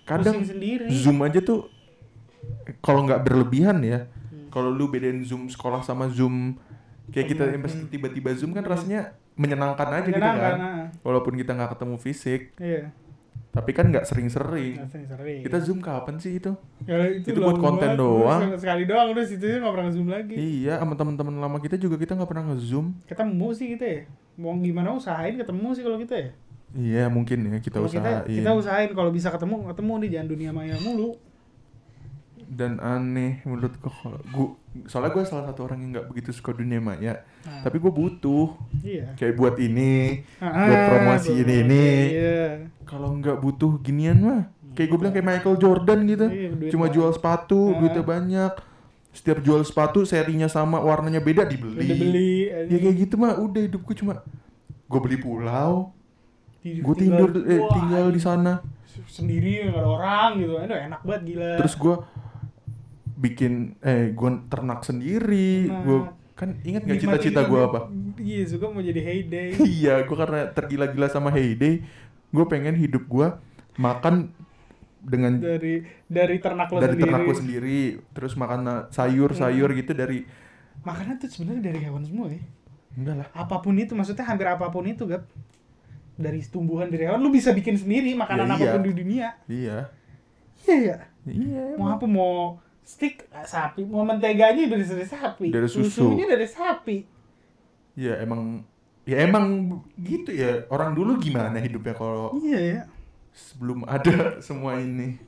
Speaker 2: kadang
Speaker 1: Pusing sendiri.
Speaker 2: zoom aja tuh kalau nggak berlebihan ya
Speaker 1: Hmm.
Speaker 2: kalau lu bedain zoom sekolah sama zoom kayak kita pas
Speaker 1: Hmm.
Speaker 2: tiba-tiba zoom kan rasanya menyenangkan aja gitu kan
Speaker 1: ah.
Speaker 2: walaupun kita nggak ketemu fisik
Speaker 1: Iya.
Speaker 2: Tapi kan nggak sering-sering
Speaker 1: sering-sering.
Speaker 2: kita zoom kapan sih itu
Speaker 1: Ya, itu,
Speaker 2: itu buat konten
Speaker 1: banget.
Speaker 2: doang.
Speaker 1: Terus Sekali doang udah situ nggak pernah zoom lagi.
Speaker 2: iya sama teman-teman lama kita juga kita nggak pernah nge-zoom
Speaker 1: Ketemu sih kita ya. Mau gimana usahain ketemu sih kalau kita ya.
Speaker 2: iya mungkin ya kita
Speaker 1: kita
Speaker 2: usahain
Speaker 1: kita usahain kalau bisa ketemu ketemu di jangan dunia maya mulu.
Speaker 2: Dan aneh menurut gua kalau gua soalnya gue salah satu orang yang nggak begitu suka dunia maya
Speaker 1: Nah,
Speaker 2: tapi gue butuh
Speaker 1: iya.
Speaker 2: kayak buat ini
Speaker 1: Ah,
Speaker 2: buat promosi
Speaker 1: buat
Speaker 2: ini ini
Speaker 1: Iya.
Speaker 2: kalau nggak butuh ginian mah kayak gue bilang kayak Michael Jordan gitu
Speaker 1: Iya,
Speaker 2: cuma
Speaker 1: banyak.
Speaker 2: jual sepatu
Speaker 1: Ah.
Speaker 2: duitnya banyak setiap jual sepatu serinya sama warnanya beda dibeli,
Speaker 1: beli.
Speaker 2: ya kayak gitu mah udah hidupku cuma gue beli pulau
Speaker 1: Tidur-
Speaker 2: gue tidur eh, tinggal di sana
Speaker 1: sendiri nggak ada orang gitu. Aduh enak banget gila.
Speaker 2: terus gue bikin eh gue ternak sendiri
Speaker 1: Nah.
Speaker 2: gue kan ingat gak cita-cita gue apa
Speaker 1: Iya, suka mau jadi heyday.
Speaker 2: iya gue karena tergila-gila sama Heyday gue pengen hidup gue makan dengan
Speaker 1: dari dari ternak lo
Speaker 2: dari
Speaker 1: sendiri.
Speaker 2: ternak gue sendiri terus makan na- sayur-sayur gitu dari
Speaker 1: Makanan tuh sebenarnya dari hewan semua ya.
Speaker 2: enggak lah
Speaker 1: Apa pun itu maksudnya hampir apa pun itu, Gap. Dari tumbuhan dari hewan lu bisa bikin sendiri makanan
Speaker 2: Ya, iya.
Speaker 1: apa pun di dunia.
Speaker 2: iya
Speaker 1: Iya, iya.
Speaker 2: iya
Speaker 1: Mau apa mau stick eh, sapi, mau menteganya dari dari sapi.
Speaker 2: Dari susu.
Speaker 1: Susunya dari sapi.
Speaker 2: ya emang ya emang gitu ya orang dulu gimana hidupnya kalau
Speaker 1: Iya ya.
Speaker 2: sebelum ada semua ini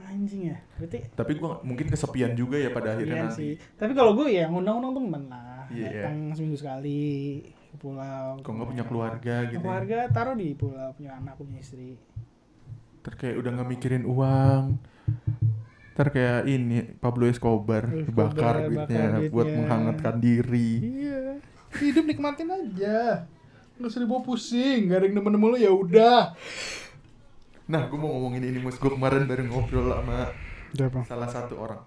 Speaker 1: Anjing ya. Berarti
Speaker 2: tapi gue mungkin kesepian juga ya pada akhirnya
Speaker 1: Iya
Speaker 2: nanti
Speaker 1: sih. Tapi kalau gue ya ngundang-undang temen lah.
Speaker 2: Iya.
Speaker 1: Datang seminggu sekali ke pulau.
Speaker 2: kalau nggak punya keluarga gitu ya.
Speaker 1: Keluarga taruh di pulau, punya anak, punya istri.
Speaker 2: Kayak udah nggak mikirin uang ntar kayak ini Pablo Escobar
Speaker 1: Escobar,
Speaker 2: bakar
Speaker 1: bakar
Speaker 2: duitnya
Speaker 1: duitnya.
Speaker 2: buat menghangatkan diri
Speaker 1: Iya. Hidup nikmatin aja. Nggak usah dibawa pusing, gak ada yang nemen-nemen lu ya udah.
Speaker 2: nah gue mau ngomongin ini mus gue kemarin baru ngobrol sama
Speaker 1: Siapa?
Speaker 2: salah satu orang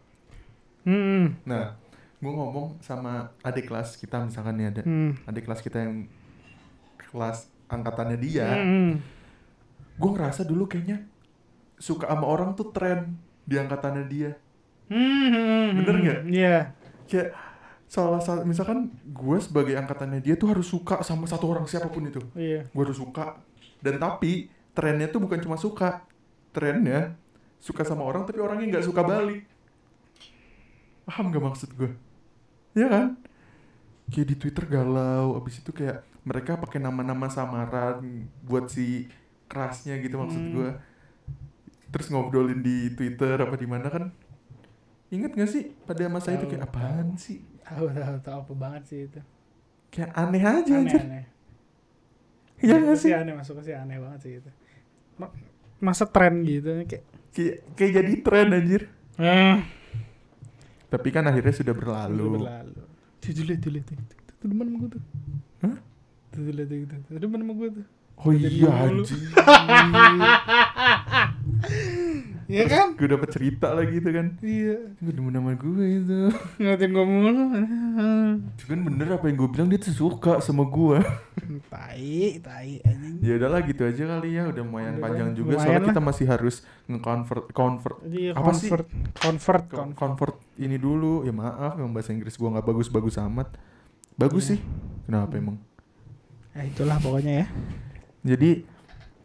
Speaker 1: Hmm.
Speaker 2: nah gue ngomong sama adik kelas kita misalkan nih ada
Speaker 1: Hmm.
Speaker 2: adik kelas kita yang kelas angkatannya dia
Speaker 1: Hmm.
Speaker 2: gue ngerasa dulu kayaknya suka sama orang tuh tren di angkatannya dia
Speaker 1: Hmm,
Speaker 2: Bener nggak?
Speaker 1: Iya.
Speaker 2: kayak salah satu misalkan gue sebagai angkatannya dia tuh harus suka sama satu orang siapa pun itu
Speaker 1: Iya.
Speaker 2: gue harus suka dan tapi trennya tuh bukan cuma suka trennya suka sama orang tapi orangnya nggak suka balik paham gak maksud gue ya kan kayak di twitter galau abis itu kayak mereka pakai nama-nama samaran buat si kerasnya gitu maksud
Speaker 1: Hmm.
Speaker 2: gue terus ngobrolin di twitter apa di mana kan inget gak sih pada masa itu kayak apaan sih
Speaker 1: Tahu tahu tahu apa banget sih itu.
Speaker 2: kayak aneh aja
Speaker 1: Aneh
Speaker 2: anjir.
Speaker 1: aneh.
Speaker 2: Iya
Speaker 1: Itu
Speaker 2: gak sih?
Speaker 1: aneh masuk sih aneh banget sih itu. Ma- Masa tren gitu kayak.
Speaker 2: Kayak, kayak jadi tren anjir.
Speaker 1: Eh.
Speaker 2: Tapi kan akhirnya sudah
Speaker 1: Lalu.
Speaker 2: berlalu.
Speaker 1: Berlalu. Tuh tuh lihat tuh lihat Tuh depan sama gue tuh.
Speaker 2: Hah?
Speaker 1: Tuh lihat. Tuh depan sama gue tuh.
Speaker 2: Oh iya anjir.
Speaker 1: Iya kan?
Speaker 2: gue dapet cerita lagi itu kan.
Speaker 1: Iya.
Speaker 2: Gue demen sama gue itu.
Speaker 1: Ngatin gue mulu.
Speaker 2: Itu kan bener apa yang gue bilang dia tuh suka sama gue.
Speaker 1: tai, tai anjing.
Speaker 2: ya udahlah gitu aja kali ya. Udah lumayan panjang
Speaker 1: lumayan
Speaker 2: juga. Soalnya
Speaker 1: lah.
Speaker 2: kita masih harus nge-convert convert
Speaker 1: Iya,
Speaker 2: Apa sih?
Speaker 1: convert, convert,
Speaker 2: co-
Speaker 1: convert.
Speaker 2: convert ini dulu. Ya maaf, yang bahasa Inggris gue nggak bagus-bagus amat. Bagus
Speaker 1: Iya.
Speaker 2: sih. Kenapa emang?
Speaker 1: Ya itulah pokoknya ya.
Speaker 2: Jadi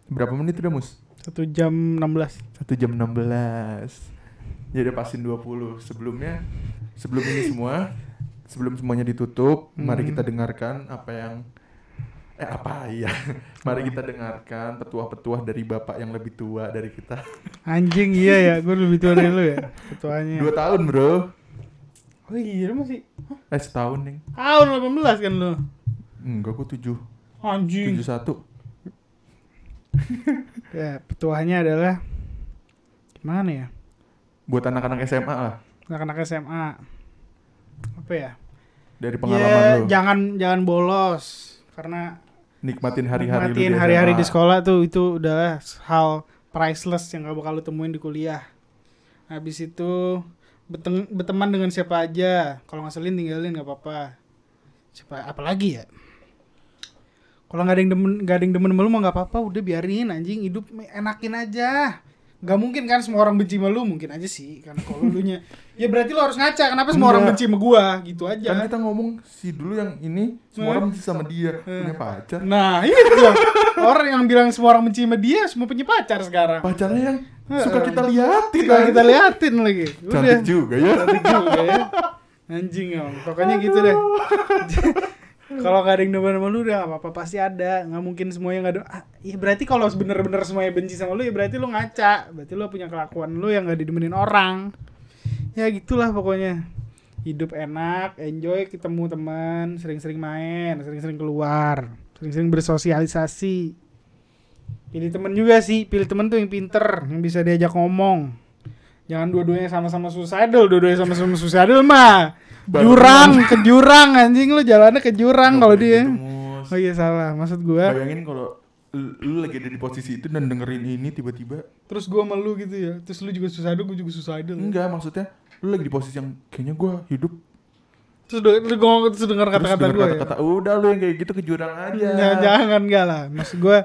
Speaker 2: berapa menit udah mus?
Speaker 1: Satu jam 16
Speaker 2: Satu jam 16 Ya udah pasin 20 Sebelumnya Sebelum ini semua Sebelum semuanya ditutup Mari
Speaker 1: Hmm.
Speaker 2: kita dengarkan apa yang Eh apa? Ya Mari kita dengarkan petuah-petuah dari bapak yang lebih tua dari kita.
Speaker 1: Anjing iya ya, gue lebih tua dari lu ya Ketuanya
Speaker 2: Dua tahun bro.
Speaker 1: Oh iya lu masih
Speaker 2: Eh setahun nih
Speaker 1: Tahun 18 kan lu?
Speaker 2: Enggak kok tujuh.
Speaker 1: Anjing.
Speaker 2: Tujuh satu
Speaker 1: Ya petuanya adalah Gimana ya?
Speaker 2: Buat anak-anak SMA lah.
Speaker 1: Anak-anak SMA Apa ya?
Speaker 2: Dari
Speaker 1: Ya
Speaker 2: pengalaman lu.
Speaker 1: jangan jangan bolos. Karena
Speaker 2: Nikmatin hari-hari
Speaker 1: nikmatin hari-hari di sekolah tuh Itu udah hal priceless yang gak bakal lu temuin di kuliah. Habis itu beteng- berteman dengan siapa aja. Kalau ngeselin tinggalin gak apa-apa. Siapa apalagi ya kalau nggak ada yang demen nggak ada yang demen sama lu mah nggak apa-apa udah biarin anjing hidup enakin aja. Nggak mungkin kan semua orang benci sama lu mungkin aja sih karena kalau lu nya ya berarti lu harus ngaca kenapa semua orang
Speaker 2: Enggak.
Speaker 1: benci sama gua? Gitu aja.
Speaker 2: Kan kita ngomong si dulu yang ini Semua
Speaker 1: Eh.
Speaker 2: orang benci sama dia Punya
Speaker 1: Eh.
Speaker 2: pacar.
Speaker 1: Nah itu orang yang bilang semua orang benci sama dia semua punya pacar sekarang.
Speaker 2: Pacarnya yang
Speaker 1: Eh,
Speaker 2: suka kita liatin
Speaker 1: kita, kita liatin lagi. Udah.
Speaker 2: Cantik juga ya.
Speaker 1: Cantik juga ya. Anjing om. Pokoknya gitu deh kalau gak ada yang demen sama lu udah gak apa-apa pasti ada. Nggak mungkin semuanya nggak ada. Ah, ya berarti kalau bener-bener semuanya benci sama lu ya berarti lu ngaca. Berarti lu punya kelakuan lu yang gak didemenin orang. Ya gitulah pokoknya. Hidup enak enjoy ketemu teman sering-sering main sering-sering keluar sering-sering bersosialisasi. Pilih temen juga sih. Pilih temen tuh yang pinter yang bisa diajak ngomong. Jangan dua-duanya sama-sama suicidal dua-duanya sama-sama suicidal mah jurang ke jurang anjing lu jalannya ke jurang kalau dia.
Speaker 2: gitu,
Speaker 1: oh iya salah maksud gua.
Speaker 2: Bayangin kalau lu lu lagi ada di posisi itu dan dengerin ini tiba-tiba.
Speaker 1: Terus gua sama lu gitu ya. Terus lu juga suicidal gua juga suicidal
Speaker 2: Enggak maksudnya Lu lagi di posisi yang Kayaknya gue hidup.
Speaker 1: Terus lu, lu ngomong terus dengar
Speaker 2: Terus
Speaker 1: kata-kata
Speaker 2: denger
Speaker 1: gua ya?
Speaker 2: Kata-kata Udah lu yang kayak gitu ke jurang aja.
Speaker 1: Ya, jangan enggak lah. Maksud gua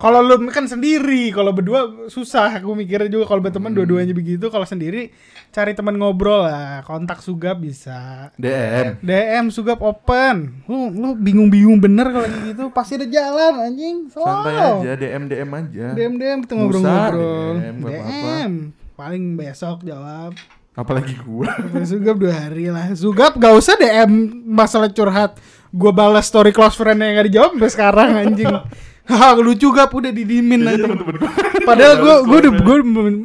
Speaker 1: kalau lu kan sendiri, kalau berdua susah. Aku mikirnya juga kalau berteman
Speaker 2: Hmm.
Speaker 1: dua-duanya begitu. Kalau sendiri cari teman ngobrol lah, kontak Sugap bisa.
Speaker 2: DM
Speaker 1: DM Sugap open. Lu lu bingung-bingung bener kalau gitu, pasti ada jalan anjing. So.
Speaker 2: Santai aja DM DM aja
Speaker 1: DM DM kita ngobrol-ngobrol.
Speaker 2: DM, apa-apa.
Speaker 1: DM. Paling besok jawab.
Speaker 2: Apalagi gue
Speaker 1: Sugap dua hari lah. Sugap gak usah DM masalah curhat. Gua balas story close friend yang gak dijawab sampai sekarang anjing. Haha lucu gap udah didimin
Speaker 2: Kayaknya
Speaker 1: anjing.
Speaker 2: temen-temen gue
Speaker 1: Padahal gue gue udah gue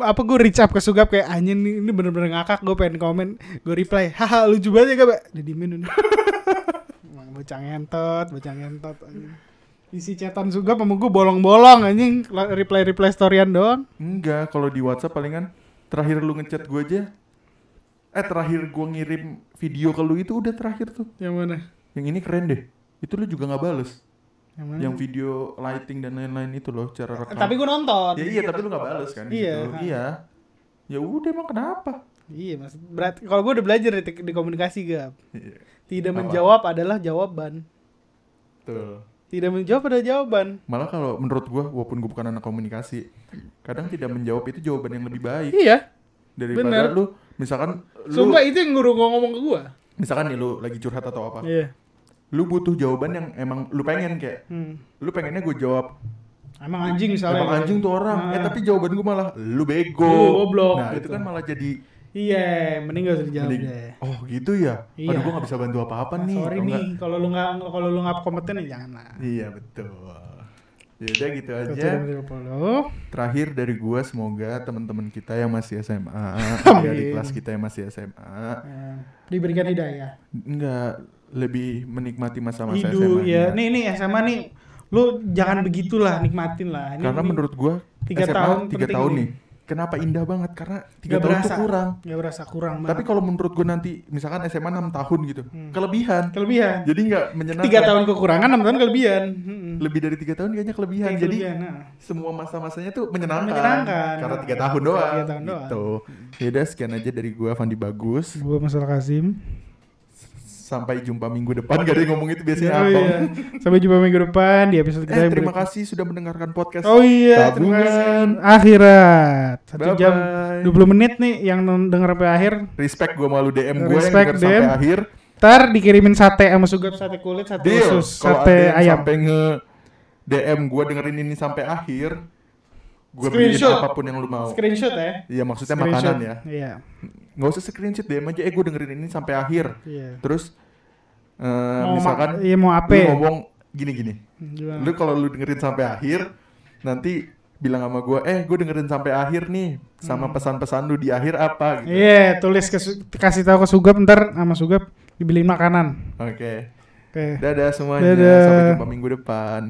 Speaker 1: apa gue reach up ke Sugap kayak anjing ini, ini bener-bener ngakak gue pengen komen gue reply haha lucu banget ya gak didimin udah. Emang bocah ngentot, bocah ngentot anjing. Isi chatan Sugap sama gue bolong-bolong anjing reply reply storyan doang.
Speaker 2: Enggak, kalau di WhatsApp palingan terakhir lu ngechat gue aja. Eh terakhir gue ngirim video ke lu itu udah terakhir tuh.
Speaker 1: Yang mana?
Speaker 2: Yang ini keren deh. Itu lu juga nggak bales.
Speaker 1: Yang mana?
Speaker 2: Yang video lighting dan lain-lain itu loh cara rekam.
Speaker 1: Tapi gue nonton.
Speaker 2: ya iya tapi lu nggak bales kan.
Speaker 1: Iya.
Speaker 2: situ. Iya. Ya udah emang kenapa?
Speaker 1: Iya, maksud berat. Kalau gue udah belajar di, di komunikasi gap.
Speaker 2: Iya.
Speaker 1: Tidak
Speaker 2: Apa?
Speaker 1: menjawab adalah jawaban.
Speaker 2: Tuh.
Speaker 1: Tidak menjawab ada jawaban.
Speaker 2: Malah kalau menurut gua walaupun gua bukan anak komunikasi, kadang tidak menjawab itu jawaban yang lebih baik
Speaker 1: Iya.
Speaker 2: daripada
Speaker 1: Bener.
Speaker 2: lu misalkan lu
Speaker 1: Sumpah itu yang guru gua ngomong ke gua.
Speaker 2: misalkan nih lu lagi curhat atau apa.
Speaker 1: Iya.
Speaker 2: Lu butuh jawaban yang emang lu pengen kayak
Speaker 1: Hmm.
Speaker 2: lu pengennya gue jawab
Speaker 1: Emang anjing misalnya.
Speaker 2: emang anjing tuh orang eh
Speaker 1: Nah.
Speaker 2: tapi jawaban gue malah lu bego
Speaker 1: Lu goblok,
Speaker 2: nah
Speaker 1: gitu.
Speaker 2: itu kan malah jadi
Speaker 1: Iya, mending gak usah dijawab
Speaker 2: mending,
Speaker 1: deh.
Speaker 2: oh gitu ya
Speaker 1: Iya.
Speaker 2: aduh gue gak bisa bantu apa-apa
Speaker 1: Nah,
Speaker 2: nih
Speaker 1: sorry nih, kalau lu nggak kalau lu nggak kompeten ya jangan lah.
Speaker 2: iya betul ya udah gitu
Speaker 1: Itu
Speaker 2: aja terakhir dari gua semoga teman-teman kita yang masih SMA di kelas kita yang masih SMA
Speaker 1: Eh, diberikan hidayah.
Speaker 2: enggak lebih menikmati masa-masa SMA
Speaker 1: Hidup
Speaker 2: -nya.
Speaker 1: ya. Nih nih SMA nih lu jangan begitulah nikmatin lah. Ini,
Speaker 2: karena
Speaker 1: ini
Speaker 2: menurut gua
Speaker 1: tiga
Speaker 2: SMA
Speaker 1: tahun
Speaker 2: tiga tahun
Speaker 1: nih.
Speaker 2: nih kenapa indah banget karena tiga tahun tuh
Speaker 1: berasa.
Speaker 2: kurang
Speaker 1: nggak berasa kurang
Speaker 2: Tapi
Speaker 1: banget.
Speaker 2: kalau menurut gue nanti misalkan SMA 6 tahun gitu,
Speaker 1: Hmm.
Speaker 2: kelebihan.
Speaker 1: kelebihan.
Speaker 2: Jadi nggak menyenangkan.
Speaker 1: Tiga tahun kekurangan, enam tahun kelebihan. Hmm.
Speaker 2: Lebih dari tiga tahun kayaknya kelebihan.
Speaker 1: Kayak
Speaker 2: Jadi
Speaker 1: kelebihan, nah.
Speaker 2: semua masa-masanya tuh menyenangkan.
Speaker 1: Menyenangkan.
Speaker 2: Karena tiga tahun doang.
Speaker 1: Tiga tahun doang.
Speaker 2: Gitu. Yaudah sekian aja dari gue Fandi Bagus.
Speaker 1: Gua Masalah Kasim.
Speaker 2: Sampai jumpa minggu depan. Gak ada yang ngomong itu biasanya
Speaker 1: Oh,
Speaker 2: abang.
Speaker 1: iya. Sampai jumpa minggu depan di episode kita
Speaker 2: Eh terima kasih sudah mendengarkan podcast.
Speaker 1: Oh iya.
Speaker 2: Tabungan.
Speaker 1: Akhirat. Satu
Speaker 2: Bye-bye.
Speaker 1: jam 20 menit nih yang denger sampai akhir.
Speaker 2: Respect gue malu DM gue yang denger sampai
Speaker 1: DM.
Speaker 2: akhir.
Speaker 1: Ntar dikirimin sate sama sugap sate kulit, sate
Speaker 2: Deal.
Speaker 1: usus, sate ayam.
Speaker 2: sampai nge DM gue dengerin ini sampai akhir, gue beliin
Speaker 1: apa
Speaker 2: pun yang lu mau.
Speaker 1: Screenshot ya.
Speaker 2: Iya maksudnya
Speaker 1: Screenshot.
Speaker 2: makanan ya.
Speaker 1: Iya.
Speaker 2: Nggak usah screenshot DM aja. Eh gue dengerin ini sampai akhir.
Speaker 1: Iya.
Speaker 2: Terus eh,
Speaker 1: Mau
Speaker 2: misalkan
Speaker 1: iya mau apa?
Speaker 2: lu ngomong gini-gini.
Speaker 1: Gimana?
Speaker 2: Lu kalau lu dengerin sampai akhir, nanti bilang sama gue, eh gue dengerin sampai akhir nih, sama pesan-pesan lu di akhir apa gitu.
Speaker 1: Hmm. Iya, tulis ke kasih tahu ke Sugap ntar sama Sugap dibeliin makanan.
Speaker 2: Oke.
Speaker 1: Oke.
Speaker 2: Dadah semuanya.
Speaker 1: Dadah.
Speaker 2: Sampai jumpa minggu depan.